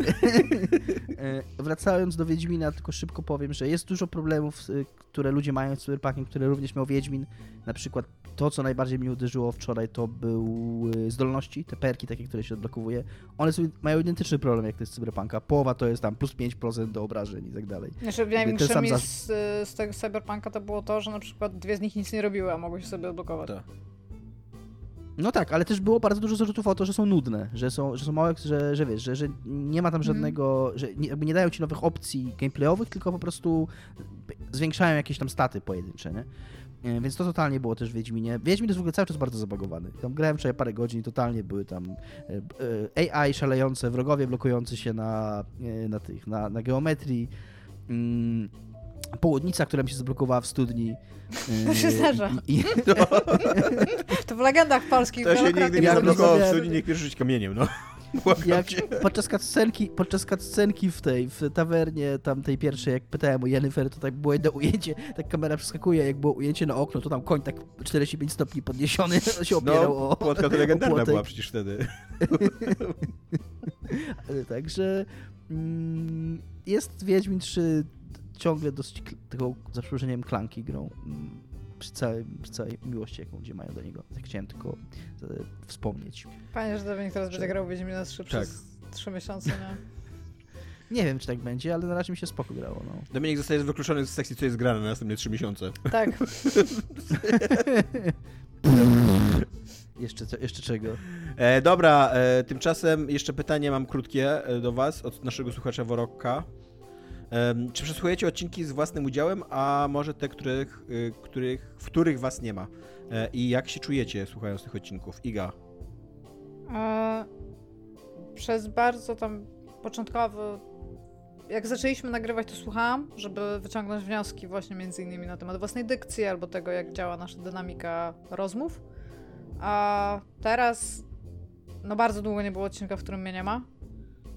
E, Wracając do Wiedźmina, tylko szybko powiem, że jest dużo problemów, y, które ludzie mają z Cyberpunkiem, które również miał Wiedźmin. Na przykład to, co najbardziej mnie uderzyło wczoraj, to były zdolności, te perki takie, które się odblokowuje. One są, mają identyczny problem jak to jest Cyberpunka. Połowa to jest tam plus 5% do obrażeń i tak dalej. Znaczy, największymi z, z tego Cyberpunka to było to, że na przykład dwie z nich nic nie robiły, a mogły się sobie odblokować. Tak. No tak, ale też było bardzo dużo zarzutów o to, że są nudne, że są, że są małe, że, że wiesz, że, że nie ma tam Mhm. żadnego, że nie, nie dają ci nowych opcji gameplayowych, tylko po prostu zwiększają jakieś tam staty pojedyncze, nie? E, Więc to totalnie było też w Wiedźminie. Wiedźmin jest w ogóle cały czas bardzo zabagowany. Tam grałem wczoraj parę godzin i totalnie były tam e, e, AI szalejące, wrogowie blokujący się na, na tych, na, na geometrii. Mm, Południca, która mi się zablokowała w studni. To się zdarza. I, i, To w legendach polskich To się nigdy nie zablokowało w studni, niech pierwszy rzuć kamieniem, no. Jak podczas cutscenki, podczas cutscenki w tej, w tawernie, tam tej pierwszej, jak pytałem o Jennifer, to tak było jedno ujęcie, tak kamera przeskakuje, jak było ujęcie na okno, to tam koń tak 45 stopni podniesiony się opierał No, o... płotka to legendarna płotek. była przecież wtedy. Ale Także mm, jest Wiedźmin 3 ciągle dosyć kl- tego, za przeproszeniem, klanki grą. Mm, Przy całej, przy całej miłości, jaką ludzie mają do niego. Tak chciałem tylko e, wspomnieć. Panie, że Dominik teraz Że- będzie grał w Wiedźmina 3 Tak. przez 3 miesiące, nie? Nie wiem, czy tak będzie, ale na razie mi się spoko grało. No. Dominik zostaje wykluczony z sekcji, co jest grane na następne trzy miesiące. Tak. jeszcze, co- jeszcze czego? E, dobra, e, tymczasem jeszcze pytanie mam krótkie e, do was, od naszego słuchacza Worokka. Czy przesłuchujecie odcinki z własnym udziałem, a może te, których, y, których, w których was nie ma? E, I jak się czujecie słuchając tych odcinków? Iga. E, przez bardzo tam początkowy. Jak zaczęliśmy nagrywać, to słuchałam, żeby wyciągnąć wnioski, właśnie między innymi na temat własnej dykcji albo tego, jak działa nasza dynamika rozmów. A teraz, no bardzo długo nie było odcinka, w którym mnie nie ma.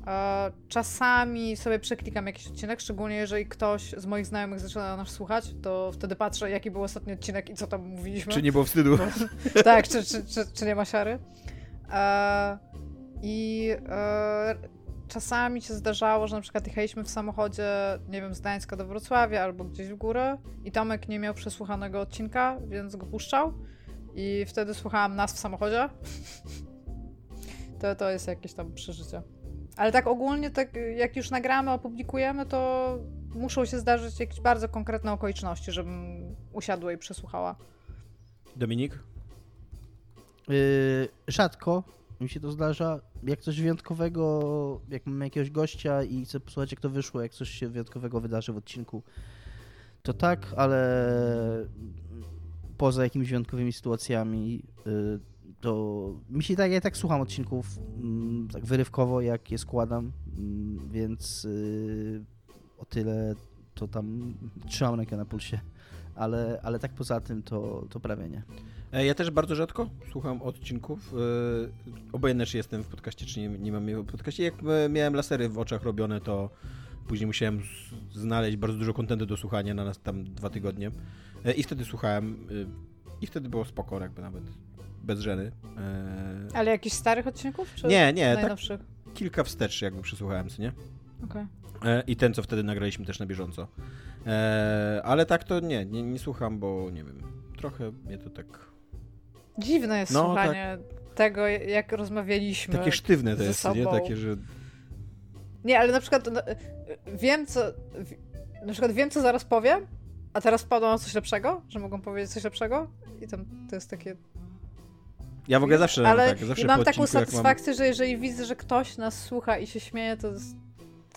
E, Czasami sobie przeklikam jakiś odcinek, szczególnie jeżeli ktoś z moich znajomych zaczyna nas słuchać, to wtedy patrzę, jaki był ostatni odcinek i co tam mówiliśmy. Czy nie było wstydu? tak, czy, czy, czy, czy nie ma siary. E, I e, czasami się zdarzało, że na przykład jechaliśmy w samochodzie, nie wiem, z Gdańska do Wrocławia albo gdzieś w górę i Tomek nie miał przesłuchanego odcinka, więc go puszczał i wtedy słuchałam nas w samochodzie. To, to jest jakieś tam przeżycie. Ale tak ogólnie, tak jak już nagramy, opublikujemy, to muszą się zdarzyć jakieś bardzo konkretne okoliczności, żebym usiadła i przesłuchała. Dominik? Yy, rzadko mi się to zdarza. Jak coś wyjątkowego, jak mam jakiegoś gościa i chcę posłuchać jak to wyszło, jak coś się wyjątkowego wydarzy w odcinku, to tak, ale poza jakimiś wyjątkowymi sytuacjami, yy, to mi się tak, ja tak słucham odcinków mm, tak wyrywkowo, jak je składam, mm, więc yy, o tyle to tam trzymam rękę na pulsie, ale, ale tak poza tym to, to prawie nie. E, Ja też bardzo rzadko słucham odcinków. e, Obojętnie, czy jestem w podcaście, czy nie, nie mam je w podcaście. Jak e, miałem lasery w oczach robione, to później musiałem znaleźć bardzo dużo kontentu do słuchania na nas tam dwa tygodnie. E, I wtedy słuchałem. e, I wtedy było spoko, jakby nawet bez żeny. E, Ale jakichś starych odcinków? Czy Nie, nie, tak najnowszych? kilka wstecz jakby przesłuchałem, co nie? Okej. E, I ten, co wtedy nagraliśmy też na bieżąco. E, Ale tak to nie, nie, nie słucham, bo nie wiem, trochę mnie to tak... Dziwne jest No, słuchanie tego, jak rozmawialiśmy. Takie sztywne to jest, nie? sobą. Takie, że Nie, ale na przykład no, wiem, co. Na przykład wiem, co zaraz powiem, a teraz na coś lepszego, że mogą powiedzieć coś lepszego. I tam to jest takie. Ja w ogóle zawsze ale tak, zawsze mam taką jak mam- satysfakcję, że jeżeli widzę, że ktoś nas słucha i się śmieje, to jest,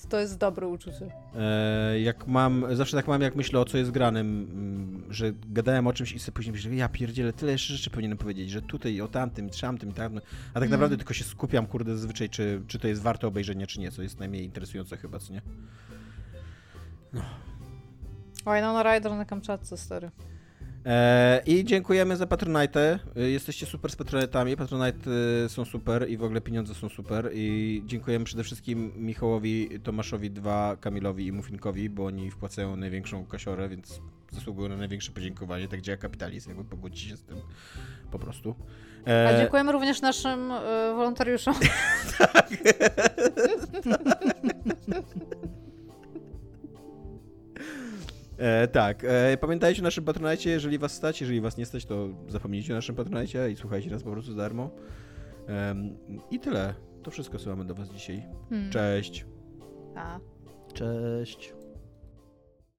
to jest dobre uczucie. E, jak mam, zawsze tak mam, jak myślę o co jest granym, mm, że gadałem o czymś i sobie później myślę, ja pierdzielę, tyle jeszcze rzeczy powinienem powiedzieć, że tutaj o tamtym, tamtym, tamtym, a tak Mm. naprawdę tylko się skupiam, kurde, zazwyczaj, czy, czy to jest warte obejrzenia, czy nie, co jest najmniej interesujące chyba, co nie? Winona Ryder na Kamczatce, stary. E, I dziękujemy za Patronite. E, Jesteście super z Patronitami. Patronite e, są super i w ogóle pieniądze są super. I dziękujemy przede wszystkim Michałowi, Tomaszowi 2, Kamilowi i Mufinkowi, bo oni wpłacają największą kasiorę, więc zasługują na największe podziękowanie. Tak działa kapitalizm, jakby pogódźcie się z tym po prostu. A dziękujemy również naszym y, wolontariuszom. E, tak, e, pamiętajcie o naszym Patronite, jeżeli was stać, jeżeli was nie stać, to zapomnijcie o naszym Patronite i słuchajcie nas po prostu za darmo. I tyle. To wszystko, co mamy do was dzisiaj. Hmm. Cześć. A. Cześć.